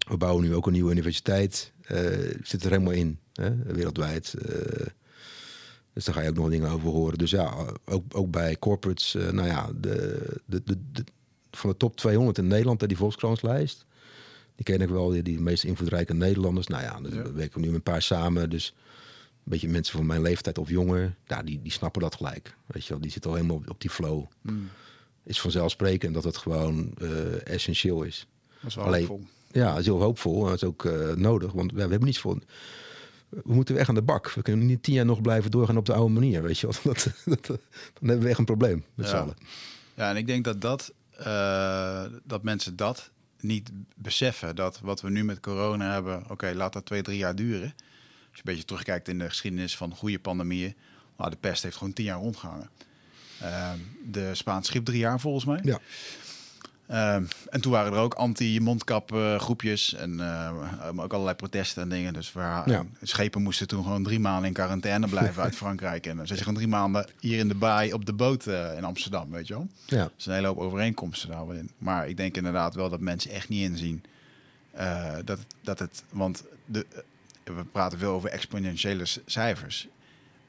we bouwen nu ook een nieuwe universiteit. zit er helemaal in, hè, wereldwijd. dus daar ga je ook nog dingen over horen. Dus ja, ook, ook bij corporates, nou ja, de, de, de, van de top 200 in Nederland, die Volkskrantlijst die ken ik wel, die, die meest invloedrijke Nederlanders. Nou ja, dus we werken nu met een paar samen. Dus een beetje mensen van mijn leeftijd of jonger, ja, die, die snappen dat gelijk. Weet je wel, die zitten al helemaal op, op die flow. Mm. Is vanzelfsprekend dat het gewoon uh, essentieel is. Dat is wel Alleen, hoopvol. Ja, dat is heel hoopvol. En dat is ook uh, nodig, want ja, we hebben niets voor. We moeten weg aan de bak. We kunnen niet tien jaar nog blijven doorgaan op de oude manier. Weet je wel. (laughs) Dat, dat, dan hebben we echt een probleem met ja. Ja, en ik denk dat, dat, uh, dat mensen dat niet beseffen dat wat we nu met corona hebben, oké, laat dat twee, drie jaar duren. Als je een beetje terugkijkt in de geschiedenis van goede pandemieën, nou, de pest heeft gewoon tien jaar rondgehangen. Uh, de Spaanse schip drie jaar volgens mij. Ja. Ehm, en toen waren er ook anti-mondkap eh, groepjes en eh, ook allerlei protesten en dingen. Dus waar, Ja. schepen moesten toen gewoon drie maanden in quarantaine blijven uit (laughs) Frankrijk. En ze zijn gewoon drie maanden hier in de baai op de boot eh, in Amsterdam, weet je wel. Ja, Er zijn een hele hoop overeenkomsten daar wel in. Maar ik denk inderdaad wel dat mensen echt niet inzien eh, dat, dat het... Want de, eh, we praten veel over exponentiële cijfers.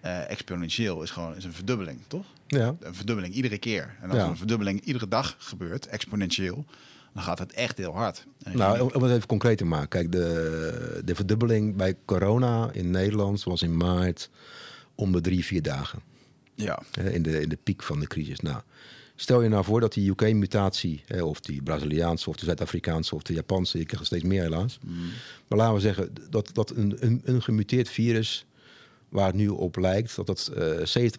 Eh, exponentieel is gewoon is een verdubbeling, toch? Ja. Een verdubbeling iedere keer. En als Ja. een verdubbeling iedere dag gebeurt, exponentieel, dan gaat het echt heel hard. Nou, je- om om het even concreet te maken. Kijk, de, de verdubbeling bij corona in Nederland was in maart om de drie, vier dagen. ja, in, de, in de piek van de crisis. Nou, stel je nou voor dat die UK-mutatie, of die Braziliaanse, of de Zuid-Afrikaanse, of de Japanse, ik krijg er steeds meer helaas. Maar laten we zeggen dat, dat een, een, een gemuteerd virus, waar het nu op lijkt, dat dat eh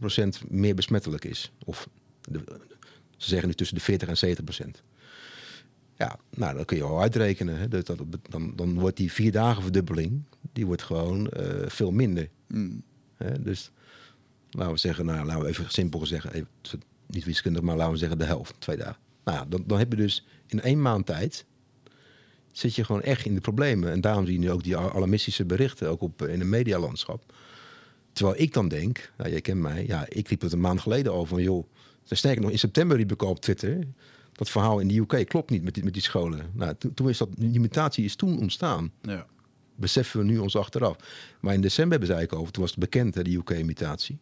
70% meer besmettelijk is. Of de, ze zeggen nu tussen de 40 en 70%. Ja, nou, dan kun je wel uitrekenen. Hè, dat, dat, dan, dan wordt die vier dagen verdubbeling, die wordt gewoon eh, veel minder. Mm. Hè? Dus laten we zeggen, nou, laten we even simpel zeggen, even, niet wiskundig, maar laten we zeggen de helft, twee dagen. Nou dan, dan heb je dus in één maand tijd, zit je gewoon echt in de problemen. En daarom zie je nu ook die alarmistische berichten, ook op, in het medialandschap. Terwijl ik dan denk, nou, jij kent mij, ja, ik riep het een maand geleden al van, joh, sterker nog, in september riep ik al op Twitter, dat verhaal in de UK klopt niet met die, met die scholen. Nou, toen, toen is dat, die mutatie is toen ontstaan ja. beseffen we nu ons achteraf. Maar in december hebben zij ik over, toen was het bekend, hè, die UK-imitatie.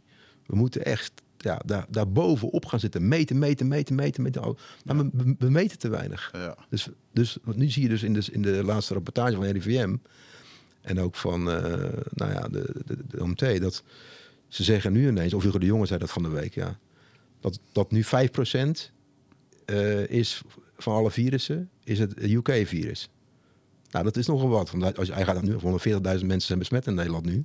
We moeten echt ja, daar, daar bovenop gaan zitten. Meten, meten, meten, meten. meten. Maar we, we- we meten te weinig. ja. Dus, dus nu zie je dus in de, in de laatste rapportage van RIVM... en ook van eh, nou ja, de, de, de OMT... dat ze zeggen nu ineens, of Hugo de Jonge zei dat van de week... Ja, dat, dat nu 5% eh is van alle virussen, is het UK-virus. Nou, dat is nogal wat. Want als je hij gaat nu 140.000 mensen zijn besmet in Nederland nu.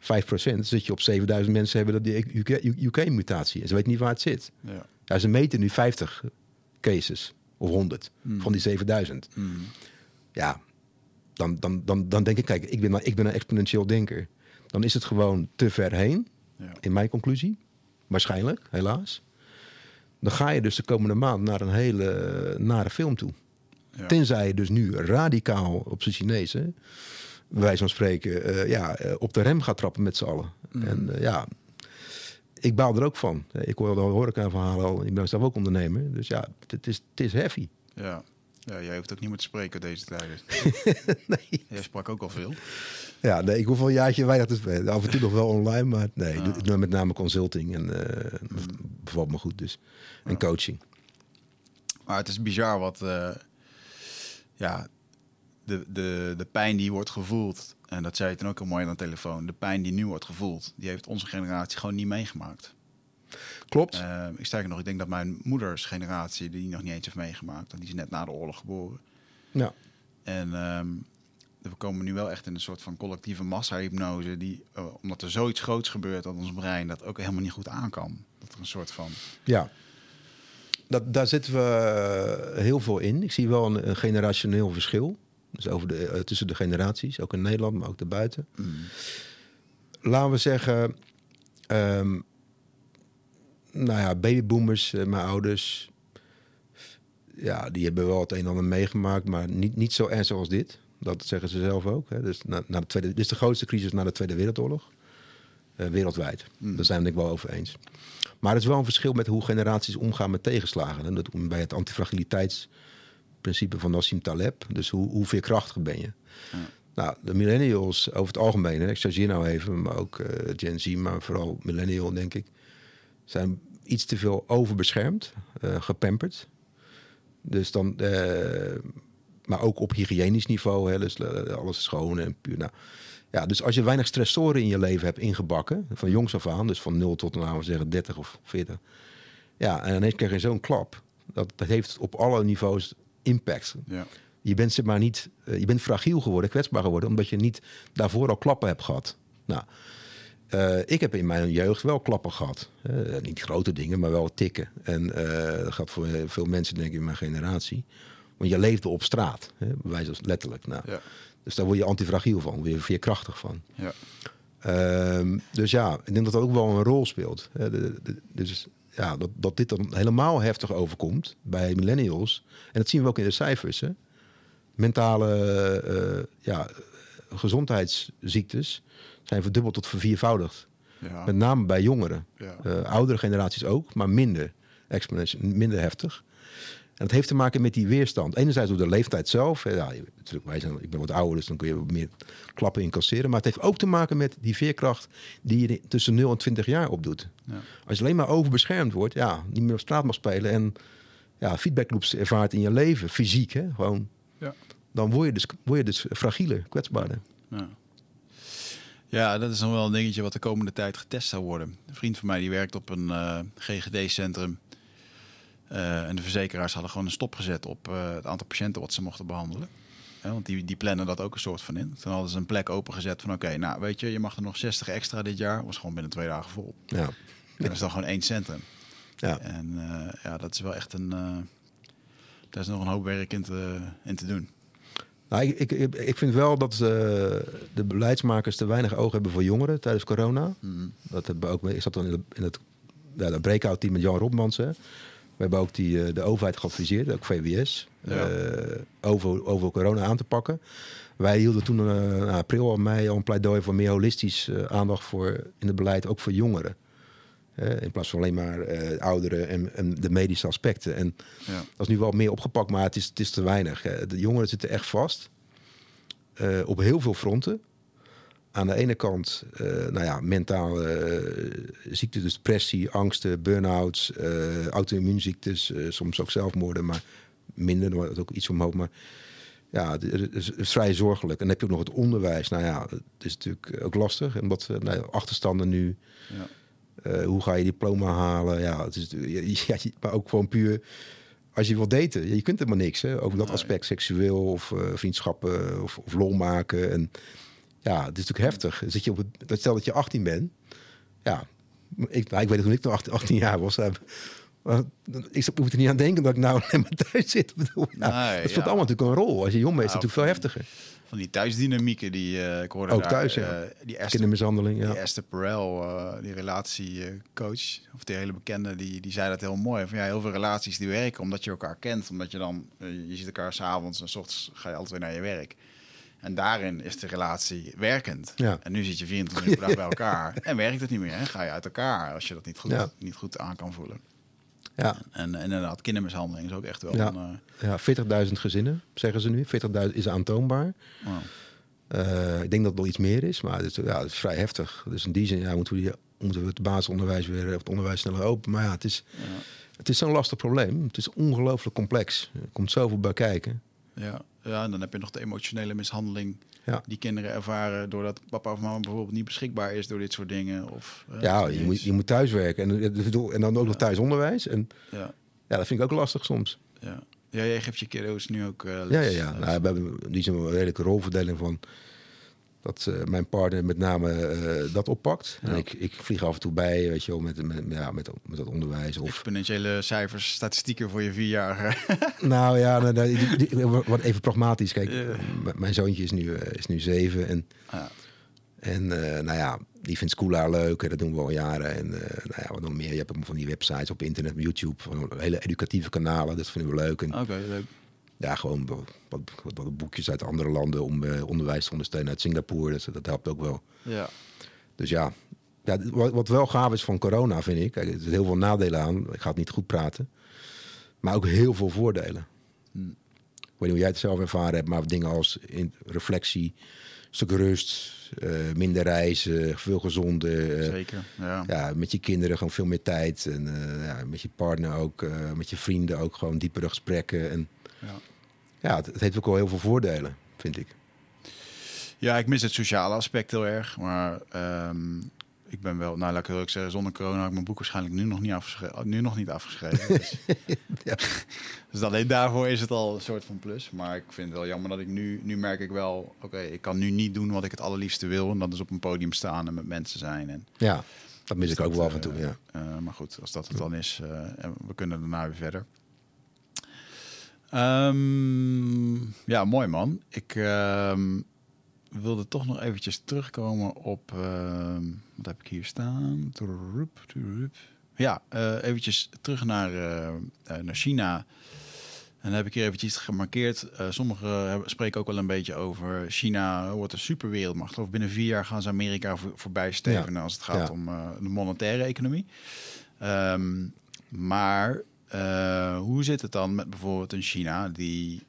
5% zit je op 7000 mensen hebben dat die UK-mutatie. en ze weten niet waar het zit. ja. Ja, ze meten nu 50 cases of 100 van die 7000. Mm. Ja, dan, dan, dan, dan denk ik, kijk, ik ben, ik ben een exponentieel denker. Dan is het gewoon te ver heen, ja. in mijn conclusie. Waarschijnlijk, helaas. Dan ga je dus de komende maand naar een hele eh, nare film toe. Ja. Tenzij je dus nu radicaal op zijn bij wijze van spreken, eh, ja, eh, op de rem gaat trappen met z'n allen. En eh, ja, ik baal er ook van. Ik hoor de horeca-verhalen al. Ik ben zelf ook ondernemer. Dus ja, het is, het is heavy. Ja. Ja, jij hoeft ook niet meer te spreken deze tijden. (laughs) nee. Jij sprak ook al veel. Ja, nee, ik hoef al een jaartje weinig te spelen. Af en toe nog wel online, maar nee, ik doe met name consulting en dat bevalt me goed dus. En coaching. Maar het is bizar wat... eh, ja, de, de, de pijn die wordt gevoeld... en dat zei je toen ook al mooi aan de telefoon... de pijn die nu wordt gevoeld... die heeft onze generatie gewoon niet meegemaakt. Klopt. Eh, ik sterker nog, ik denk dat mijn moeders generatie... die nog niet eens heeft meegemaakt... want die is net na de oorlog geboren... ja. En ehm, we komen nu wel echt in een soort van collectieve massa-hypnose... die, eh, omdat er zoiets groots gebeurt aan ons brein... dat ook helemaal niet goed aan kan. Dat er een soort van... Ja. Dat, daar zitten we eh, heel veel in. Ik zie wel een, een generationeel verschil. Dus over de, eh, tussen de generaties, ook in Nederland, maar ook daarbuiten. Laten we zeggen, ehm, nou ja, babyboomers, eh, mijn ouders, ja, die hebben wel het een en ander meegemaakt, maar niet, niet zo ernstig als dit. Dat zeggen ze zelf ook. Hè. Dus na, na de tweede, dit is de grootste crisis na de Tweede Wereldoorlog. eh, wereldwijd. Daar zijn we het wel over eens. Maar het is wel een verschil met hoe generaties omgaan met tegenslagen. En dat bij het antifragiliteitsprincipe van Nassim Taleb. Dus hoe, hoe veerkrachtig ben je? Nou, de millennials over het algemeen, hè, ik chargeer nou even, maar ook eh, Gen Z, maar vooral millennial denk ik, zijn iets te veel overbeschermd, eh gepamperd. Dus dan, eh, maar ook op hygiënisch niveau, hè, dus eh, alles schoon en puur. Nou, ja, dus als je weinig stressoren in je leven hebt ingebakken, van jongs af aan, dus van 0 tot, laten we zeggen, 30 of 40. Ja, en ineens krijg je zo'n klap. Dat, dat heeft op alle niveaus impact. Ja. Je bent zeg maar niet, je bent fragiel geworden, kwetsbaar geworden, omdat je niet daarvoor al klappen hebt gehad. Nou, eh, ik heb in mijn jeugd wel klappen gehad. Eh, niet grote dingen, maar wel tikken. En eh, dat gaat voor veel mensen, denk ik, in mijn generatie. Want je leefde op straat, hè, bij wijze van letterlijk. Nou, Ja. Dus daar word je antifragiel van, word je veerkrachtig van. Ja. Ehm, dus ja, ik denk dat dat ook wel een rol speelt. Hè, de- de- dus ja, dat, dat dit dan helemaal heftig overkomt bij millennials. En dat zien we ook in de cijfers. Hè? Mentale ja, gezondheidsziektes zijn verdubbeld tot verviervoudigd. Ja. Met name bij jongeren. Ja. Eh, oudere generaties ook, maar minder, exponentieel, minder heftig. En dat heeft te maken met die weerstand. Enerzijds door de leeftijd zelf. Ja, natuurlijk, wij zijn, ik ben wat ouder, dus dan kun je wat meer klappen incasseren. Maar het heeft ook te maken met die veerkracht die je tussen 0 en 20 jaar opdoet. Ja. Als je alleen maar overbeschermd wordt, ja, niet meer op straat mag spelen en ja, feedbackloops ervaart in je leven, fysiek, hè, gewoon, Ja. dan word je dus, word je dus fragieler, kwetsbaarder. Ja. Ja, dat is nog wel een dingetje wat de komende tijd getest zou worden. Een vriend van mij die werkt op een eh, GGD-centrum. Eh, en de verzekeraars hadden gewoon een stop gezet op eh, het aantal patiënten wat ze mochten behandelen. Ja, want die, die plannen dat ook een soort van in. Toen hadden ze een plek opengezet van oké, nou weet je, je mag er nog 60 extra dit jaar. Was gewoon binnen twee dagen vol. Ja, En dat is dan gewoon één centrum. ja. En ja, dat is wel echt een... daar is nog een hoop werk in te, in te doen. Nou, ik, ik, ik- vind wel dat eh, de beleidsmakers te weinig oog hebben voor jongeren tijdens corona. Mhm. Dat hebben we ook, ik zat dan in, de, in het ja, dat breakout team met Jan Robmans. Hè. We hebben ook die, eh, de overheid geadviseerd, ook VWS, Ja. eh, over, over corona aan te pakken. Wij hielden toen in april al mei al een pleidooi voor meer holistisch aandacht voor in het beleid, ook voor jongeren. Eh, in plaats van alleen maar eh, ouderen en, en de medische aspecten. En Ja. dat is nu wel meer opgepakt, maar het is, het is te weinig. Eh, De jongeren zitten echt vast. op heel veel fronten. Aan de ene kant, eh, nou ja, mentale ziekten, dus depressie, angsten, burn-outs, eh, auto-immuunziektes, soms ook zelfmoorden, maar minder, dan wordt ook iets omhoog. Maar ja, het is, vrij zorgelijk. En dan heb je ook nog het onderwijs. Nou ja, het is natuurlijk ook lastig, omdat eh, nou ja, achterstanden nu. Ja. Eh, hoe ga je diploma halen? Ja, het is, ja, maar ook gewoon puur als je wil daten. Je kunt helemaal niks. Hè? Ook dat aspect, seksueel of eh, vriendschappen of, of lol maken. En ja, het is natuurlijk heftig. Zit je op het, dat stel dat je 18 bent. Ja, ik, nou, ik weet het toen ik nog 18, 18 jaar was. maar ik moet er niet aan denken dat ik nou alleen maar thuis zit. Bedoel, ja, Nee, dat speelt ja. allemaal natuurlijk een rol. Als je jong bent is het Nou, natuurlijk veel heftiger. Van die thuisdynamieken die eh, ik hoorde Ook daar, thuis, ja. eh, die Esther, Kindermishandeling, ja. die Esther Perel, eh, die relatiecoach, of die hele bekende, die, die zei dat heel mooi. Van ja, heel veel relaties die werken omdat je elkaar kent. Omdat je dan, je ziet elkaar s'avonds en s ochtends ga je altijd weer naar je werk. En daarin is de relatie werkend. Ja. En nu zit je 24 uur per dag (laughs) bij elkaar en werkt het niet meer. En ga je uit elkaar als je dat niet goed, Ja. niet goed aan kan voelen. Ja, En, en inderdaad, kindermishandeling is ook echt wel Ja. eh, ja 40.000 gezinnen, zeggen ze nu. 40.000 is aantoonbaar. wow. Eh, ik denk dat het nog iets meer is, maar het is, ja, het is vrij heftig. Dus in die zin ja, moeten, we die, moeten we het basisonderwijs weer, of het onderwijs sneller open. Maar ja, het is, Ja. het is zo'n lastig probleem. Het is ongelooflijk complex. Er komt zoveel bij kijken. Ja, ja, en dan heb je nog de emotionele mishandeling Ja. die kinderen ervaren doordat papa of mama bijvoorbeeld niet beschikbaar is door dit soort dingen. Of, eh, Ja, je moet, je moet thuiswerken en, bedoel, en dan ook nog thuisonderwijs. En ja, ja, dat vind ik ook lastig soms. ja. ja, jij geeft je kiddo's nu ook eh, Ja, les. ja, ja. Les. Nou, we hebben die zijn een redelijke rolverdeling van dat eh, mijn partner met name eh, dat oppakt. En ik, ik vlieg af en toe bij, weet je wel, met, met, ja, met, met dat onderwijs. Of Exponentiële cijfers, statistieken voor je vierjarige. (laughs) Nou ja, nou, nou, die- die- die- wat even pragmatisch. Kijk, mijn zoontje is nu, eh, is nu zeven. En, ja. en eh, nou ja, die vindt Schoolar leuk. En dat doen we al jaren. En eh, nou ja, wat nog meer. Je hebt allemaal van die websites op internet, op YouTube. Van hele educatieve kanalen. Dat vinden we leuk. En Oké, leuk. Ja, gewoon wat, wat, wat boekjes uit andere landen om eh, onderwijs te ondersteunen. Uit Singapore, dat, dat helpt ook wel. Ja, Dus ja, ja wat, wat wel gaaf is van corona, vind ik. Kijk, er zitten heel veel nadelen aan. Ik ga het niet goed praten. Maar ook heel veel voordelen. Hm. Ik weet niet hoe jij het zelf ervaren hebt, maar dingen als in reflectie, stuk rust, eh, minder reizen, veel gezonder. eh, zeker. Ja. ja, met je kinderen gewoon veel meer tijd. En ja, met je partner ook, met je vrienden ook gewoon diepere gesprekken. En Ja. Ja, het, het heeft ook wel heel veel voordelen, vind ik. ja, ik mis het sociale aspect heel erg. Maar ehm, ik ben wel, nou laat ik heel zeggen, zonder corona had ik mijn boek waarschijnlijk nu nog niet afgeschreven. Nu nog niet afgeschreven. (laughs) Dus, Ja. dus alleen daarvoor is het al een soort van plus. Maar ik vind het wel jammer dat ik nu, nu merk ik wel, oké, ik kan nu niet doen wat ik het allerliefste wil. En dat is op een podium staan en met mensen zijn. En, Ja, dat mis ik ook dat, wel af en eh, toe, ja. eh, maar goed, als dat het dan is, eh, en we kunnen daarna weer verder. Ehm, ja, mooi man. Ik ehm, wilde toch nog eventjes terugkomen op... ehm, wat heb ik hier staan? Ja, uh, eventjes terug naar, naar China. En dan heb ik hier eventjes gemarkeerd. Sommigen spreken ook wel een beetje over China wordt een superwereldmacht. Of binnen vier jaar gaan ze Amerika voor, voorbij stevenen als het gaat om de monetaire economie. Um, maar uh, hoe zit het dan met bijvoorbeeld een China die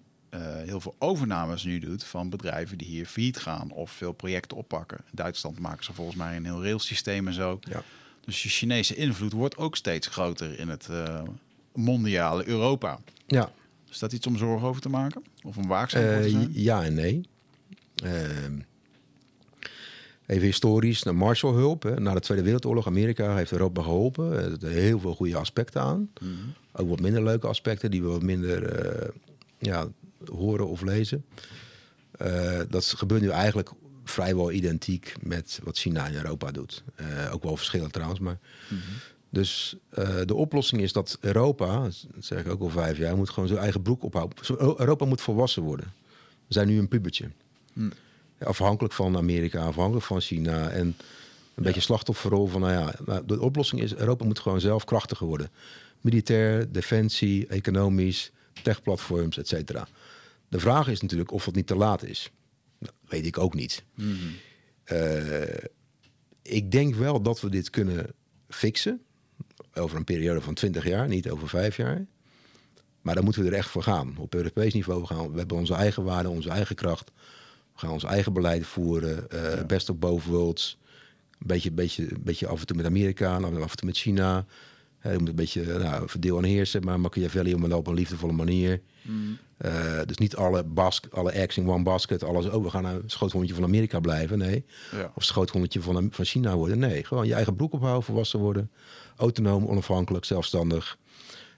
heel veel overnames nu doet van bedrijven die hier failliet gaan of veel projecten oppakken? In Duitsland maken ze volgens mij een heel railsysteem en zo. Ja. Dus de Chinese invloed wordt ook steeds groter in het mondiale Europa. Ja, is dat iets om zorgen over te maken? Of om waakzaam voor te zijn? Ja en nee. Even historisch, naar Marshallhulp. Hè. Na de Tweede Wereldoorlog, Amerika heeft Europa geholpen. Er zitten heel veel goede aspecten aan. Mhm. Ook wat minder leuke aspecten die we wat minder eh, ja, horen of lezen. Uh, dat gebeurt nu eigenlijk vrijwel identiek met wat China in Europa doet. Uh, ook wel verschillen trouwens, maar... Mhm. Dus uh, de oplossing is dat Europa, dat zeg ik ook al vijf jaar, moet gewoon zijn eigen broek ophouden. Europa moet volwassen worden. We zijn nu een pubertje. Hm. Afhankelijk van Amerika, afhankelijk van China. En een ja. beetje slachtofferrol van, nou ja, nou, de oplossing is, Europa moet gewoon zelf krachtiger worden. Militair, defensie, economisch, techplatforms, et cetera. De vraag is natuurlijk of het niet te laat is. Dat weet ik ook niet. Mm ik denk wel dat we dit kunnen fixen over een periode van 20 jaar, niet over vijf jaar. Maar dan moeten we er echt voor gaan. Op Europees niveau gaan we hebben onze eigen waarden, onze eigen kracht. We gaan ons eigen beleid voeren. Uh, Best of both worlds. Een beetje, beetje, beetje af en toe met Amerika, af en toe met China. Je moet een beetje nou, verdeel en heersen, maar Machiavelli op een liefdevolle manier. Mm. Uh, dus niet alle, bask, alle eggs in one basket, alles, oh, we gaan een schoothondje van Amerika blijven. Nee. Ja. Of schoothondje van, van China worden. Nee, gewoon je eigen broek ophouden, volwassen worden autonoom, onafhankelijk, zelfstandig.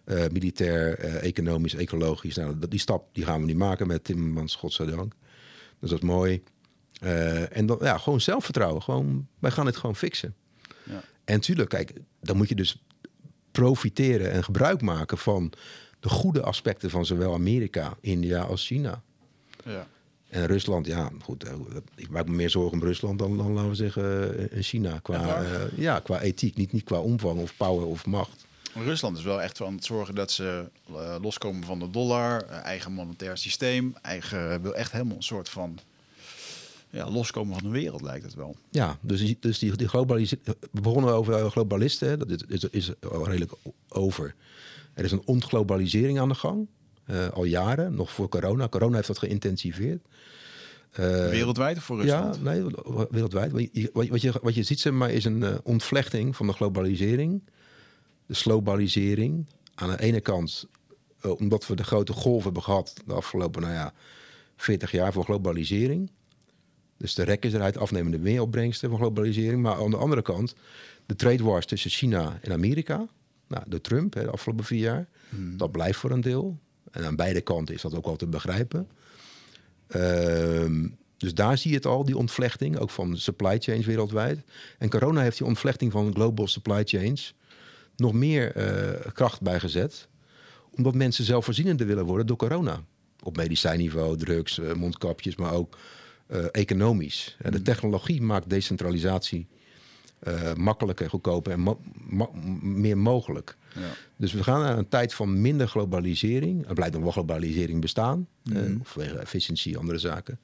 Uh, militair, uh, economisch, ecologisch. Nou, die stap die gaan we nu maken met Timmermans, godzijdank. Dus dat is mooi. Uh, en dan, ja, gewoon zelfvertrouwen. Gewoon, wij gaan het gewoon fixen. Ja. En tuurlijk, kijk, dan moet je dus profiteren en gebruik maken van de goede aspecten van zowel Amerika, India als China. Ja. En Rusland, ja, goed. Eh, ik maak me meer zorgen om Rusland dan, dan laten we zeggen, eh, China. Qua, uh, ja, qua ethiek, niet, niet qua omvang of power of macht. Rusland is wel echt van het zorgen dat ze loskomen van de dollar, eigen monetair systeem, eigen wil echt helemaal een soort van ja, loskomen van de wereld, lijkt het wel. Ja, dus dus die, die globalisering. We begonnen over globalisten, dat is, is, is redelijk over. Er is een ontglobalisering aan de gang. Uh, al jaren, nog voor corona. Corona heeft dat geïntensiveerd. Uh, wereldwijd of voor Rusland? Ja, nee, wereldwijd. Wat je, wat je, wat je ziet zeg maar, is een uh, ontvlechting van de globalisering. De slowbalisering. Aan de ene kant, omdat we de grote golf hebben gehad de afgelopen nou ja, 40 jaar voor globalisering. Dus de rek is eruit, afnemende wereldbrengsten van globalisering. Maar aan de andere kant, de trade wars tussen China en Amerika. Nou, de Trump, hè, de afgelopen vier jaar. Hmm. Dat blijft voor een deel. En aan beide kanten is dat ook wel te begrijpen. Ehm, dus daar zie je het al, die ontvlechting, ook van supply chains wereldwijd. En corona heeft die ontvlechting van global supply chains nog meer uh, kracht bijgezet. Omdat mensen zelfvoorzienender willen worden door corona. Op medicijnniveau, drugs, uh, mondkapjes, maar ook uh, economisch. de hmm. technologie maakt decentralisatie makkelijker, goedkoper en meer mogelijk. Ja. Dus we gaan naar een tijd van minder globalisering. Er blijft nog wel globalisering bestaan, mm eh, vanwege efficiëntie, andere zaken.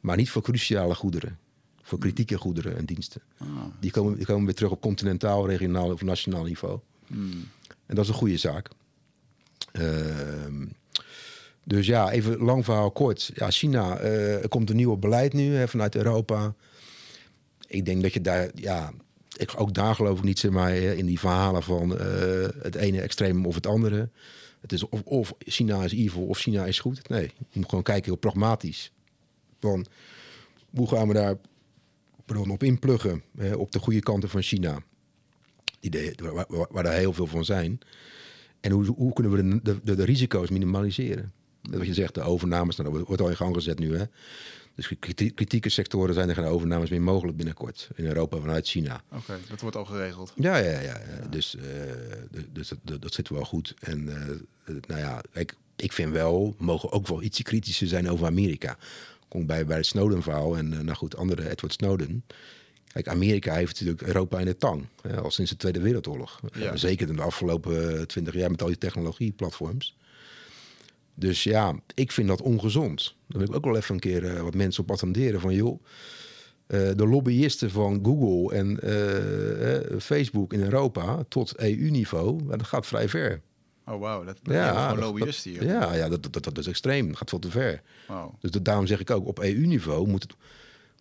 Maar niet voor cruciale goederen. Voor kritieke goederen en diensten. Ah, die, komen, die komen weer terug op continentaal, regionaal of nationaal niveau. Mhm. En dat is een goede zaak. Ehm, dus ja, even lang verhaal kort. Ja, China, uh, er komt een nieuw beleid nu hè, vanuit Europa. Ik denk dat je daar, ja, ik, ook daar geloof ik niet zeg maar, in die verhalen van uh, het ene extreem of het andere. Het is of, of, China is evil of China is goed. Nee, je moet gewoon kijken heel pragmatisch. Van hoe gaan we daar pardon, op inpluggen hè, op de goede kanten van China. Die de, waar, waar, waar, er heel veel van zijn. En hoe, hoe kunnen we de, de, de, risico's minimaliseren? Dat wat je zegt, de overnames, nou, dat wordt al in gang gezet nu. Hè? Dus kritieke sectoren zijn er geen overnames meer mogelijk binnenkort in Europa vanuit China. Oké, dat wordt al geregeld. Ja, ja, ja. ja. Dus, uh, dus dat, dat, zit wel goed. En uh, nou ja, ik, ik vind wel, we mogen ook wel ietsje kritischer zijn over Amerika. Kom bij, bij het Snowden-verhaal en uh, nou goed, andere Edward Snowden. Kijk, Amerika heeft natuurlijk Europa in de tang. Hè, al sinds de Tweede Wereldoorlog. Ja. Eh, Zeker in de afgelopen twintig jaar met al die technologieplatforms. Dus ja, ik vind dat ongezond. Daar wil ik ook wel even een keer eh, wat mensen op attenderen. Van joh, eh, de lobbyisten van Google en eh, eh, Facebook in Europa tot EU-niveau, dat gaat vrij ver. Oh, wauw. Dat, dat Ja, gewoon lobbyisten hier. Ja, ja dat, dat, dat is extreem. Dat gaat veel te ver. Wauw. Dus dat, daarom zeg ik ook, op EU-niveau moet, het,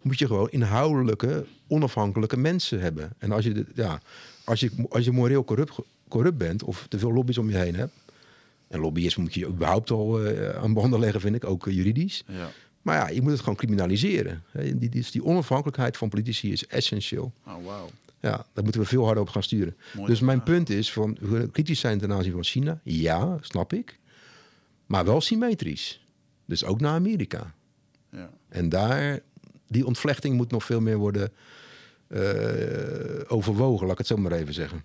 moet je gewoon inhoudelijke, onafhankelijke mensen hebben. En als je, de- ja, als je, als je moreel corrupt, corrupt bent of te veel lobby's om je heen hebt... en lobbyisme moet je überhaupt al eh, aan banden leggen, vind ik, ook eh, juridisch. Ja. Maar ja, je moet het gewoon criminaliseren. Die, die, die onafhankelijkheid van politici is essentieel. Oh, wauw. Ja, daar moeten we veel harder op gaan sturen. Mooi. Dus mijn punt is van we willen kritisch zijn ten aanzien van China. Ja, snap ik. Maar wel symmetrisch. Dus ook naar Amerika. Ja. En daar, die ontvlechting moet nog veel meer worden eh, overwogen, laat ik het zo maar even zeggen.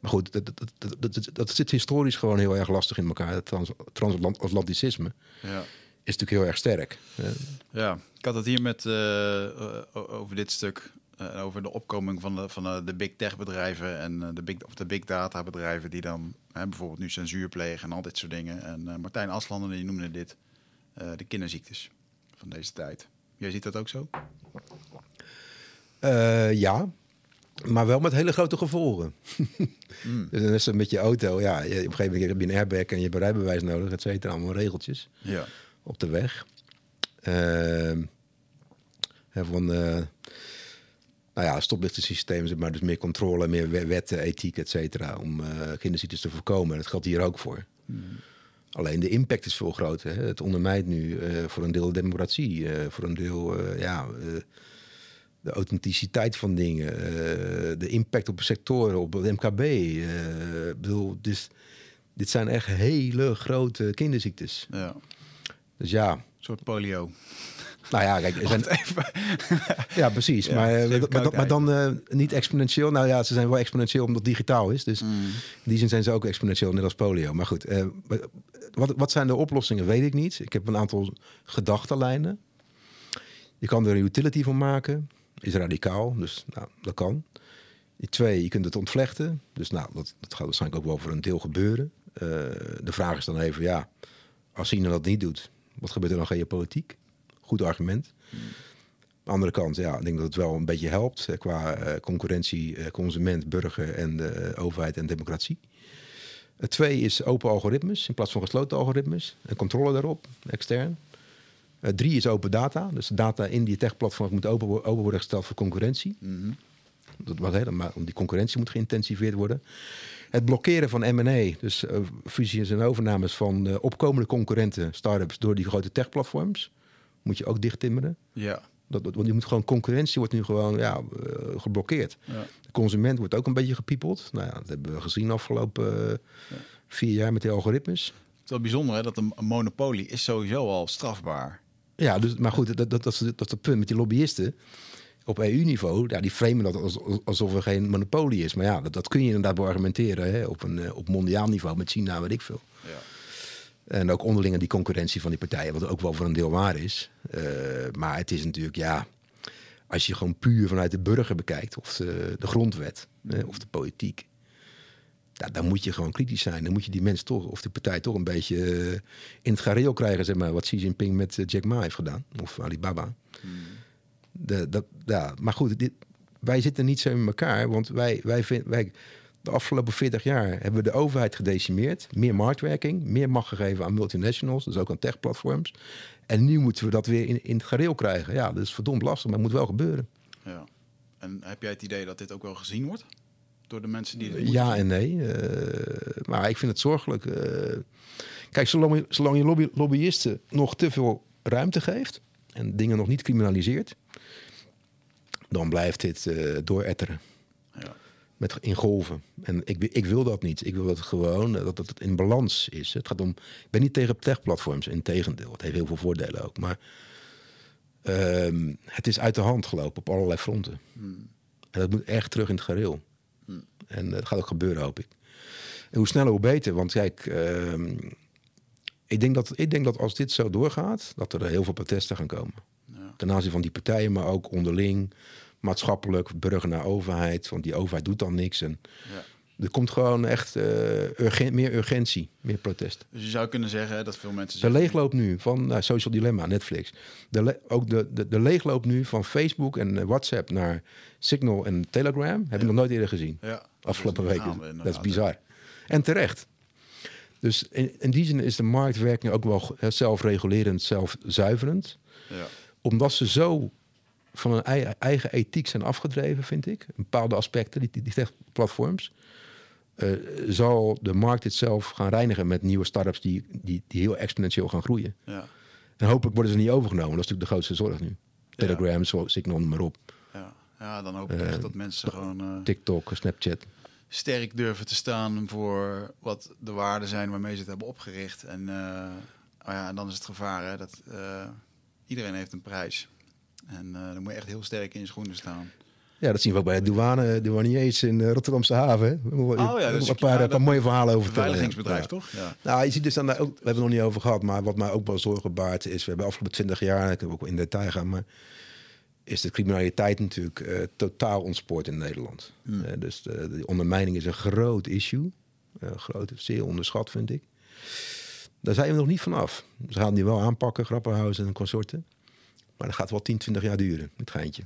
Maar goed, dat, dat, dat, zit historisch gewoon heel erg lastig in elkaar. Het trans, transatlanticisme Ja. Is natuurlijk heel erg sterk. Eh, Ja, ik had het hier met eh, eh, over dit stuk. eh, over de opkoming van de, van de, de big tech bedrijven en eh, de big, of de big data bedrijven die dan hè, bijvoorbeeld nu censuur plegen en al dit soort dingen. En eh, Martijn Aslander die noemde dit eh, de kinderziektes van deze tijd. Jij ziet dat ook zo? Eh, ja, maar wel met hele grote gevolgen. (laughs) dus dan is het met je auto. Ja, je- op een gegeven moment heb je een airbag en je hebt rijbewijs nodig, et cetera. Allemaal regeltjes Ja. Op de weg. Ehm, van, eh, nou ja, stoplichtensysteem, zeg maar, dus meer controle, meer we- wetten, ethiek, et cetera, om eh kinderziektes te voorkomen. Dat geldt hier ook voor. Alleen de impact is veel groter. Hè. Het ondermijnt nu eh, voor een deel de democratie, voor een deel ja, de authenticiteit van dingen, de impact op sectoren, op het MKB. ik bedoel, dus, dit zijn echt hele grote kinderziektes. ja. Dus ja, Een soort polio. nou ja, kijk, zijn, Even. (laughs) ja, precies. Ja, maar, eh, maar, dan eh, niet exponentieel. Nou ja, ze zijn wel exponentieel omdat het digitaal is. Dus Mm. in die zin zijn ze ook exponentieel, net als polio. Maar goed, eh, wat, wat zijn de oplossingen, weet ik niet. Ik heb een aantal gedachtenlijnen. Je kan er een utility van maken. Is radicaal, dus nou, dat kan. Twee, je kunt het ontvlechten. Dus nou, dat, dat gaat waarschijnlijk ook wel voor een deel gebeuren. De vraag is dan even, ja, als China dat niet doet, wat gebeurt er dan geopolitiek? Goed argument. Aan de andere kant, ja, ik denk dat het wel een beetje helpt eh, qua eh, concurrentie, eh, consument, burger en de overheid en democratie. Het twee is open algoritmes in plaats van gesloten algoritmes en controle daarop, extern. Eh, drie is open data, dus data in die techplatforms moet open, wo- open worden gesteld voor concurrentie. Dat wat helemaal, die concurrentie moet geïntensiveerd worden. Het blokkeren van M&A, dus eh, fusies en overnames van eh, opkomende concurrenten, start-ups, door die grote techplatforms, moet je ook dichttimmeren. Ja. Dat, want je moet gewoon, concurrentie wordt nu gewoon ja, eh, geblokkeerd. Ja. De consument wordt ook een beetje gepiepeld. Nou ja, dat hebben we gezien de afgelopen vier jaar met die algoritmes. Het is wel bijzonder hè, dat een monopolie is sowieso al strafbaar. Ja, dus, maar goed, dat, dat, dat, dat is het punt met die lobbyisten. Op EU-niveau, ja, die framen dat als, alsof er geen monopolie is. Maar ja, dat, dat kun je inderdaad argumenteren hè, op, een, eh, op mondiaal niveau met China, weet ik veel. Ja. En ook onderling die concurrentie van die partijen, wat ook wel voor een deel waar is. Eh, maar het is natuurlijk, ja, als je gewoon puur vanuit de burger bekijkt, of de, de grondwet, eh, of de politiek. Ja, dan moet je gewoon kritisch zijn. Dan moet je die mensen toch, of die partij toch een beetje eh, in het gareel krijgen, zeg maar, wat Xi Jinping met Jack Ma heeft gedaan, of Alibaba. De, dat, ja, maar goed, dit, wij zitten niet zo in elkaar, want wij, wij, vind, wij, de afgelopen 40 jaar hebben we de overheid gedecimeerd, meer marktwerking, meer macht gegeven aan multinationals, dus ook aan techplatforms. En nu moeten we dat weer in, in het gareel krijgen. Ja, dat is verdomd lastig, maar het moet wel gebeuren. Ja. En heb jij het idee dat dit ook wel gezien wordt? Door de mensen die... Ja en nee. eh, maar ik vind het zorgelijk. eh. kijk, zolang je, zolang je lobby, lobbyisten nog te veel ruimte geeft en dingen nog niet criminaliseert, dan blijft dit eh dooretteren. Ja. Met, in golven. En ik, ik wil dat niet. Ik wil dat gewoon eh, dat het in balans is. Het gaat om. Ik ben niet tegen techplatforms. Integendeel. Het heeft heel veel voordelen ook. Maar ehm, het is uit de hand gelopen op allerlei fronten. En dat moet echt terug in het gareel. En eh, dat gaat ook gebeuren, hoop ik. En hoe sneller, hoe beter. Want kijk, ehm, ik, denk dat, ik denk dat als dit zo doorgaat, dat er heel veel protesten gaan komen. Ja. Ten aanzien van die partijen, maar ook onderling. Maatschappelijk, burger naar overheid. Want die overheid doet dan niks. En Ja. er komt gewoon echt eh, meer urgentie, meer protest. Dus je zou kunnen zeggen dat veel mensen De leegloop nu van nou, Social Dilemma, Netflix. De ook de, de, de leegloop nu van Facebook en eh, WhatsApp naar Signal en Telegram... heb ik nog nooit eerder gezien. Ja, Afgelopen weken. we Dat is bizar. En terecht. Dus in, in die zin is de marktwerking ook wel zelfregulerend, zelfzuiverend. Ja. Omdat ze zo van hun ei- eigen ethiek zijn afgedreven, vind ik. Bepaalde aspecten, die, die, die tech-platforms. eh, zal de markt dit zelf gaan reinigen met nieuwe start-ups die, die, die heel exponentieel gaan groeien. Ja. En hopelijk worden ze niet overgenomen. Dat is natuurlijk de grootste zorg nu. Telegram, zo, Signal, noem maar op. Ja. ja, dan hoop ik echt dat mensen gewoon eh, TikTok, Snapchat. sterk durven te staan voor wat de waarden zijn waarmee ze het hebben opgericht. En, eh, oh ja, en dan is het gevaar hè, dat eh, iedereen heeft een prijs. En eh, dan moet je echt heel sterk in je schoenen staan. Ja, dat zien we ook bij de douane, douaniers in de Rotterdamse haven. hè. Oh ja, dus een paar, ja, paar mooie verhalen over. Beveiligingsbedrijf, Ja. toch? Ja. Nou, je ziet dus dan ook, we hebben het nog niet over gehad, maar wat mij ook wel zorgen baart is, we hebben afgelopen 20 jaar, ik heb ook in detail gaan, maar is de criminaliteit natuurlijk eh, totaal ontspoord in Nederland. Hmm. Eh, dus de, de ondermijning is een groot issue, Eh, groot, zeer onderschat vind ik. Daar zijn we nog niet vanaf. Ze gaan die wel aanpakken, Grappenhuizen en consorten. Maar dat gaat wel 10, 20 jaar duren, het geintje.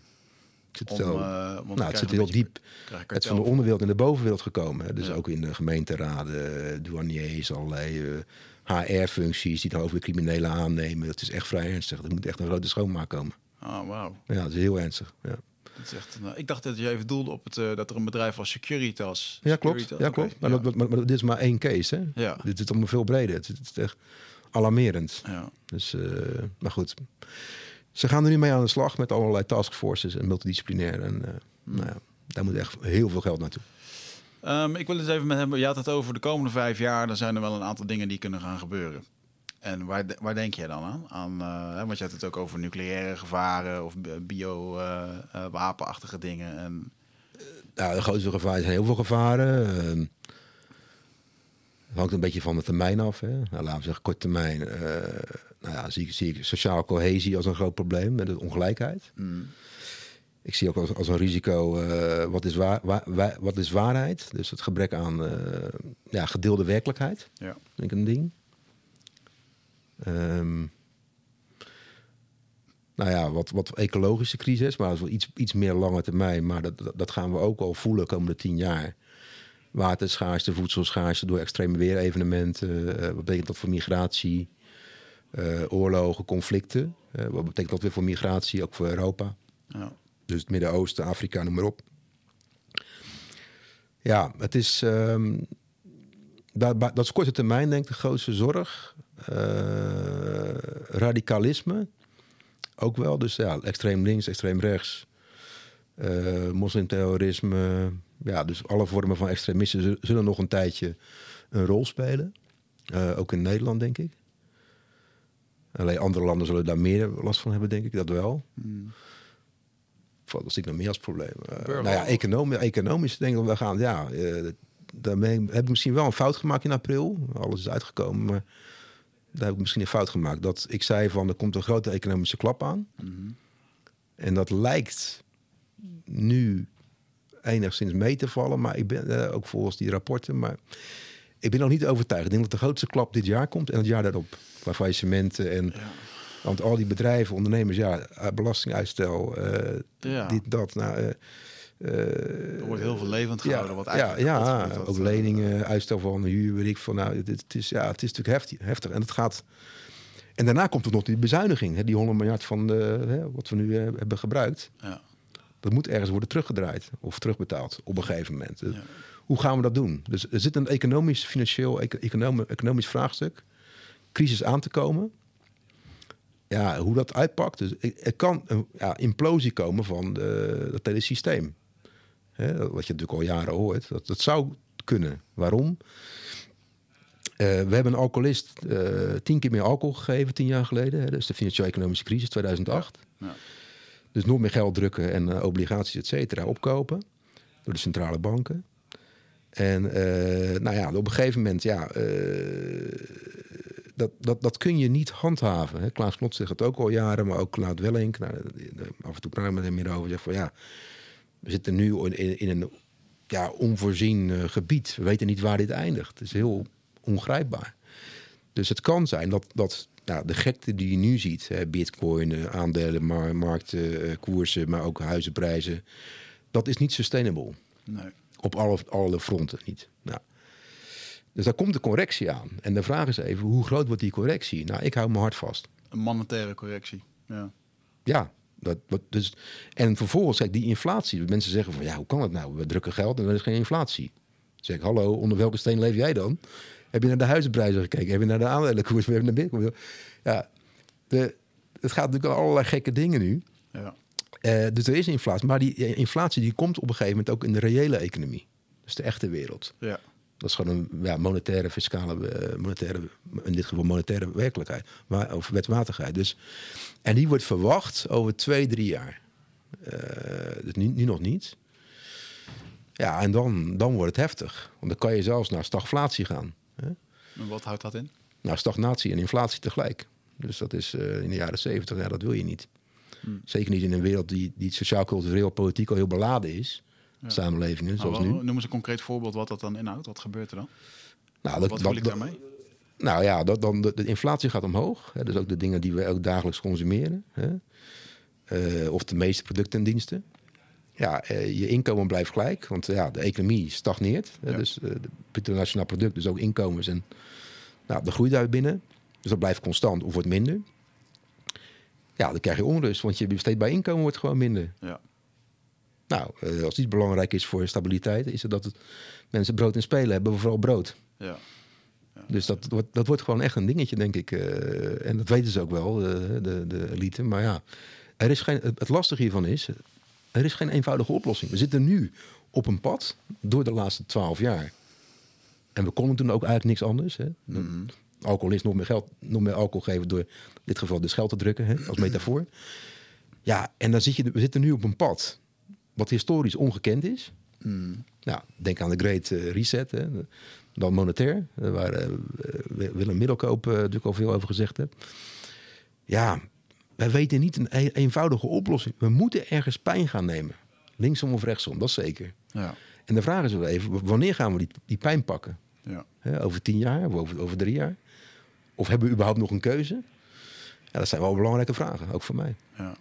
Het zit, Om, zo- eh, want we nou, het zit heel diep. Het is van de onderwereld in de bovenwereld gekomen. Hè. Dus Ja. ook in de gemeenteraden, douaniers, allerlei HR-functies die dan over de criminelen aannemen. Dat is echt vrij ernstig. Er moet echt een grote schoonmaak komen. Oh, wauw. Ja, dat is heel ernstig. Ja, Dat is echt een- ik dacht dat je even doelde op het, eh, dat er een bedrijf als Securitas... ja klopt. Securitas, Ja, klopt. Maar, ja. dat- maar, maar dit is maar één case. Hè. Ja. Dit is allemaal veel breder. Het, is- het is echt alarmerend. Ja. Dus, eh, maar goed. Ze gaan er nu mee aan de slag met allerlei taskforces en multidisciplinair. En eh, nou ja, daar moet echt heel veel geld naartoe. Ehm, ik wil eens even met hem. Je had het over de komende vijf jaar. Dan zijn er wel een aantal dingen die kunnen gaan gebeuren. En waar, waar denk jij dan aan? aan eh, want je had het ook over nucleaire gevaren of bio-wapenachtige dingen. En Nou, de grootste gevaren zijn heel veel gevaren. Ehm, Het hangt een beetje van de termijn af. Hè. Nou, laten we zeggen, korte termijn. eh, nou ja, zie, ik- zie ik sociaal cohesie als een groot probleem met de ongelijkheid. mm, Ik zie ook als, als een risico, eh, wat, is waar, wat is waarheid? Dus het gebrek aan eh, ja, gedeelde werkelijkheid, ja. vind ik een ding. Ehm, nou ja, wat, wat ecologische crisis, maar dat is wel iets, iets meer lange termijn. Maar dat, dat, dat gaan we ook al voelen de komende tien jaar. Waterschaarste, voedselschaarste door extreme weerevenementen. eh, wat betekent dat voor migratie? Eh, oorlogen, conflicten. Wat betekent dat weer voor migratie, ook voor Europa? ja. Dus het Midden-Oosten, Afrika, noem maar op. Ja, het is. ehm, dat, dat is korte termijn, denk ik, de grootste zorg. Eh, radicalisme ook wel. Dus ja, extreem links, extreem rechts. eh moslimterrorisme. Ja, dus alle vormen van extremisme zullen- nog een tijdje een rol spelen. Ook in Nederland, denk ik. Alleen andere landen zullen daar meer last van hebben, denk ik, dat wel. Mm, Wat zie ik nog meer als probleem? Eh, nou ja, economisch, economisch denk ik dat we gaan. Ja, eh, daarmee heb ik misschien wel een fout gemaakt in april. Alles is uitgekomen, maar daar heb ik misschien een fout gemaakt. Dat ik zei van er komt een grote economische klap aan. mhm. En dat lijkt nu enigszins mee te vallen, maar ik ben eh, ook volgens die rapporten. Maar ik ben nog niet overtuigd. Ik denk dat de grootste klap dit jaar komt en het jaar daarop. Qua faillissementen en. Ja. Want al die bedrijven, ondernemers, ja, eh, belastinguitstel, eh, Ja. dit, dat. Nou, eh, Er wordt heel veel levend ja, gehouden. wat ja, eigenlijk ja, dat, ook leningen, uitstel van huur, weet ik van. Nou, het, het is, ja, het is natuurlijk heftig, heftig. En het gaat. En daarna komt er nog die bezuiniging, hè, die 100 miljard van de, hè, wat we nu hebben gebruikt. Ja. Dat moet ergens worden teruggedraaid of terugbetaald op een gegeven moment. Ja. Hoe gaan we dat doen? Dus er zit een economisch, financieel, eco- economi- economisch vraagstuk. Crisis aan te komen. Ja, hoe dat uitpakt. Dus er kan een ja, implosie komen van de, dat hele systeem. Hè, wat je natuurlijk al jaren hoort. Dat, dat zou kunnen. Waarom? Eh, we hebben een alcoholist eh, tien keer meer alcohol gegeven tien jaar geleden. Hè, dat is de financieel-economische crisis 2008. Ja. Dus nog meer geld drukken en eh, obligaties, et cetera, opkopen. Door de centrale banken. En nou ja, op een gegeven moment, ja, dat, dat, dat kun je niet handhaven. Hè? Klaas Knot zegt het ook al jaren, maar ook Klaud Wellink. Nou, af en toe praat ik met hem meer over. Zegt van ja, we zitten nu in, in een ja, onvoorzien uh, gebied. We weten niet waar dit eindigt. Het is heel ongrijpbaar. Dus het kan zijn dat, dat nou, de gekte die je nu ziet, hè, bitcoin, uh, aandelen, mar markten, uh, koersen, maar ook huizenprijzen, dat is niet sustainable. Nee. Op alle, alle fronten niet. Nou. Dus daar komt de correctie aan. En de vraag is even, hoe groot wordt die correctie? Nou, ik hou me hard vast. Een monetaire correctie. Ja. Ja, dat, dat, dus, en vervolgens, kijk, die inflatie. Mensen zeggen van, ja, hoe kan het nou? We drukken geld en er is geen inflatie. Dan zeg ik, hallo, onder welke steen leef jij dan? Heb je naar de huizenprijzen gekeken? Heb je naar de aandelenkoers? Heb je naar Bitcoin? Ja, de, het gaat natuurlijk allerlei gekke dingen nu. Ja. Uh, dus er is inflatie. Maar die inflatie die komt op een gegeven moment ook in de reële economie. Dus de echte wereld. Ja. Dat is gewoon een ja, monetaire, fiscale, uh, monetaire, in dit geval monetaire werkelijkheid. Maar, of wetmatigheid. Dus, en die wordt verwacht over twee, drie jaar. Uh, dus nu, nu nog niet. Ja, en dan, dan wordt het heftig. Want dan kan je zelfs naar stagflatie gaan. Hè? En wat houdt dat in? Nou, stagnatie en inflatie tegelijk. Dus dat is uh, in de jaren zeventig, ja, dat wil je niet. Hmm. Zeker niet in een wereld die, die sociaal-cultureel, politiek al heel beladen is. Samenlevingen, nou, zoals nu. Noem eens een concreet voorbeeld wat dat dan inhoudt. Wat gebeurt er dan? Nou, dat, wat wil ik daarmee? Nou ja, dat, dan, de, de, inflatie gaat omhoog. Hè, dus ook de dingen die we ook dagelijks consumeren. Hè. Uh, of de meeste producten en diensten. Ja, uh, je inkomen blijft gelijk. Want ja, de economie stagneert. Hè, Ja. Dus uh, het bruto nationaal product, dus ook inkomens. En nou, de groeit daar binnen. Dus dat blijft constant of wordt minder. Ja, dan krijg je onrust. Want je besteedbaar inkomen wordt gewoon minder. Ja. Nou, uh, als iets belangrijk is voor stabiliteit, is het dat het mensen brood en spelen hebben, vooral brood. Ja. Dus dat wordt, dat wordt gewoon echt een dingetje, denk ik. Uh, en dat weten ze ook wel, de, de, de elite. Maar ja, er is geen, het lastige hiervan is, er is geen eenvoudige oplossing. We zitten nu op een pad door de laatste twaalf jaar. En we konden toen ook eigenlijk niks anders. Hè. Mm -hmm. Alcoholist nog meer geld, nog meer alcohol geven door in dit geval de scheld te drukken, hè, als metafoor. Ja, en dan zit je, we zitten nu op een pad wat historisch ongekend is. Mm. Nou, denk aan de Great uh, Reset, hè. dan monetair, waar uh, Willem Middelkoop uh, natuurlijk al veel over gezegd heeft. Ja, wij weten niet een e eenvoudige oplossing. We moeten ergens pijn gaan nemen. Linksom of rechtsom, dat zeker. Ja. En de vraag is wel even, wanneer gaan we die, die pijn pakken? Ja. Hè, over tien jaar of over, over drie jaar? Of hebben we überhaupt nog een keuze? Ja, dat zijn wel belangrijke vragen, ook voor mij. Ja.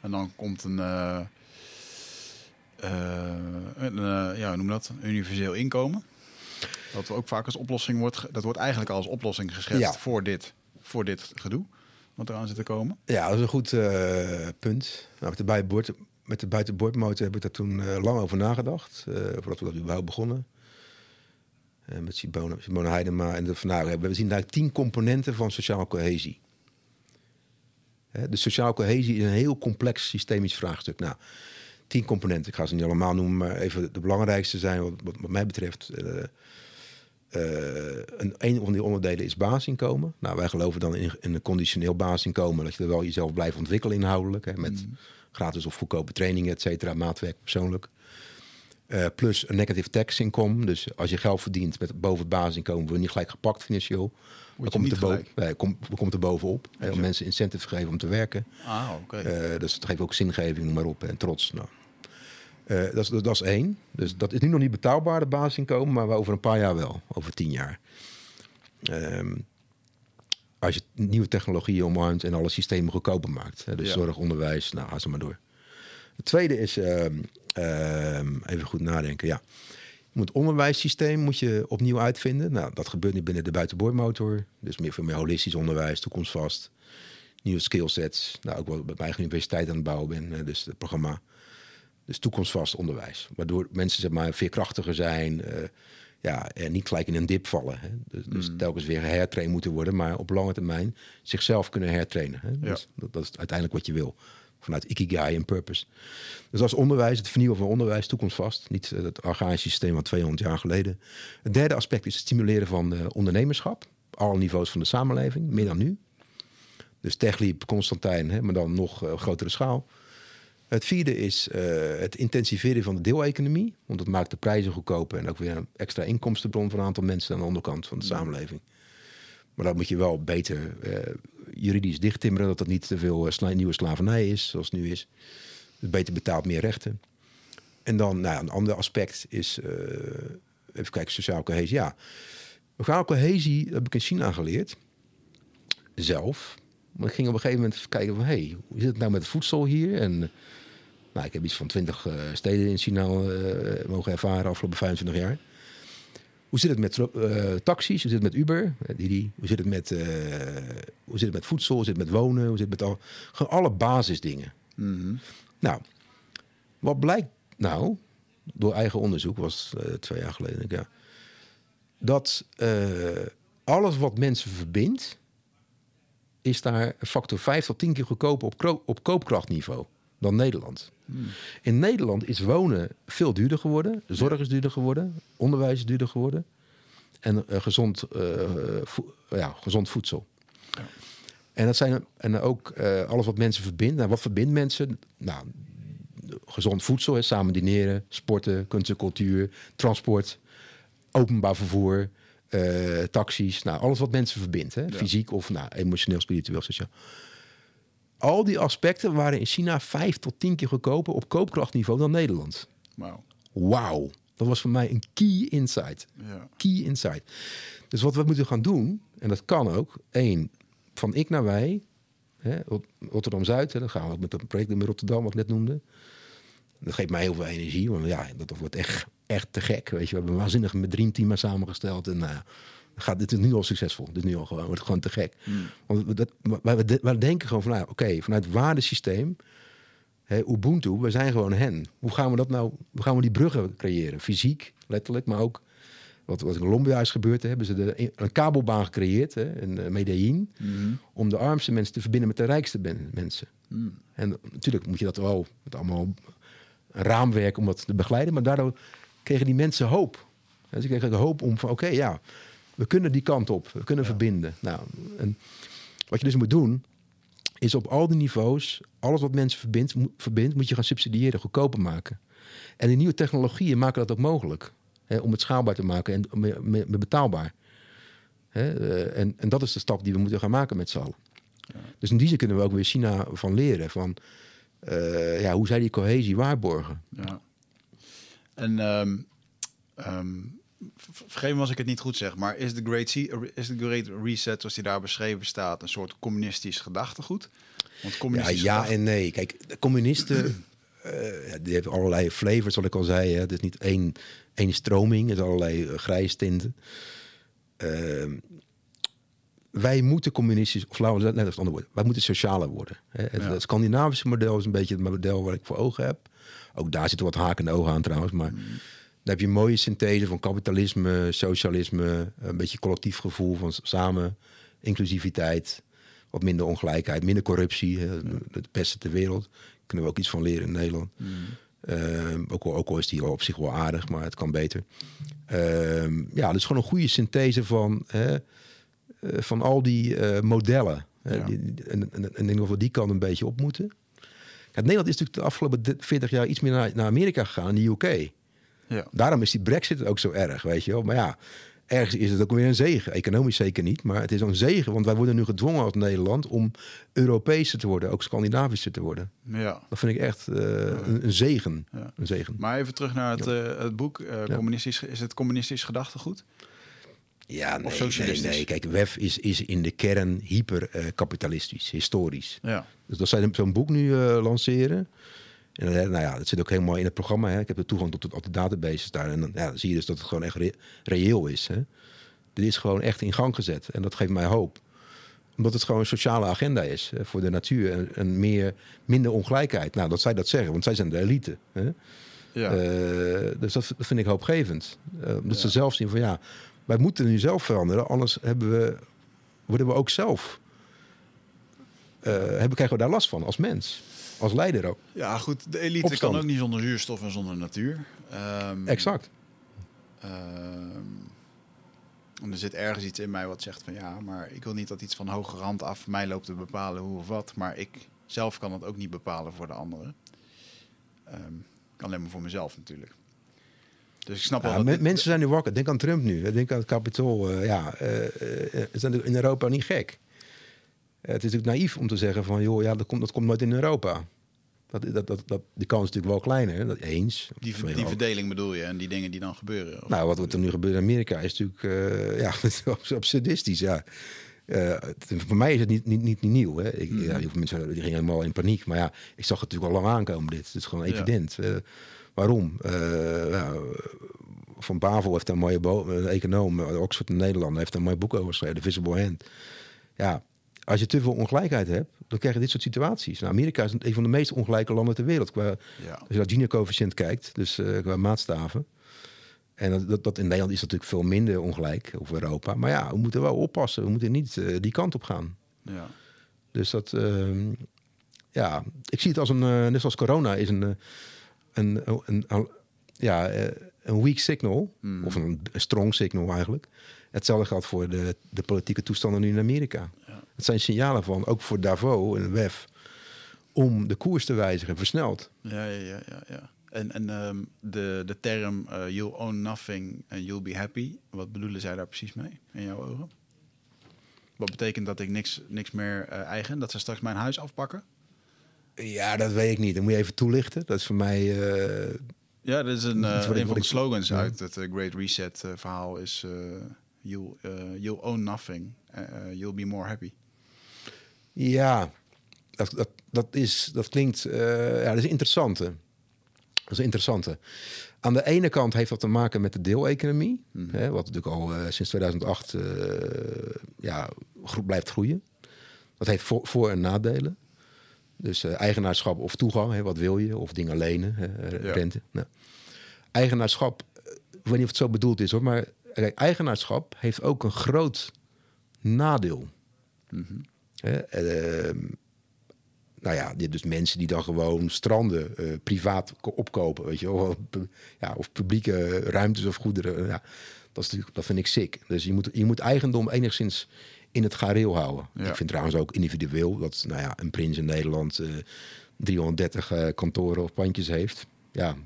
En dan komt een... Uh... Uh, een, uh, ja, noem dat? Een universeel inkomen. Dat ook vaak als oplossing wordt. Dat wordt eigenlijk als oplossing geschetst ja. voor, dit, voor dit gedoe. Wat eraan zit te komen. Ja, dat is een goed uh, punt. Nou, met, de buitenboord, met de buitenboordmotor heb ik daar toen lang over nagedacht. voordat we dat überhaupt begonnen. met Simone, Simone Heidema en de Van We zien daar tien componenten van sociale cohesie. De sociale cohesie is een heel complex systemisch vraagstuk. Nou, tien componenten. Ik ga ze niet allemaal noemen, maar even de belangrijkste zijn wat, wat, wat mij betreft. Uh, uh, een, een van die onderdelen is basisinkomen. Nou, wij geloven dan in, in een conditioneel basisinkomen... dat je er wel jezelf blijft ontwikkelen inhoudelijk... Hè, met mm. gratis of goedkope trainingen, et cetera, maatwerk persoonlijk. Uh, plus een negative tax income. Dus als je geld verdient met boven het basisinkomen... word je niet gelijk gepakt financieel. Word komt er? Boven, komt, komt er bovenop. Hè, om mensen incentives te geven om te werken. Ah, oké. Okay. dus dat geeft ook zingeving, noem maar op. En trots. Nou, uh, dat, is, dat, dat is één. Dus dat is nu nog niet betaalbaar, de basisinkomen, maar over een paar jaar wel, over tien jaar. Um, als je nieuwe technologieën omarmt en alle systemen goedkoper maakt. Hè, dus ja. zorg, onderwijs, nou, ga ze maar door. Het tweede is, uh, uh, even goed nadenken, ja. Je moet het onderwijssysteem moet je opnieuw uitvinden. Nou, dat gebeurt nu binnen de buitenboordmotor. Dus meer, veel meer holistisch onderwijs, toekomstvast. Nieuwe skillsets. Nou, ook wat bij mijn eigen universiteit aan het bouwen ben. Dus het programma dus toekomstvast onderwijs. Waardoor mensen zeg maar, veerkrachtiger zijn. Uh, ja, en niet gelijk in een dip vallen. Hè. Dus, dus mm. telkens weer hertraind moeten worden. Maar op lange termijn zichzelf kunnen hertrainen. Hè. Ja. Dus dat, dat, is uiteindelijk wat je wil. Vanuit Ikigai en Purpose. Dus als onderwijs, het vernieuwen van onderwijs, toekomstvast. Niet uh, het archaïsche systeem van 200 jaar geleden. Het derde aspect is het stimuleren van uh, ondernemerschap. Op alle niveaus van de samenleving. Meer dan nu. Dus TechLeap, Constantijn, hè, maar dan nog grotere schaal. Het vierde is uh, het intensiveren van de deeleconomie. Want dat maakt de prijzen goedkoper en ook weer een extra inkomstenbron voor een aantal mensen aan de onderkant van de samenleving. Maar dat moet je wel beter eh, juridisch dichttimmeren. Dat dat niet te veel eh, sla- nieuwe slavernij is, zoals het nu is. Dus beter betaald, meer rechten. En dan nou, ja, een ander aspect is, eh, even kijken, sociaal cohesie. Ja, sociaal cohesie heb ik in China geleerd. Zelf. Maar ik ging op een gegeven moment kijken van... hé, hey, hoe zit het nou met het voedsel hier? En nou, ik heb iets van twintig eh, steden in China eh, mogen ervaren afgelopen 25 jaar. Hoe zit het met eh, taxis? Hoe zit het met Uber? Didi? Hoe zit het met, hoe zit het met voedsel? Hoe zit het met wonen? Hoe zit het met al, gewoon alle basisdingen? Mhm. Nou, wat blijkt nou, door eigen onderzoek, was twee jaar geleden, denk ik, ja, dat alles wat mensen verbindt, is daar een factor 5 tot 10 keer goedkoper op, op koopkrachtniveau dan Nederland. In Nederland is wonen veel duurder geworden, zorg is duurder geworden, onderwijs is duurder geworden en eh, gezond, eh, vo- ja, gezond voedsel. En dat zijn en ook eh, alles wat mensen verbindt. Nou, wat verbindt mensen? Nou, gezond voedsel, hè, samen dineren, sporten, kunst en cultuur, transport, openbaar vervoer, eh, taxis. Nou, alles wat mensen verbindt. Hè? Fysiek of nou, emotioneel, spiritueel, sociaal. Al die aspecten waren in China vijf tot tien keer goedkoper op koopkrachtniveau dan Nederland. Wauw. Wauw, dat was voor mij een key insight. Ja. Key insight. Dus wat we moeten gaan doen, en dat kan ook, één, van ik naar wij, hè, Rot- Rotterdam-Zuid, dan gaan we ook met dat project in Rotterdam, wat ik net noemde. Dat geeft mij heel veel energie, want ja, dat wordt echt, echt te gek. Weet je, we hebben waanzinnig met dreamteam samengesteld en nou ja, gaat, dit is nu al succesvol. Dit is nu al gewoon, wordt gewoon te gek. Want we, dat, wij, wij- wij denken gewoon van, nou, oké, vanuit het waardesysteem, hè, Ubuntu, we zijn gewoon hen. Hoe gaan we dat nou, hoe gaan we die bruggen creëren? Fysiek, letterlijk, maar ook wat, wat in Colombia is gebeurd, hè, hebben ze de, een kabelbaan gecreëerd hè, in eh, Medellin, om de armste mensen te verbinden met de rijkste ben- mensen. En natuurlijk moet je dat wel met allemaal een raamwerk om dat te begeleiden, maar daardoor kregen die mensen hoop. Ze kregen de hoop om van, oké, ja, we kunnen die kant op, we kunnen verbinden. Nou, en wat je dus moet doen, is op al die niveaus, alles wat mensen verbindt, mo- verbindt moet je gaan subsidiëren, goedkoper maken. En die nieuwe technologieën maken dat ook mogelijk. Hè, om het schaalbaar te maken en me- me- me betaalbaar. Hè, eh, en, en dat is de stap die we moeten gaan maken met z'n allen. Dus in die zin kunnen we ook weer China van leren. Van, eh, ja, hoe zij die cohesie waarborgen. Ja. En ehm ehm, vergeef me als ik het niet goed zeg, maar is de Great, is de Great Reset, zoals die daar beschreven staat, een soort communistisch gedachtegoed? Want Ja, communistisch ja en nee. Kijk, de communisten, (clears throat) eh, die hebben allerlei flavors, wat ik al zei. Hè. Het is niet één, één stroming, het is allerlei uh, grijs tinten. Ehm, wij moeten communistisch, of laten we het net als het andere woord, wij moeten socialer worden. Hè. Het, Ja. het Scandinavische model is een beetje het model wat ik voor ogen heb. Ook daar zitten wat haken en ogen aan trouwens, maar dan heb je een mooie synthese van kapitalisme, socialisme, een beetje collectief gevoel van samen, inclusiviteit, wat minder ongelijkheid, minder corruptie, hè, het beste ter wereld. Kunnen we ook iets van leren in Nederland. Ehm, ook, al, ook al is die op zich wel aardig, maar het kan beter. Ehm, ja, dus gewoon een goede synthese van, hè, eh, van al die eh, modellen. hè, Ja. die- die- en, en, en ik denk dat we die kant een beetje op moeten. Kijk, Nederland is natuurlijk de afgelopen de- 40 jaar iets meer naar, naar Amerika gegaan, die UK. Ja. Daarom is die brexit ook zo erg, weet je wel. Maar ja, ergens is het ook weer een zegen. Economisch zeker niet, maar het is een zegen. Want wij worden nu gedwongen als Nederland om Europese te worden. Ook Scandinavische te worden. ja. Dat vind ik echt eh, een, een zegen. Ja. Een zegen. Maar even terug naar het, eh, het boek. eh, communistisch, is het communistisch gedachtegoed? Ja, nee, nee. Kijk, WEF is, is in de kern hyper-kapitalistisch, historisch. Ja. Dus dat zij zo'n boek nu lanceren. En dan, nou ja, dat zit ook helemaal in het programma. Hè. Ik heb de toegang tot de, tot de databases daar. En dan, ja, dan zie je dus dat het gewoon echt re- reëel is. Hè. Dit is gewoon echt in gang gezet. En dat geeft mij hoop. Omdat het gewoon een sociale agenda is hè, voor de natuur. En, en meer, minder ongelijkheid. Nou, dat zij dat zeggen, want zij zijn de elite. Hè. Ja. Eh, dus dat, dat vind ik hoopgevend. Eh, omdat ze zelf zien van ja, wij moeten nu zelf veranderen. Anders hebben we, worden we ook zelf. eh, hebben, krijgen we daar last van als mens. Als leider ook. ja, goed. De elite Opstand. kan ook niet zonder zuurstof en zonder natuur. Ehm, Exact. Ehm, en er zit ergens iets in mij wat zegt van ja, maar ik wil niet dat iets van hogere hand af mij loopt te bepalen hoe of wat. Maar ik zelf kan het ook niet bepalen voor de anderen. Ehm, kan alleen maar voor mezelf natuurlijk. Dus ik snap Ja, wel dat dit- mensen zijn nu wakker. Denk aan Trump nu. Denk aan het kapitool. eh, ja, eh, ze zijn in Europa niet gek. Eh, het is natuurlijk naïef om te zeggen van... joh, ja, dat komt, dat komt nooit in Europa. Dat, dat, dat, dat, die kans is natuurlijk wel kleiner. Dat eens. die, die ook. verdeling bedoel je en die dingen die dan gebeuren. Of- Nou, wat, wat er nu gebeurt in Amerika is natuurlijk eh, ja, (laughs) abs- absurdistisch. Ja. Het- voor mij is het niet, niet, niet, niet nieuw. Hè. Ik, ja, heel veel mensen die gingen helemaal in paniek. Maar ja, ik zag het natuurlijk al lang aankomen. Dit Het is gewoon Ja. evident. Waarom? Ja, Van Bavel heeft een mooie een econoom, Oxford in Nederland, heeft een mooi boek over geschreven, The Visible Hand. Ja, als je te veel ongelijkheid hebt, dan krijg je dit soort situaties. Nou, Amerika is een van de meest ongelijke landen ter wereld. Qua, ja. als je naar Gini-coëfficiënt kijkt, dus eh, qua maatstaven. En dat, dat, dat in Nederland is natuurlijk veel minder ongelijk, of Europa. Maar ja, we moeten wel oppassen. We moeten niet eh, die kant op gaan. ja. Dus dat, ehm, ja, ik zie het als een, eh, net zoals corona is een, een, een, een, ja, een weak signal, Hmm. of een, een strong signal eigenlijk. Hetzelfde geldt voor de, de politieke toestanden nu in Amerika. Het zijn signalen van, ook voor Davos en WEF, om de koers te wijzigen, versneld. Ja, ja, ja, ja. ja. En, en ehm, de, de term eh, you'll own nothing and you'll be happy, wat bedoelen zij daar precies mee in jouw ogen? Wat betekent dat ik niks, niks meer eh, eigen, dat ze straks mijn huis afpakken? Ja, dat weet ik niet. Dat moet je even toelichten. Dat is voor mij... eh, Ja, dat is een, een van de slogans uit het Great Reset verhaal is you'll, eh, you'll own nothing, eh, eh, you'll be more happy. Ja, dat, dat, dat, is, dat klinkt... eh, ja, dat is interessant. hè. Dat is een interessante. Aan de ene kant heeft dat te maken met de deeleconomie. Hè, wat natuurlijk al eh, sinds 2008 eh, ja, gro- blijft groeien. Dat heeft voor, voor- en nadelen. Dus eigenaarschap of toegang, hè, wat wil je? Of dingen lenen, hè, eh, Ja. rente. Nou, eigenaarschap, ik weet niet of het zo bedoeld is hoor, maar eigenaarschap heeft ook een groot nadeel. Hè, ehm, nou ja, dus mensen die dan gewoon stranden eh, privaat ko- opkopen, weet je wel. Ja, of publieke ruimtes of goederen. Ja, dat, is natuurlijk, dat vind ik sick. Dus je moet, je moet eigendom enigszins in het gareel houden. Ja. Ik vind trouwens ook individueel dat nou ja, een prins in Nederland eh, 330 eh, kantoren of pandjes heeft. Ja,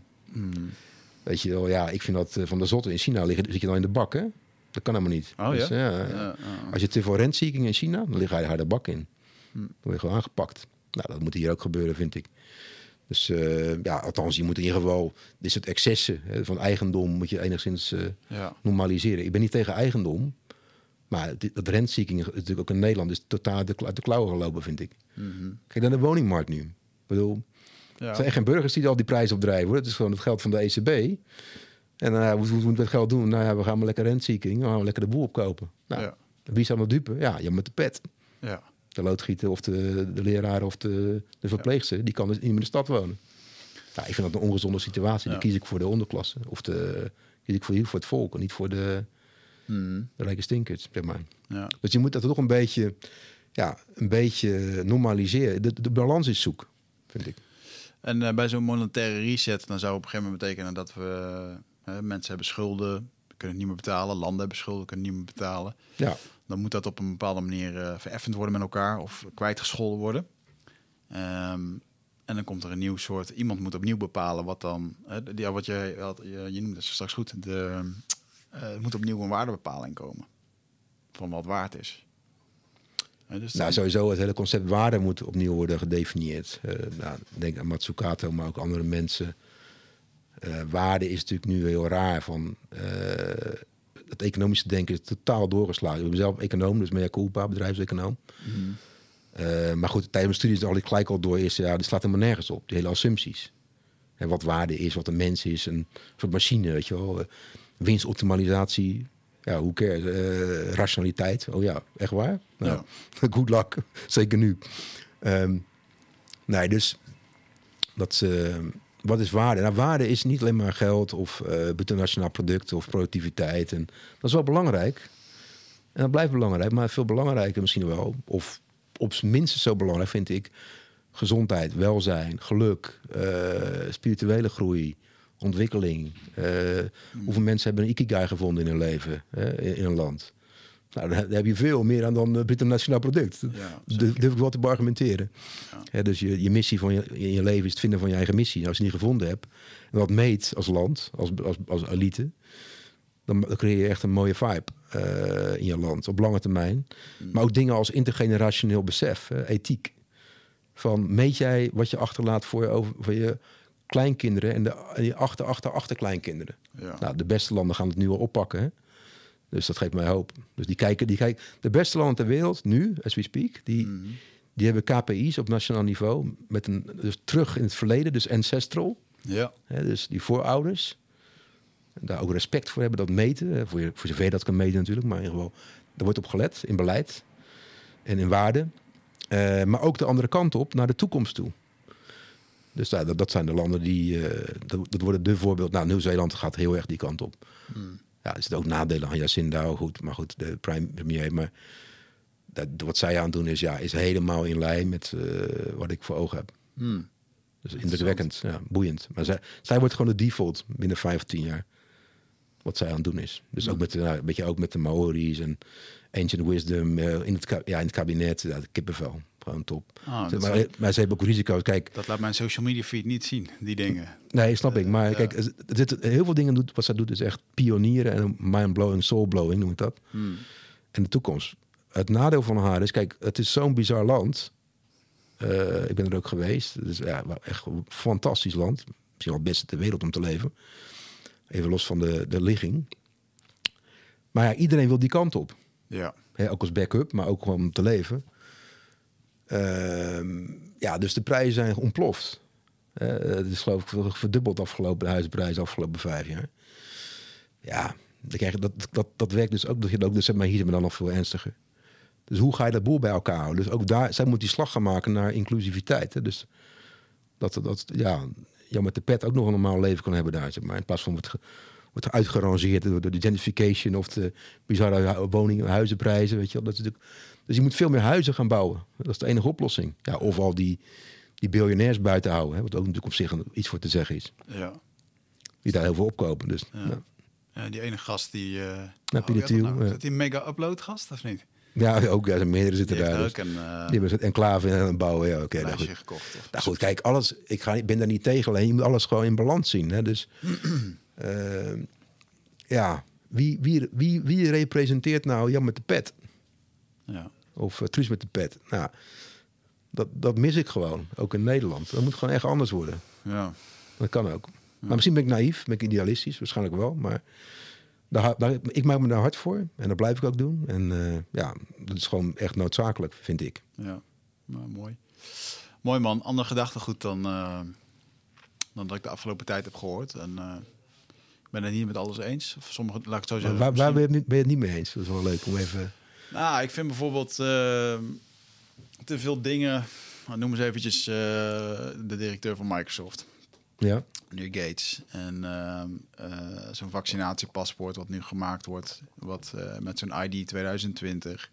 weet je wel, ja, ik vind dat eh, van de zotte in China liggen, zit je dan in de bak, hè? Dat kan helemaal niet. Oh, Dus, ja? ja, Ja, ja. ja. Als je te veel rentseeking in China, dan lig je daar de bak in. Hm. Dan word je gewoon aangepakt. Nou, dat moet hier ook gebeuren, vind ik. Dus eh, ja, althans, je moet in ieder geval... Dit soort excessen hè, van eigendom moet je enigszins eh, normaliseren. Ik ben niet tegen eigendom. Maar dit, dat rentseeking is natuurlijk ook in Nederland... is totaal de, uit de klauwen gelopen, vind ik. Kijk naar de woningmarkt nu. Ik bedoel, Ja. het zijn echt geen burgers die al die prijs opdrijven. Hoor. Het is gewoon het geld van de ECB. En ja, hoe, moeten we het geld doen? Nou ja, we gaan maar lekker rentseeking. Dan gaan we lekker de boel opkopen. Nou, Ja. Wie zal dat dupe? Ja, je met de pet. Ja. De loodgieter of de, de leraar of de, de verpleegster. Die kan dus niet meer in de stad wonen. Nou, ik vind dat een ongezonde situatie. Dan kies ik voor de onderklasse. Of de, kies ik voor, voor het volk. En niet voor de, Mhm. de rijke stinkers, zeg maar. Dus je moet dat toch een beetje, ja, een beetje normaliseren. De, de balans is zoek, vind ik. En eh, bij zo'n monetaire reset, dan zou op een gegeven moment betekenen dat we eh, mensen hebben schulden, kunnen het niet meer betalen, landen hebben schulden, kunnen het niet meer betalen. Ja, Dan moet dat op een bepaalde manier eh, vereffend worden met elkaar of kwijtgescholden worden. Ehm, en dan komt er een nieuw soort, iemand moet opnieuw bepalen wat dan, ja, wat je, had- je, je noemde het straks goed, de, er moet opnieuw een waardebepaling komen van wat waard is. Dus nou sowieso het hele concept waarde moet opnieuw worden gedefinieerd. Eh nou, denk aan Matsukato, maar ook andere mensen. Eh, waarde is natuurlijk nu heel raar. Van, eh, het economische denken is totaal doorgeslagen. Ik ben zelf econoom, dus mea culpa, bedrijfseconoom. Eh, maar goed, tijdens mijn studie is al ik gelijk al door eerste jaar. Die slaat helemaal nergens op. Die hele assumpties. En wat waarde is, wat een mens is. Een soort machine, weet je wel. Winstoptimalisatie. Ja, hoe cares? Eh, rationaliteit. Oh ja, echt waar? Nou, (laughs) good luck. Zeker nu. Ehm, nee, dus dat, eh, wat is waarde? Nou, waarde is niet alleen maar geld of eh bruto nationaal product of productiviteit. En dat is wel belangrijk. En dat blijft belangrijk, maar veel belangrijker misschien wel, of op z'n minstens zo belangrijk vind ik, gezondheid, welzijn, geluk, spirituele groei, ontwikkeling. Eh, Hoeveel mensen hebben een ikigai gevonden in hun leven, in, een land? Nou, daar heb je veel meer aan dan het Bruto Nationaal Product. Ja, Dat durf ik wel te argumenteren. Hè, dus je, je missie van je, in je leven is het vinden van je eigen missie. Nou, als je die gevonden hebt en dat meet als land, als, als, als elite, dan, dan creëer je echt een mooie vibe eh, in je land op lange termijn. Maar ook dingen als intergenerationeel besef, ethiek. Van meet jij wat je achterlaat voor je, over, voor je kleinkinderen en, de, je achter, achter, achterkleinkinderen. Ja. Nou, de beste landen gaan het nu al oppakken. Hè? Dus dat geeft mij hoop. Dus die kijken, die kijken, de beste landen ter wereld, nu, as we speak, die, die hebben KPI's op nationaal niveau. Met een, dus terug in het verleden, dus ancestral. Ja. Hè, dus die voorouders. En daar ook respect voor hebben, dat meten. Hè, voor, je, voor zover je dat kan meten natuurlijk. Maar in ieder geval, daar wordt op gelet in beleid en in waarde. Eh, maar ook de andere kant op, naar de toekomst toe. Dus ja, dat, dat zijn de landen die... eh, dat, dat worden de voorbeeld. Nou, Nieuw-Zeeland gaat heel erg die kant op. Ja, er zitten ook nadelen aan Jacinda, goed. Maar goed, de prime premier. Maar dat, wat zij aan doen is, ja, is helemaal in lijn met eh, wat ik voor ogen heb. Hmm. Dus indrukwekkend, ja, boeiend. Maar zij, zij wordt gewoon de default binnen vijf of tien jaar. Wat zij aan het doen is. Dus ook met, de, nou, een beetje ook met de Maori's en Ancient Wisdom eh, in, het, ja, in het kabinet. Ja, kippenvel. Gewoon top. Ah, Ze- dat, maar, maar ze hebben ook risico's. Kijk, dat laat mijn social media feed niet zien, die dingen. nee, snap ik. Maar ja. kijk, er zitten heel veel dingen doet, wat zij doet is echt pionieren en mind-blowing, soul-blowing noem ik dat. Hmm. En de toekomst. Het nadeel van haar is, kijk, het is zo'n bizar land. Eh, ik ben er ook geweest. Het is ja, echt een fantastisch land. Misschien wel het beste ter wereld om te leven. Even los van de, de ligging. Maar ja, iedereen wil die kant op. Ja. Hè, ook als backup, maar ook gewoon om te leven. Ehm, ja, dus de prijzen zijn ontploft. Eh, het is geloof ik verdubbeld afgelopen, de afgelopen vijf jaar. Ja, dan krijg je, dat, dat, dat werkt dus ook. Dat je ook dus, maar, hier zijn we dan nog veel ernstiger. Dus hoe ga je dat boel bij elkaar houden? Dus ook daar, zij moet die slag gaan maken naar inclusiviteit. Hè? Dus dat, dat ja, jou met de pet ook nog een normaal leven kan hebben daar. Maar. In plaats van wordt, wordt uitgerangeerd door de gentrification of de bizarre woningen, huizenprijzen. Weet je wel. Dat is natuurlijk, dus je moet veel meer huizen gaan bouwen. Dat is de enige oplossing. Ja, of al die, die biljonairs buiten houden. Hè? Wat ook natuurlijk op zich een- iets voor te zeggen is. Ja. Die daar heel veel opkopen. Dus, Ja. ja. Ja, die ene gast die... eh Nou, Pieter nou? Is dat die mega upload gast of niet? Ja, ook. Ja, er zijn meerdere zitten daar. Dus. een eh, Die hebben het enclave aan het bouwen. Ja, oké. nou lijstje goed. gekocht. Nou goed, kijk, alles. Ik, ga, ik ben daar niet tegen. Alleen je moet alles gewoon in balans zien. Hè? Dus (clears throat) eh, ja, wie, wie, wie, wie representeert nou Jan met de pet? Ja. Of uh, Truus met de pet? Nou, dat, dat mis ik gewoon. Ook in Nederland. Dat moet gewoon echt anders worden. Ja. Dat kan ook. Maar misschien ben ik naïef, ben ik idealistisch, waarschijnlijk wel. Maar daar, daar, ik maak me daar hard voor en dat blijf ik ook doen. En eh, ja, dat is gewoon echt noodzakelijk, vind ik. Ja, nou, mooi. Mooi man. Ander gedachtegoed dan, eh, dan dat ik de afgelopen tijd heb gehoord. En ik ben het niet met alles eens. Of sommige, laat ik het zo Maar zeggen. waar, waar ben, je het niet, ben je het niet mee eens? Dat is wel leuk om even... Nou, ik vind bijvoorbeeld eh, te veel dingen. Nou, noem eens eventjes eh, de directeur van Microsoft. Ja, Nu Gates. En ehm, eh, zo'n vaccinatiepaspoort wat nu gemaakt wordt, wat eh, met zo'n ID 2020.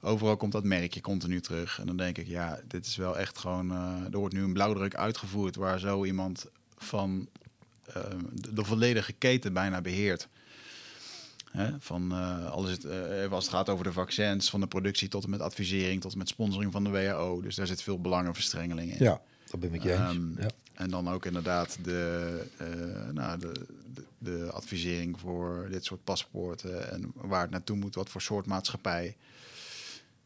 Overal komt dat merkje continu terug. En dan denk ik, ja, dit is wel echt gewoon. er wordt nu een blauwdruk uitgevoerd waar zo iemand van eh, de, de volledige keten bijna beheert. Hè? Van eh, alles het, eh, even als het gaat over de vaccins, van de productie tot en met advisering, tot en met sponsoring van de WHO. Dus daar zit veel belangenverstrengeling in. ja dat ben ik je eens. Ehm, ja. En dan ook inderdaad de, eh, nou, de, de, de advisering voor dit soort paspoorten en waar het naartoe moet, wat voor soort maatschappij.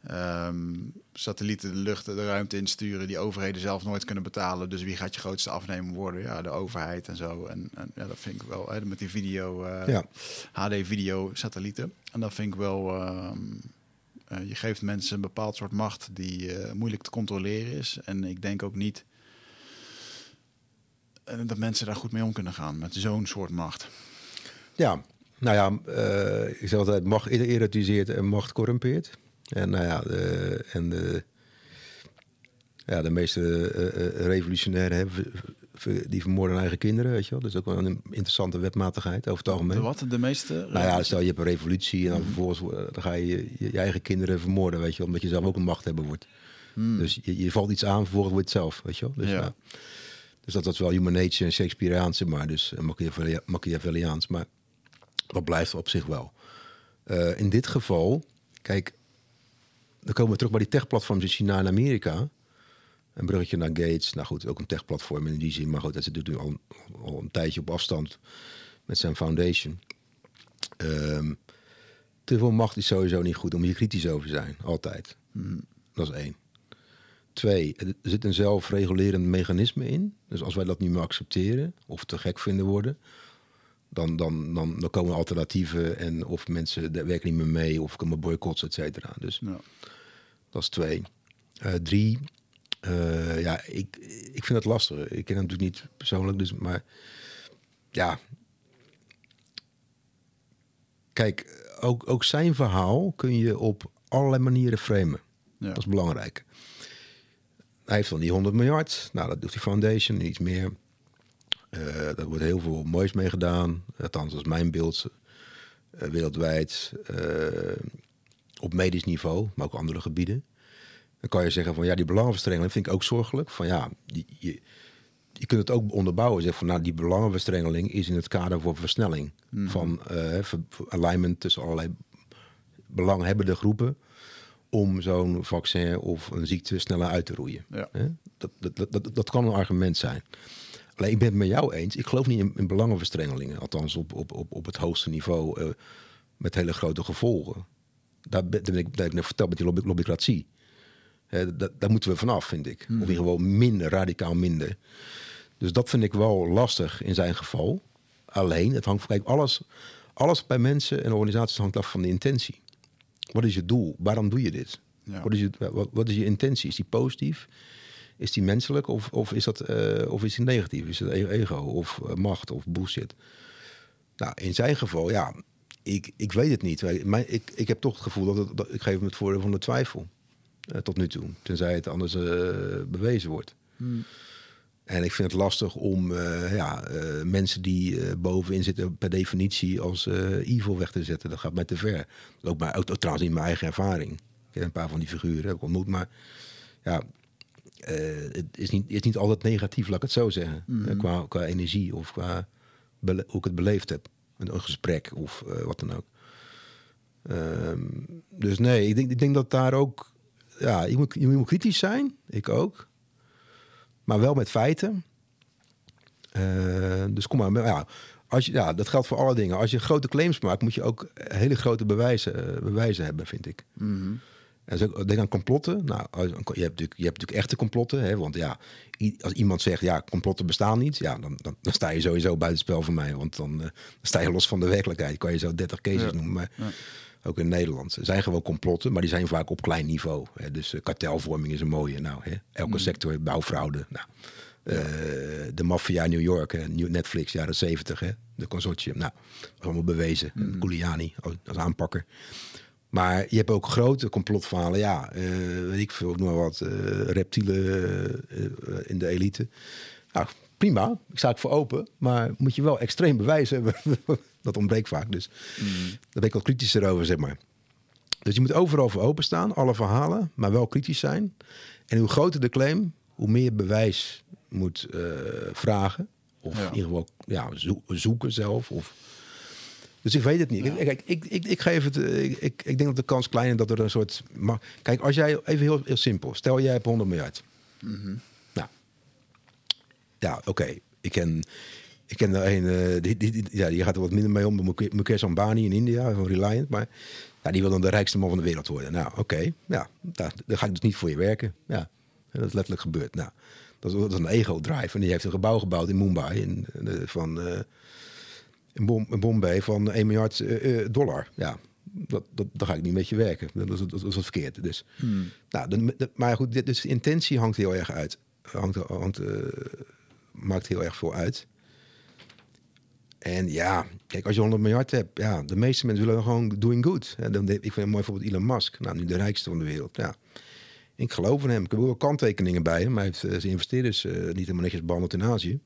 Ehm, satellieten de lucht, de ruimte insturen die overheden zelf nooit kunnen betalen. Dus wie gaat je grootste afnemer worden? Ja, de overheid en zo. En, en ja, dat vind ik wel, hè, met die video, eh, Ja. HD-video satellieten. En dat vind ik wel, ehm, eh, je geeft mensen een bepaald soort macht die eh, moeilijk te controleren is. En ik denk ook niet eh, dat mensen daar goed mee om kunnen gaan met zo'n soort macht. ja, nou ja, eh, ik zeg altijd, macht erotiseert en macht corrumpeert. En nou ja, de, en de, ja, de meeste eh, revolutionairen hebben, die vermoorden hun eigen kinderen, weet je wel. Dat is ook wel een interessante wetmatigheid over het algemeen. De wat? De meeste? Nou ja, stel je hebt een revolutie en dan vervolgens eh, dan ga je, je je eigen kinderen vermoorden, weet je wel, omdat je zelf ook een machthebber wordt. Dus je, je valt iets aan, vervolgens wordt het zelf, weet je wel. Dus, Ja. ja. dus dat, dat is wel human nature en Shakespeareaanse, maar dus Machiavelli- Machiavelliaans, maar dat blijft op zich wel. In dit geval, kijk, dan komen we terug bij die techplatforms in China en Amerika. Een bruggetje naar Gates. Nou goed, ook een techplatform in die zin. Maar goed, dat zit natuurlijk al, al een tijdje op afstand met zijn foundation. Ehm, te veel macht is sowieso niet goed om hier kritisch over te zijn. Altijd. Dat is één. Twee, er zit een zelfregulerend mechanisme in. Dus als wij dat niet meer accepteren of te gek vinden worden, dan, dan, dan, dan komen alternatieven en of mensen daar werken niet meer mee of komen boycotts, et cetera. Dus Ja. Dat is twee. Eh, drie, eh, ja, ik, ik vind het lastig. Ik ken hem natuurlijk niet persoonlijk, dus, maar ja. Kijk, ook, ook zijn verhaal kun je op allerlei manieren framen. Ja. Dat is belangrijk. Hij heeft dan die 100 miljard. Nou, dat doet die foundation, iets meer. Eh daar wordt heel veel moois mee gedaan. Althans, dat is mijn beeld. wereldwijd. Op medisch niveau, maar ook andere gebieden. Dan kan je zeggen van ja, die belangenverstrengeling vind ik ook zorgelijk. Van ja, je, je, je kunt het ook onderbouwen. Zeg van nou, die belangenverstrengeling is in het kader voor versnelling. Van eh, alignment tussen allerlei belanghebbende groepen. Om zo'n vaccin of een ziekte sneller uit te roeien. Ja. Dat, dat, dat, dat, kan een argument zijn. Alleen ik ben het met jou eens. Ik geloof niet in, in belangenverstrengelingen. Althans op, op, op, op het hoogste niveau. eh, met hele grote gevolgen. Daar ben, ik, ik net verteld met die lobby, lobbycratie. Dat, daar moeten we vanaf, vind ik. Of in ieder geval minder, radicaal minder. Dus dat vind ik wel lastig in zijn geval. Alleen, het hangt kijk, alles, alles bij mensen en organisaties hangt af van de intentie. Wat is je doel? Waarom doe je dit? Ja. Wat, is je, wat, wat is je intentie? Is die positief? Is die menselijk of, of, is, dat, eh, of is die negatief? Is het e- ego of eh, macht of bullshit? Nou, in zijn geval, ja, ik, ik weet het niet. Mijn, ik, ik heb toch het gevoel dat, het, dat ik geef hem het voordeel van de twijfel. eh, tot nu toe. Tenzij het anders eh, bewezen wordt. En ik vind het lastig om eh, ja, mensen die bovenin zitten per definitie als evil weg te zetten. Dat gaat mij te ver. Ook, ook trouwens in mijn eigen ervaring. Ik heb een paar van die figuren heb ik ontmoet. Maar ja, het is niet, is niet altijd negatief, laat ik het zo zeggen. Eh, qua, qua energie of qua hoe ik het beleefd heb. Een, gesprek of eh, wat dan ook. Ehm, dus nee, ik denk, ik denk dat daar ook... Ja, je moet, je moet kritisch zijn. Ik ook. Maar wel met feiten. Eh, dus kom maar. Ja, als ja, dat geldt voor alle dingen. Als je grote claims maakt, moet je ook hele grote bewijzen, eh, bewijzen hebben, vind ik. En zo, denk aan complotten. Nou, je, hebt natuurlijk, je hebt natuurlijk echte complotten. Hè, want ja, als iemand zegt, ja, complotten bestaan niet. Ja, dan, dan, dan sta je sowieso buitenspel voor mij. Want dan, eh, dan sta je los van de werkelijkheid. Kan je zo 30 cases Ja. noemen. Maar ook in Nederland. Er zijn gewoon complotten, maar die zijn vaak op klein niveau. Hè. Dus eh, kartelvorming is een mooie. Nou, hè. Elke sector heeft bouwfraude. Nou, eh, de maffia in New York, hè. Netflix, jaren 70, hè. de consortium. Nou, allemaal bewezen. En Giuliani als- als aanpakker. Maar je hebt ook grote complotverhalen. Ja, eh, weet ik veel, noem maar wat. eh, reptielen eh, in de elite. Nou, prima. Ik sta ik voor open. Maar moet je wel extreem bewijs hebben. (laughs) dat ontbreekt vaak. Dus daar ben ik wat kritischer over, zeg maar. Dus je moet overal voor openstaan, alle verhalen, maar wel kritisch zijn. En hoe groter de claim, hoe meer bewijs moet vragen. Of Ja. in ieder geval ja, zo- zoeken zelf. Of... Dus ik weet het niet. Kijk, ik, ik, ik geef het. Ik, ik, ik denk dat de kans klein is dat er een soort. Kijk, als jij even heel, heel simpel. Stel jij hebt 100 miljard. Nou, ja, oké. Ik ken. Ik ken er een, eh, die, die, die- ja, die gaat er wat minder mee om. Muke- Mukesh Ambani in India, van Reliant. Maar ja, die wil dan de rijkste man van de wereld worden. Nou, oké. Ja, daar, daar ga ik dus niet voor je werken. Ja, dat is letterlijk gebeurd. Nou, dat is, dat is een ego-drive. En die heeft een gebouw gebouwd in Mumbai. In, eh, van, eh, in, Bom, in Bombay van 1 miljard eh, eh, dollar. Ja, dat, dat, daar ga ik niet met je werken. Dat is, dat is wat verkeerd. Dus, nou, de, de- maar goed, dit, dus de intentie hangt heel erg uit. Hangt, hangt, eh, maakt heel erg veel uit. En ja, kijk, als je 100 miljard hebt, ja, de meeste mensen willen gewoon doing good. En dan, ik vind een mooi voorbeeld Elon Musk, nou, nu de rijkste van de wereld. Ja. Ik geloof in hem. Ik heb wel kanttekeningen bij hem. Hij heeft zijn investeerders niet helemaal netjes behandeld in Azië.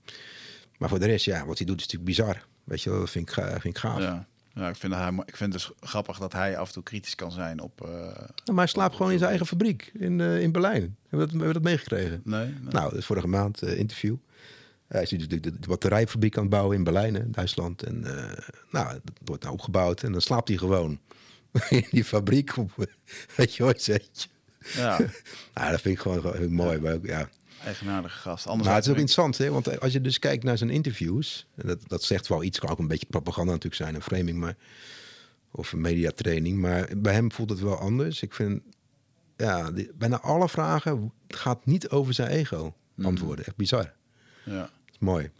Maar voor de rest, ja, wat hij doet is natuurlijk bizar. Weet je dat vind ik, vind ik gaaf. Ja. Ja, ik vind, hij, ik vind het dus grappig dat hij af en toe kritisch kan zijn op... eh, Nou, maar hij slaapt gewoon in zijn eigen fabriek in, eh, in Berlijn. Hebben we dat, hebben dat meegekregen? nee, nee. Nou, dat is vorige maand eh, interview. Hij is natuurlijk de, de, batterijfabriek aan het bouwen in Berlijn, hè, Duitsland. En nou, dat wordt nou opgebouwd en dan slaapt hij gewoon (laughs) in die fabriek op, (laughs) weet je, ooit. Ja, (laughs) Nou, dat vind ik gewoon, gewoon heel mooi. Maar ook, ja. Eigenaardige gast. Anders Maar het is ook interessant, hè? want als je dus kijkt naar zijn interviews, en dat, dat zegt wel iets, kan ook een beetje propaganda natuurlijk zijn, een framing, maar, of een mediatraining, maar bij hem voelt het wel anders. Ik vind, ja, die- bijna alle vragen gaat niet over zijn ego antwoorden. Echt bizar. ja. Dat is mooi.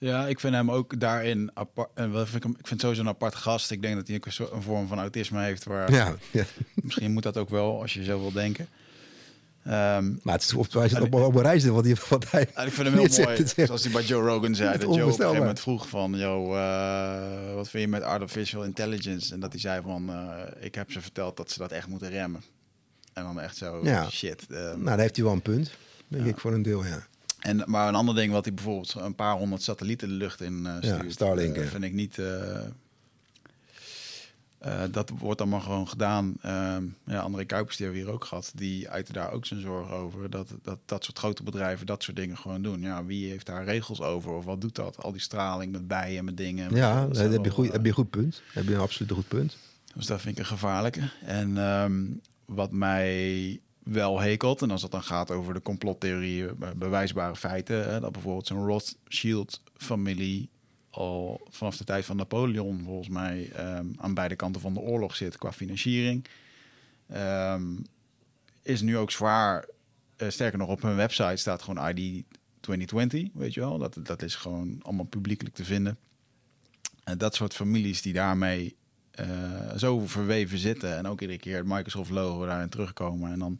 Ja, ik vind hem ook daarin apart. En wat vind ik, hem, ik vind sowieso een apart gast. Ik denk dat hij ook een, soort- een vorm van autisme heeft. Waar Ja, ja. misschien moet dat ook wel als je zo wil denken. Ehm, maar het is op, hij zit op, op een reis wat en ik vind hem heel (laughs) zegt mooi. Zoals hij bij Joe Rogan zei. Dat Joe op een gegeven moment vroeg van... Yo, eh, wat vind je met artificial intelligence? En dat hij zei van... eh, ik heb ze verteld dat ze dat echt moeten remmen. En dan echt zo, Ja. shit. ehm, Nou, daar heeft hij wel een punt, denk ik, voor een deel, ja. En, maar een ander ding wat hij bijvoorbeeld een paar honderd satellieten de lucht in Ja, stuurt, Starlink, vind ik niet. Eh, eh, dat wordt allemaal gewoon gedaan. Ehm ja, André Kuipers die hebben we hier ook gehad. Die uitte daar ook zijn zorgen over. Dat, dat dat soort grote bedrijven dat soort dingen gewoon doen. Ja, wie heeft daar regels over? Of wat doet dat? Al die straling met bijen, met dingen. Ja, Dat heb je, goed, eh, heb je een goed punt. Heb je een absoluut een goed punt. dus dat vind ik een gevaarlijke. En ehm, wat mij wel hekelt, en als het dan gaat over de complottheorieën, be- bewijsbare feiten, hè, dat bijvoorbeeld zo'n Rothschild-familie al vanaf de tijd van Napoleon volgens mij ehm, aan beide kanten van de oorlog zit qua financiering, ehm, is nu ook zwaar. eh, sterker nog, op hun website staat gewoon ID 2020, weet je wel. Dat, dat is gewoon allemaal publiekelijk te vinden. En dat soort families die daarmee eh, zo verweven zitten. En ook iedere keer het Microsoft-logo daarin terugkomen. En dan,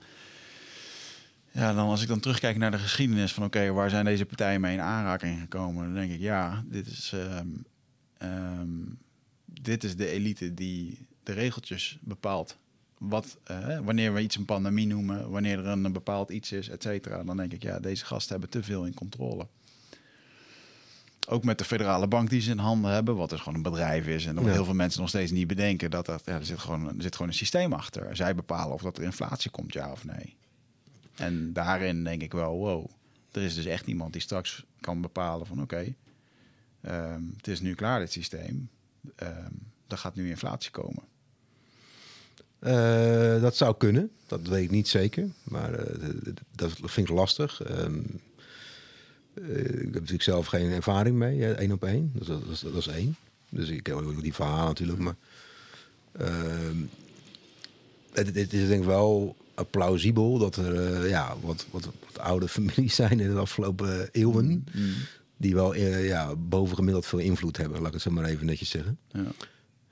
ja, dan als ik dan terugkijk naar de geschiedenis van... oké, waar zijn deze partijen mee in aanraking gekomen? Dan denk ik, ja, dit is, ehm, ehm, dit is de elite die de regeltjes bepaalt. Wat, eh, wanneer we iets een pandemie noemen, wanneer er een, bepaald iets is, et cetera. Dan denk ik, ja, deze gasten hebben te veel in controle. Ook met de federale bank die ze in handen hebben, wat dus gewoon een bedrijf is. En dat Ja. heel veel mensen nog steeds niet bedenken dat dat, ja, er, zit gewoon, er zit gewoon een systeem achter. Zij bepalen of dat er inflatie komt, ja of nee. En daarin denk ik wel, wow, er is dus echt iemand die straks kan bepalen van oké, ehm, het is nu klaar dit systeem. Ehm er gaat nu inflatie komen. Eh, dat zou kunnen, dat weet ik niet zeker. Maar eh, dat vind ik lastig. Ehm, eh, ik heb natuurlijk zelf geen ervaring mee, één op één. Dus dat, is- één. Dus ik ken die verhalen natuurlijk. Maar het, het is denk ik wel plausibel dat er eh, ja, wat, wat, wat oude (laughs) families zijn in de afgelopen eeuwen. Die wel eh, ja, bovengemiddeld veel invloed hebben, laat ik het zo maar even netjes zeggen. Ja.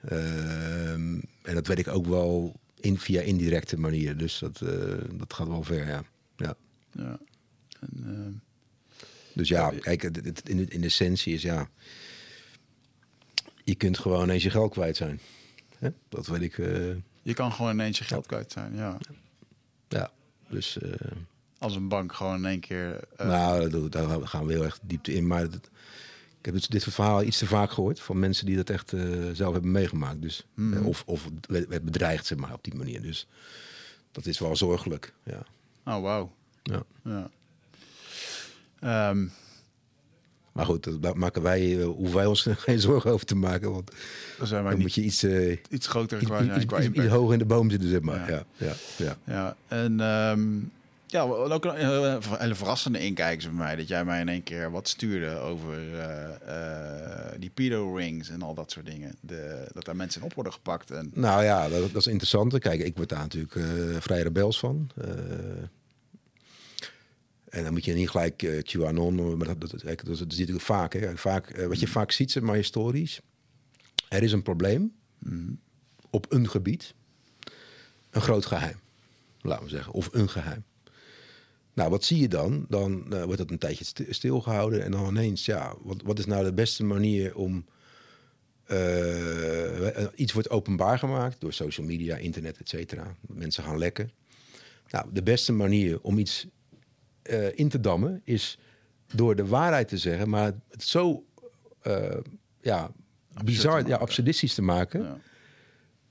Ehm, en dat weet ik ook wel in, via indirecte manieren. Dus dat, eh, dat gaat wel ver, ja. ja. Ja. En, Dus ja, Ja, kijk, het, het- in, de, in de essentie is ja... Je kunt gewoon ineens je geld kwijt zijn. Hè? Dat weet ik, je kan gewoon ineens je geld kwijt zijn, ja. Ja. Dus, eh, Als een bank gewoon in één keer... eh, nou, daar gaan we heel erg diepte in. Maar ik heb dit, dit verhaal iets te vaak gehoord van mensen die dat echt eh, zelf hebben meegemaakt. Dus, Mhm. of, of werd bedreigd, zeg maar, op die manier. Dus dat is wel zorgelijk, ja. Oh, wauw. ja. Ja. Ehm, Maar goed, daar maken wij, eh, hoeven wij ons (laughs) geen zorgen over te maken. Want dan zijn wij dan moet je iets, eh, iets groter iets, qua, iets, qua iets- impact. iets hoger in de boom zitten, zeg maar. Ja. Ja, ja, ja. Ja, en ehm, ja, ook een hele, hele verrassende inkijk is bij mij. Dat jij mij in één keer wat stuurde over eh, die pedo-rings en al dat soort dingen. De, dat daar mensen in op worden gepakt. En, Nou ja, dat, dat is interessant. Kijk, ik word daar natuurlijk vrij rebels van. En dan moet je niet gelijk eh QAnon, maar dat, dat, dat, dat, dat zie je vaak. Hè. vaak eh, wat je vaak ziet, zeg maar historisch. Er is een probleem op een gebied. Een groot geheim, laten we zeggen. Of een geheim. Nou, wat zie je dan? Dan eh, wordt dat een tijdje sti- stilgehouden. En dan ineens, ja, wat, wat is nou de beste manier om... iets wordt openbaar gemaakt door social media, internet, et cetera. Mensen gaan lekken. Nou, de beste manier om iets eh, in te dammen is door de waarheid te zeggen, maar het zo eh, ja, bizar, ja, absurdistisch te maken, ja.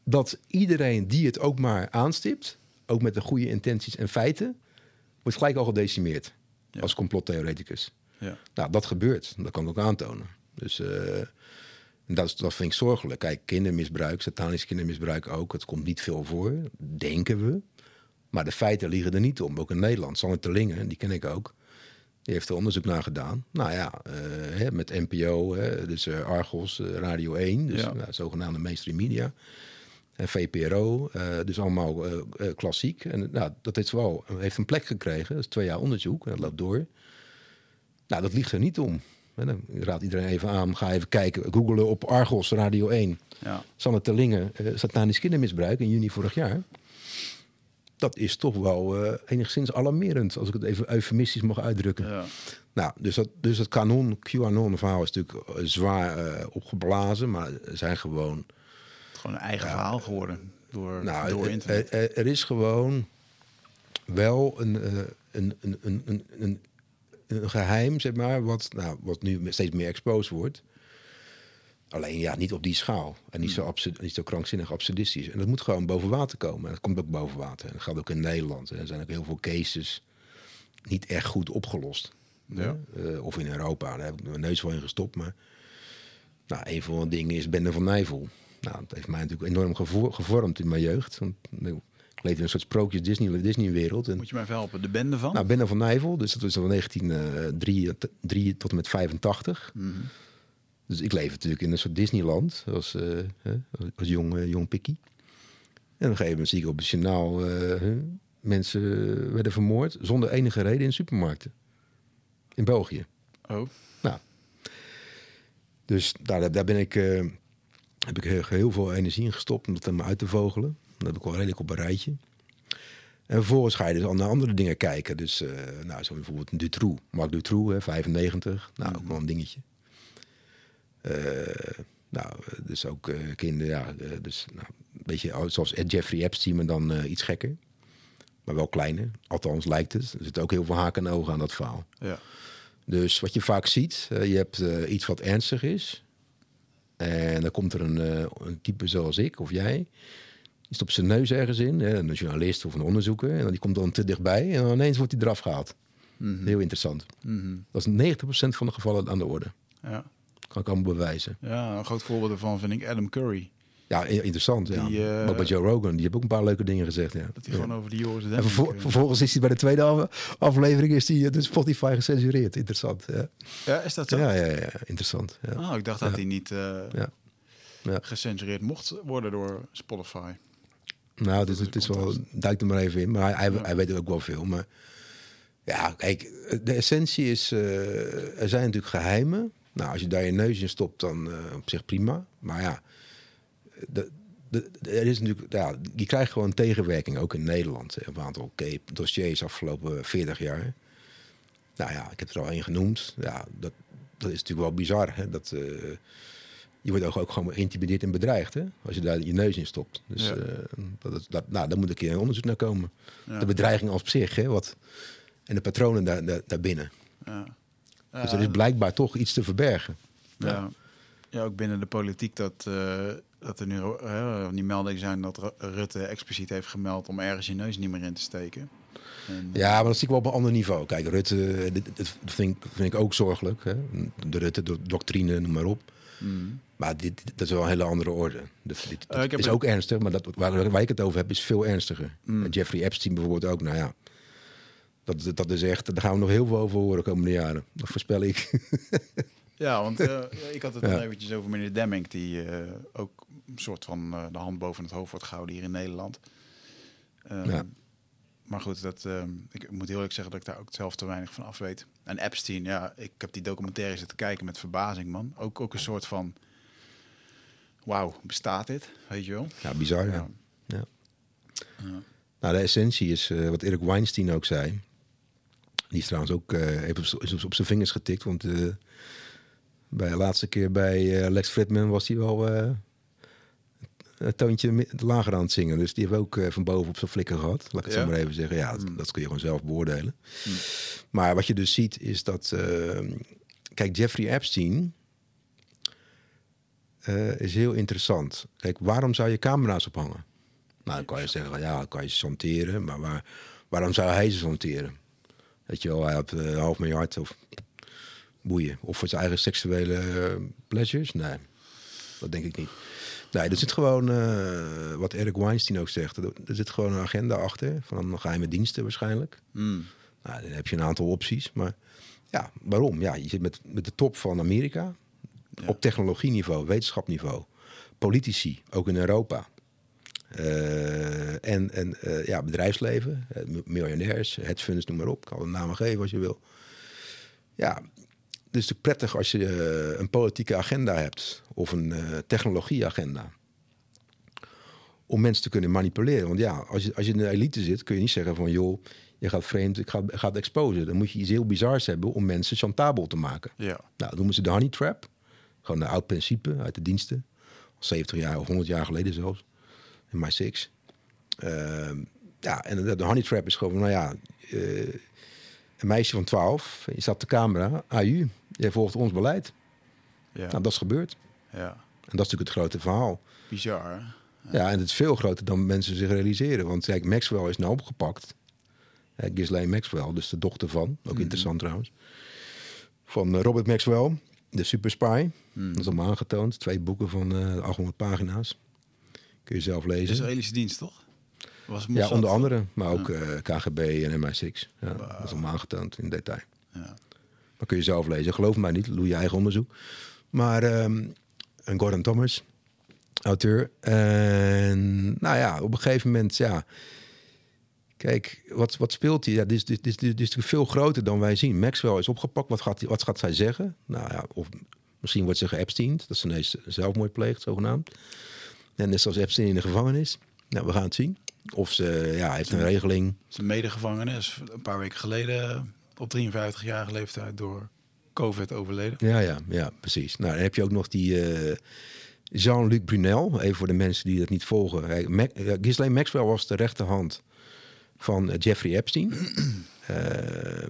dat iedereen die het ook maar aanstipt, ook met de goede intenties en feiten, wordt gelijk al gedecimeerd Ja. als complottheoreticus. Ja. Nou, dat gebeurt. Dat kan ik ook aantonen. Dus, eh, dat, is- dat vind ik zorgelijk. Kijk, kindermisbruik, satanisch kindermisbruik ook. Het komt niet veel voor, denken we. Maar de feiten liegen er niet om. Ook in Nederland. Sanne Terlingen, die ken ik ook. Die heeft er onderzoek naar gedaan. Nou ja, eh, hè, met NPO, hè, dus eh, Argos, eh, Radio 1. Dus Ja. nou, zogenaamde mainstream media. En VPRO, dus allemaal klassiek. En nou, dat heeft wel heeft een plek gekregen. Dat is twee jaar onderzoek. En dat loopt door. Nou, dat ligt er niet om. En dan raad iedereen even aan. Ga even kijken. Googelen op Argos, Radio 1. Ja. Sanne Terlingen, eh satanisch kindermisbruik in juni vorig jaar. Dat is toch wel eh, enigszins alarmerend, als ik het even eufemistisch mag uitdrukken. ja. Nou, dus dat, dus kanon, QAnon-verhaal is natuurlijk eh, zwaar eh, opgeblazen, maar zijn gewoon. Gewoon een eigen verhaal geworden door, Nou, door er- internet. Er, er- er is gewoon wel een, een, een, een, een, een, een geheim, zeg maar, wat, nou, wat nu steeds meer exposed wordt. Alleen ja, niet op die schaal. En niet zo, absurd, niet zo krankzinnig absurdistisch. En dat moet gewoon boven water komen. En dat komt ook boven water. En dat geldt ook in Nederland. En er zijn ook heel veel cases niet echt goed opgelost. Ja. Eh, of in Europa. Daar heb ik mijn neus wel in gestopt. Maar nou, een van de dingen is Bende van Nijvel. Nou, dat heeft mij natuurlijk enorm gevo- gevormd in mijn jeugd. Want nou, ik leefde in een soort sprookjes Disney, Disney-wereld. En Moet je mij even helpen. De bende van? nou, Bende van Nijvel, dus dat was van 1903 tot en met 85. Mhm. Dus ik leef natuurlijk in een soort Disneyland als, hè, als jong, eh, jong pikkie. En op een gegeven moment zie ik op het journaal eh, mensen werden vermoord zonder enige reden in supermarkten. In België. Oh, Nou, dus daar, daar ben ik, heb ik heel, heel veel energie in gestopt om dat helemaal uit te vogelen. Dat heb ik wel redelijk op een rijtje. En vervolgens ga je dus al naar andere dingen kijken. Dus, eh, nou, zo bijvoorbeeld Dutroux. Marc Dutroux, hè, 95. Nou, ook wel een dingetje. Eh, nou, dus ook eh, kinderen, ja. eh, dus, nou, een beetje oud, zoals Jeffrey Epstein, maar dan iets gekker. Maar wel kleiner. Althans, lijkt het. Er zitten ook heel veel haken en ogen aan dat verhaal. ja. Dus wat je vaak ziet, je hebt iets wat ernstig is. En dan komt er een, een type zoals ik of jij. Die stopt zijn neus ergens in, hè, een journalist of een onderzoeker. En dan die komt dan te dichtbij en dan ineens wordt hij eraf gehaald. Heel interessant. Mhm. Dat is 90% van de gevallen aan de orde. ja. Kan ik allemaal bewijzen. Ja, een groot voorbeeld daarvan vind ik Adam Curry. Ja, interessant. Ja. Eh, Ook bij Joe Rogan, die heeft ook een paar leuke dingen gezegd. Ja. Dat hij Ja. gewoon over die Joris En vervol- vervolgens is hij bij de tweede af- aflevering is die, eh, de Spotify gecensureerd. Interessant. Ja, Ja, is dat zo? ja, ja, ja, interessant. Ja. Oh, ik dacht dat hij niet Ja. Ja. gecensureerd mocht worden door Spotify. Nou, is het is wel, duik er maar even in. Maar hij, hij, hij weet ook wel veel. Maar ja, kijk, de essentie is, er zijn natuurlijk geheimen. Nou, als je daar je neus in stopt, dan eh, op zich prima. Maar ja, de, de, de- er is natuurlijk, ja, je krijgt gewoon tegenwerking, ook in Nederland. Een aantal dossiers afgelopen 40 jaar. Nou ja, ik heb er al één genoemd. Ja, dat, dat is natuurlijk wel bizar. Hè? Dat, eh, je wordt ook, ook gewoon geïntimideerd en bedreigd, hè? Als je daar je neus in stopt. Dus Ja. eh, dat, dat, nou, daar moet een keer een onderzoek naar komen. Ja. De bedreiging als op zich, hè? Wat, en de patronen daar, daar, daarbinnen. Ja. Dus er is blijkbaar toch iets te verbergen. Ja. ja, ook binnen de politiek dat, eh, dat er nu uh, die meldingen zijn dat Ru- Rutte expliciet heeft gemeld om ergens je neus niet meer in te steken. En, Ja, maar dat zie ik wel op een ander niveau. Kijk, Rutte, dit, dit vind, ik, vind ik ook zorgelijk. Hè? De Rutte-doctrine, noem maar op. mm. Maar dit, dit is wel een hele andere orde. Dit, Eh, heb is ook ernstig, maar dat, waar, waar ik het over heb is veel ernstiger. Mm. Jeffrey Epstein bijvoorbeeld ook. Nou ja, dat, dat is echt, daar gaan we nog heel veel over horen de komende jaren. Dat voorspel ik. (laughs) Ja, want eh, ik had het Ja. dan eventjes over meneer Demming, die eh, ook een soort van eh, de hand boven het hoofd wordt gehouden hier in Nederland. Ehm, Ja. Maar goed, dat, ehm, ik moet heel eerlijk zeggen dat ik daar ook zelf te weinig van af weet. En Epstein, ja, ik heb die documentaire zitten kijken met verbazing, man. Ook, ook een soort van, wauw, bestaat dit? Weet je wel? Ja, bizar, ja. Ja. Nou, de essentie is wat Erik Weinstein ook zei. Die is trouwens ook eh, even op, z'n- is op, zijn vingers getikt. Want eh, bij de laatste keer bij eh, Lex Fridman was hij wel een toontje lager aan het zingen. Dus die heeft ook van boven op zijn flikker gehad. Laat ik het Ja? zo maar even zeggen. Ja, dat, dat kun je gewoon zelf beoordelen. Maar wat je dus ziet is dat... kijk, Jeffrey Epstein is heel interessant. Kijk, waarom zou je camera's ophangen? Nou, dan kan je zeggen, ja, dan kan je ze. Maar waar, waarom zou hij ze chanteren? Weet je wel, hij had eh, een half miljard of boeien. Of voor zijn eigen seksuele eh, pleasures? Nee. dat denk ik niet. Nee, er zit gewoon, eh, wat Eric Weinstein ook zegt, er, er zit gewoon een agenda achter van geheime diensten waarschijnlijk. Hmm. Nou, dan heb je een aantal opties. Maar ja, waarom? Ja, je zit met, met de top van Amerika. Ja. Op technologieniveau, wetenschapniveau. Politici, ook in Europa. Eh, en en eh, ja, bedrijfsleven, eh, mi- miljonairs, hedge funds, noem maar op. Ik kan de namen geven als je wil. Ja, dus het is prettig als je een politieke agenda hebt. Of een technologieagenda. Om mensen te kunnen manipuleren. Want ja, als je, als je in de elite zit, kun je niet zeggen van... joh, je gaat vreemd, ik ga, ik ga het exposen. Dan moet je iets heel bizars hebben om mensen chantabel te maken. Ja. Nou, dat noemen ze de honey trap. Gewoon een oud principe uit de diensten. Al 70 jaar of 100 jaar geleden zelfs. My Six. Ehm, ja, en de, honey trap is gewoon, nou ja... eh, een meisje van 12, je op de camera. AU, jij volgt ons beleid. Ja. Nou, dat is gebeurd. ja. En dat is natuurlijk het grote verhaal. Bizar, hè? Ja, en het is veel groter dan mensen zich realiseren. Want kijk, Maxwell is nou opgepakt. Ghislaine Maxwell, dus de dochter van. Ook interessant trouwens. Van eh, Robert Maxwell, de super spy. Dat is allemaal aangetoond. Twee boeken van eh 800 pagina's. Kun je zelf De lezen. Israëlische dienst, toch? Was Ja, onder andere. Maar ook eh, KGB en MI6. Ja, Dat is allemaal aangetoond in detail. Ja. Maar kun je zelf lezen. Geloof mij niet, doe je eigen onderzoek. Maar en Gordon Thomas, auteur. En nou ja, op een gegeven moment, ja. Kijk, wat, wat speelt hij? Ja, dit, is, dit, is, dit is natuurlijk veel groter dan wij zien. Maxwell is opgepakt. Wat gaat, hij- wat gaat zij zeggen? Nou ja, of misschien wordt ze geëpsteend. Dat ze ineens zelfmoord pleegt, zogenaamd. En net zoals Epstein in de gevangenis. Nou, we gaan het zien. Of ze ja, heeft een regeling. Zijn medegevangene is een paar weken geleden op 53-jarige leeftijd door COVID overleden. Ja, ja, ja, precies. Nou, dan heb je ook nog die eh, Jean-Luc Brunel. Even voor de mensen die dat niet volgen. Hij, Mac, eh, Ghislaine Maxwell was de rechterhand van eh, Jeffrey Epstein. (clears throat) Eh,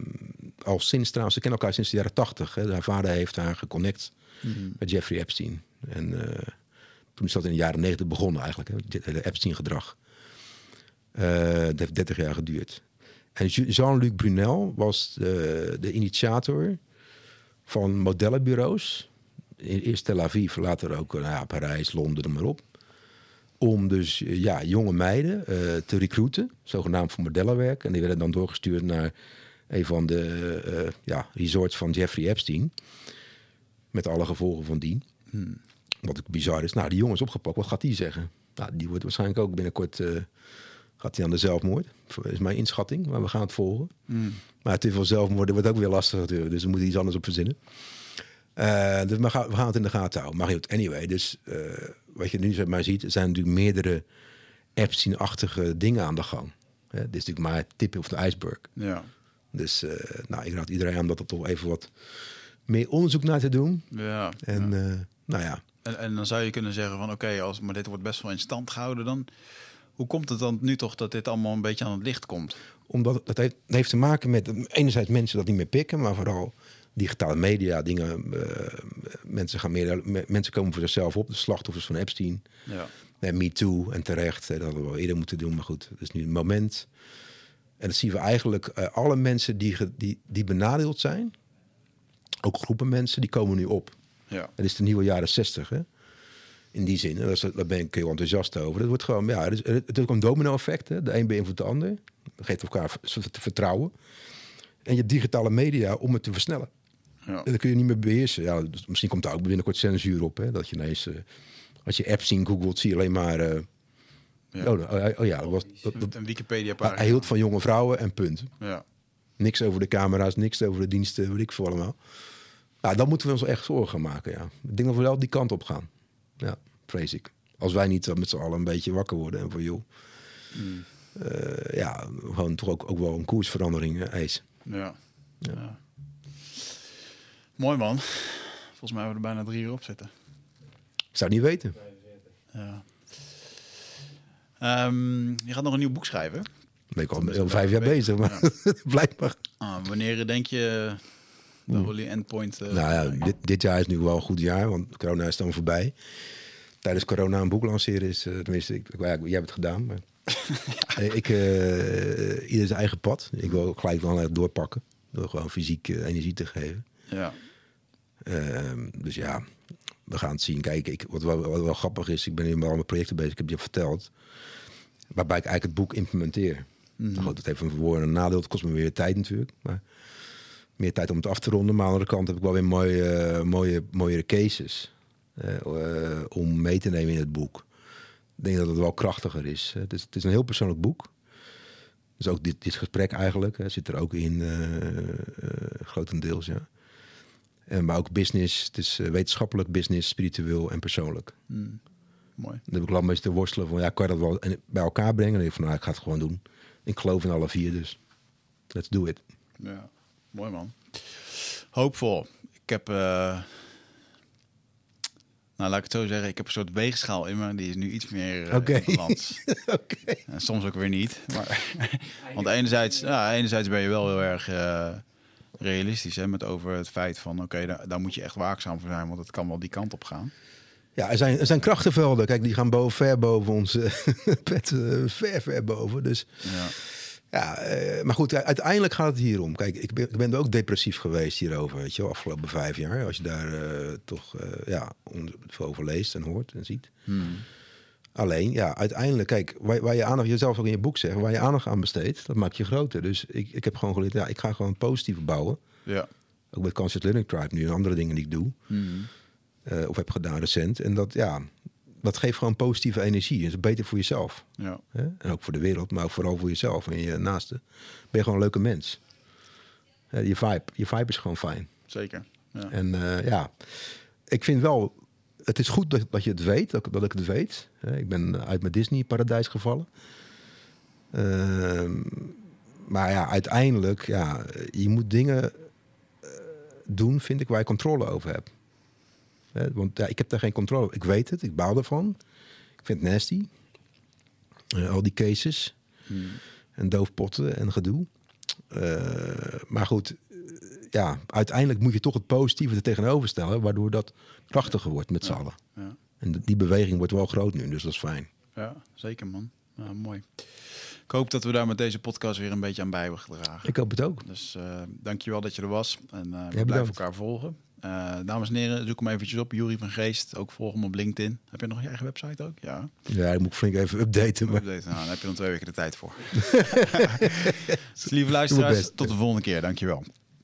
al sinds trouwens, ze kennen elkaar sinds de jaren tachtig. Haar vader heeft haar geconnect met Jeffrey Epstein. En eh, toen is dat in de jaren negentig begonnen eigenlijk. Hele Epstein-gedrag. Eh, dat heeft 30 jaar geduurd. En Jean-Luc Brunel was de, de initiator van modellenbureaus. Eerst Tel Aviv, later ook eh, nou ja, Parijs, Londen, maar op. Om dus eh, ja, jonge meiden eh, te recruiten, zogenaamd voor modellenwerk. En die werden dan doorgestuurd naar een van de eh, ja, resorts van Jeffrey Epstein. Met alle gevolgen van dien. Wat ook bizar is. Nou, die jongen is opgepakt. Wat gaat die zeggen? Nou, die wordt waarschijnlijk ook binnenkort... eh, gaat hij aan de zelfmoord. is mijn inschatting, maar we gaan het volgen. Maar te veel zelfmoord wordt ook weer lastig natuurlijk. Dus we moeten iets anders op verzinnen. Eh, dus we gaan, we gaan het in de gaten houden. Maar goed, anyway. Dus eh, wat je nu zeg maar ziet, er zijn natuurlijk meerdere Epstein-achtige dingen aan de gang. Hè, dit is natuurlijk maar het tip of de ijsberg. Ja. Dus nou, ik raad iedereen aan dat er toch even wat meer onderzoek naar te doen. ja. En nou ja, En, en dan zou je kunnen zeggen van oké, als maar dit wordt best wel in stand gehouden dan. Hoe komt het dan nu toch dat dit allemaal een beetje aan het licht komt? omdat dat heeft, dat heeft te maken met enerzijds mensen dat niet meer pikken, maar vooral digitale media, dingen. eh, mensen, gaan meer, me- mensen komen voor zichzelf op, de slachtoffers van Epstein. Ja. En Me Too en terecht, hè, dat hadden we wel eerder moeten doen, maar goed, het is nu een moment. En dat zien we eigenlijk, eh, alle mensen die, die, die benadeeld zijn, ook groepen mensen, die komen nu op. Ja. Het is de nieuwe jaren zestig, hè? In die zin, en dat daar ben ik heel enthousiast over. Het wordt gewoon, ja, het is, het is ook een domino-effect. De een beïnvloedt de ander. Dat geeft elkaar vertrouwen. En je hebt digitale media om het te versnellen. Ja. En dat kun je niet meer beheersen. Ja, dus misschien komt daar ook binnenkort censuur op. Hè? Dat je ineens, eh, als je apps zien googelt, zie je alleen maar... eh, Ja. oh, oh, oh ja, dat was, dat, dat- Een Wikipedia hij hield van jonge vrouwen en punt. Ja. Niks over de camera's, niks over de diensten, weet ik veel allemaal. Nou, dan moeten we ons echt zorgen gaan maken, ja. Ik denk dat we wel die kant op gaan. Ja, vrees ik. Als wij niet eh, met z'n allen een beetje wakker worden en van joh... eh, ja, gewoon toch ook, ook wel een koersverandering eh, eisen. Ja. ja. Mooi man. Volgens mij hebben we er bijna drie uur op zitten. Ik zou het niet weten. Ja. Ehm, je gaat nog een nieuw boek schrijven. Ben ik al vijf jaar bezig. bezig, maar (laughs) blijkbaar. Ah, wanneer denk je Endpoint? eh, Nou ja, dit, dit jaar is nu wel een goed jaar, want corona is dan voorbij. Tijdens corona een boek lanceren is, eh, tenminste, ik, ja, jij hebt het gedaan. Maar, (laughs) Eh, ik, eh, ieder zijn eigen pad. Ik wil ook gelijk wel echt doorpakken. Door gewoon fysiek energie te geven. Ja. Ehm, dus ja, we gaan het zien. Kijk, ik, wat, wel, wat wel grappig is, ik ben nu met allemaal projecten bezig, ik heb je verteld. Waarbij ik eigenlijk het boek implementeer. Mhm. Goed, dat heeft een voor- en een nadeel. Het kost me weer tijd natuurlijk. Maar meer tijd om het af te ronden. Maar aan de andere kant heb ik wel weer mooie, eh, mooie, mooiere cases. eh, eh, om mee te nemen in het boek. Ik denk dat het wel krachtiger is. Het is, het is een heel persoonlijk boek. Dus ook dit, dit gesprek eigenlijk hè, zit er ook in, eh, eh, grotendeels, ja. En, maar ook business, het is wetenschappelijk, business, spiritueel en persoonlijk. Mm. Mooi. Dan heb ik een beetje te worstelen van, ja, kan je dat wel bij elkaar brengen? En ik van, nou, ik ga het gewoon doen. Ik geloof in alle vier, dus let's do it. Ja, mooi man. Hoopvol. Ik heb, eh, nou laat ik het zo zeggen, ik heb een soort weegschaal in me. Die is nu iets meer eh, Oké. balans. (laughs) Oké. En soms ook weer niet. Maar, (laughs) want enerzijds, ja, enerzijds ben je wel heel erg eh, realistisch hè, met over het feit van, oké, daar, daar moet je echt waakzaam voor zijn, want het kan wel die kant op gaan. Ja, er zijn, er zijn krachtenvelden. Kijk, die gaan boven, ver boven ons (laughs) eh, pet. ver, ver boven. Dus Ja. Ja, eh, maar goed, uiteindelijk gaat het hier om. Kijk, ik ben, ik ben ook depressief geweest hierover, weet je wel, afgelopen vijf jaar. Als je daar eh, toch eh, ja, over leest en hoort en ziet. Hmm. Alleen, ja, uiteindelijk, kijk, waar, waar je aandacht, jezelf ook in je boek zegt, waar je aandacht aan besteedt, dat maakt je groter. Dus ik, ik heb gewoon geleerd, ja, ik ga gewoon positief bouwen. Ja. Ook met Conscious Living Tribe nu en andere dingen die ik doe. Hmm. of heb gedaan recent. En dat, ja, dat geeft gewoon positieve energie. Dat is beter voor jezelf. Ja. Hè? En ook voor de wereld, maar ook vooral voor jezelf en je naasten. Ben je gewoon een leuke mens. Je, vibe, je vibe is gewoon fijn. Zeker. Ja. En eh, ja, ik vind wel, het is goed dat, dat je het weet, dat, dat ik het weet. Ik ben uit mijn Disney-paradijs gevallen. Ehm, maar ja, uiteindelijk, ja, je moet dingen eh, doen, vind ik, waar je controle over hebt. Want ja, ik heb daar geen controle over. Ik weet het, ik baal ervan. Ik vind het nasty. Eh, al die cases. Hmm. En doofpotten en gedoe. Eh, maar goed, ja, uiteindelijk moet je toch het positieve er tegenover stellen, waardoor dat krachtiger wordt met z'n allen. Ja. En die beweging wordt wel groot nu, dus dat is fijn. ja, zeker man. Ja, mooi. Ik hoop dat we daar met deze podcast weer een beetje aan bij hebben gedragen. Ik hoop het ook. Dus eh dankjewel dat je er was. En eh, we blijven elkaar volgen. Eh, dames en heren, zoek hem eventjes op. Jury van Geest. Ook volg hem op LinkedIn. Heb je nog je eigen website ook? Ja. Ja, ik moet flink even updaten. Maar. Nou, dan heb je dan twee weken de tijd voor. dus (laughs) (laughs) lieve luisteraars, tot de volgende keer. Dankjewel.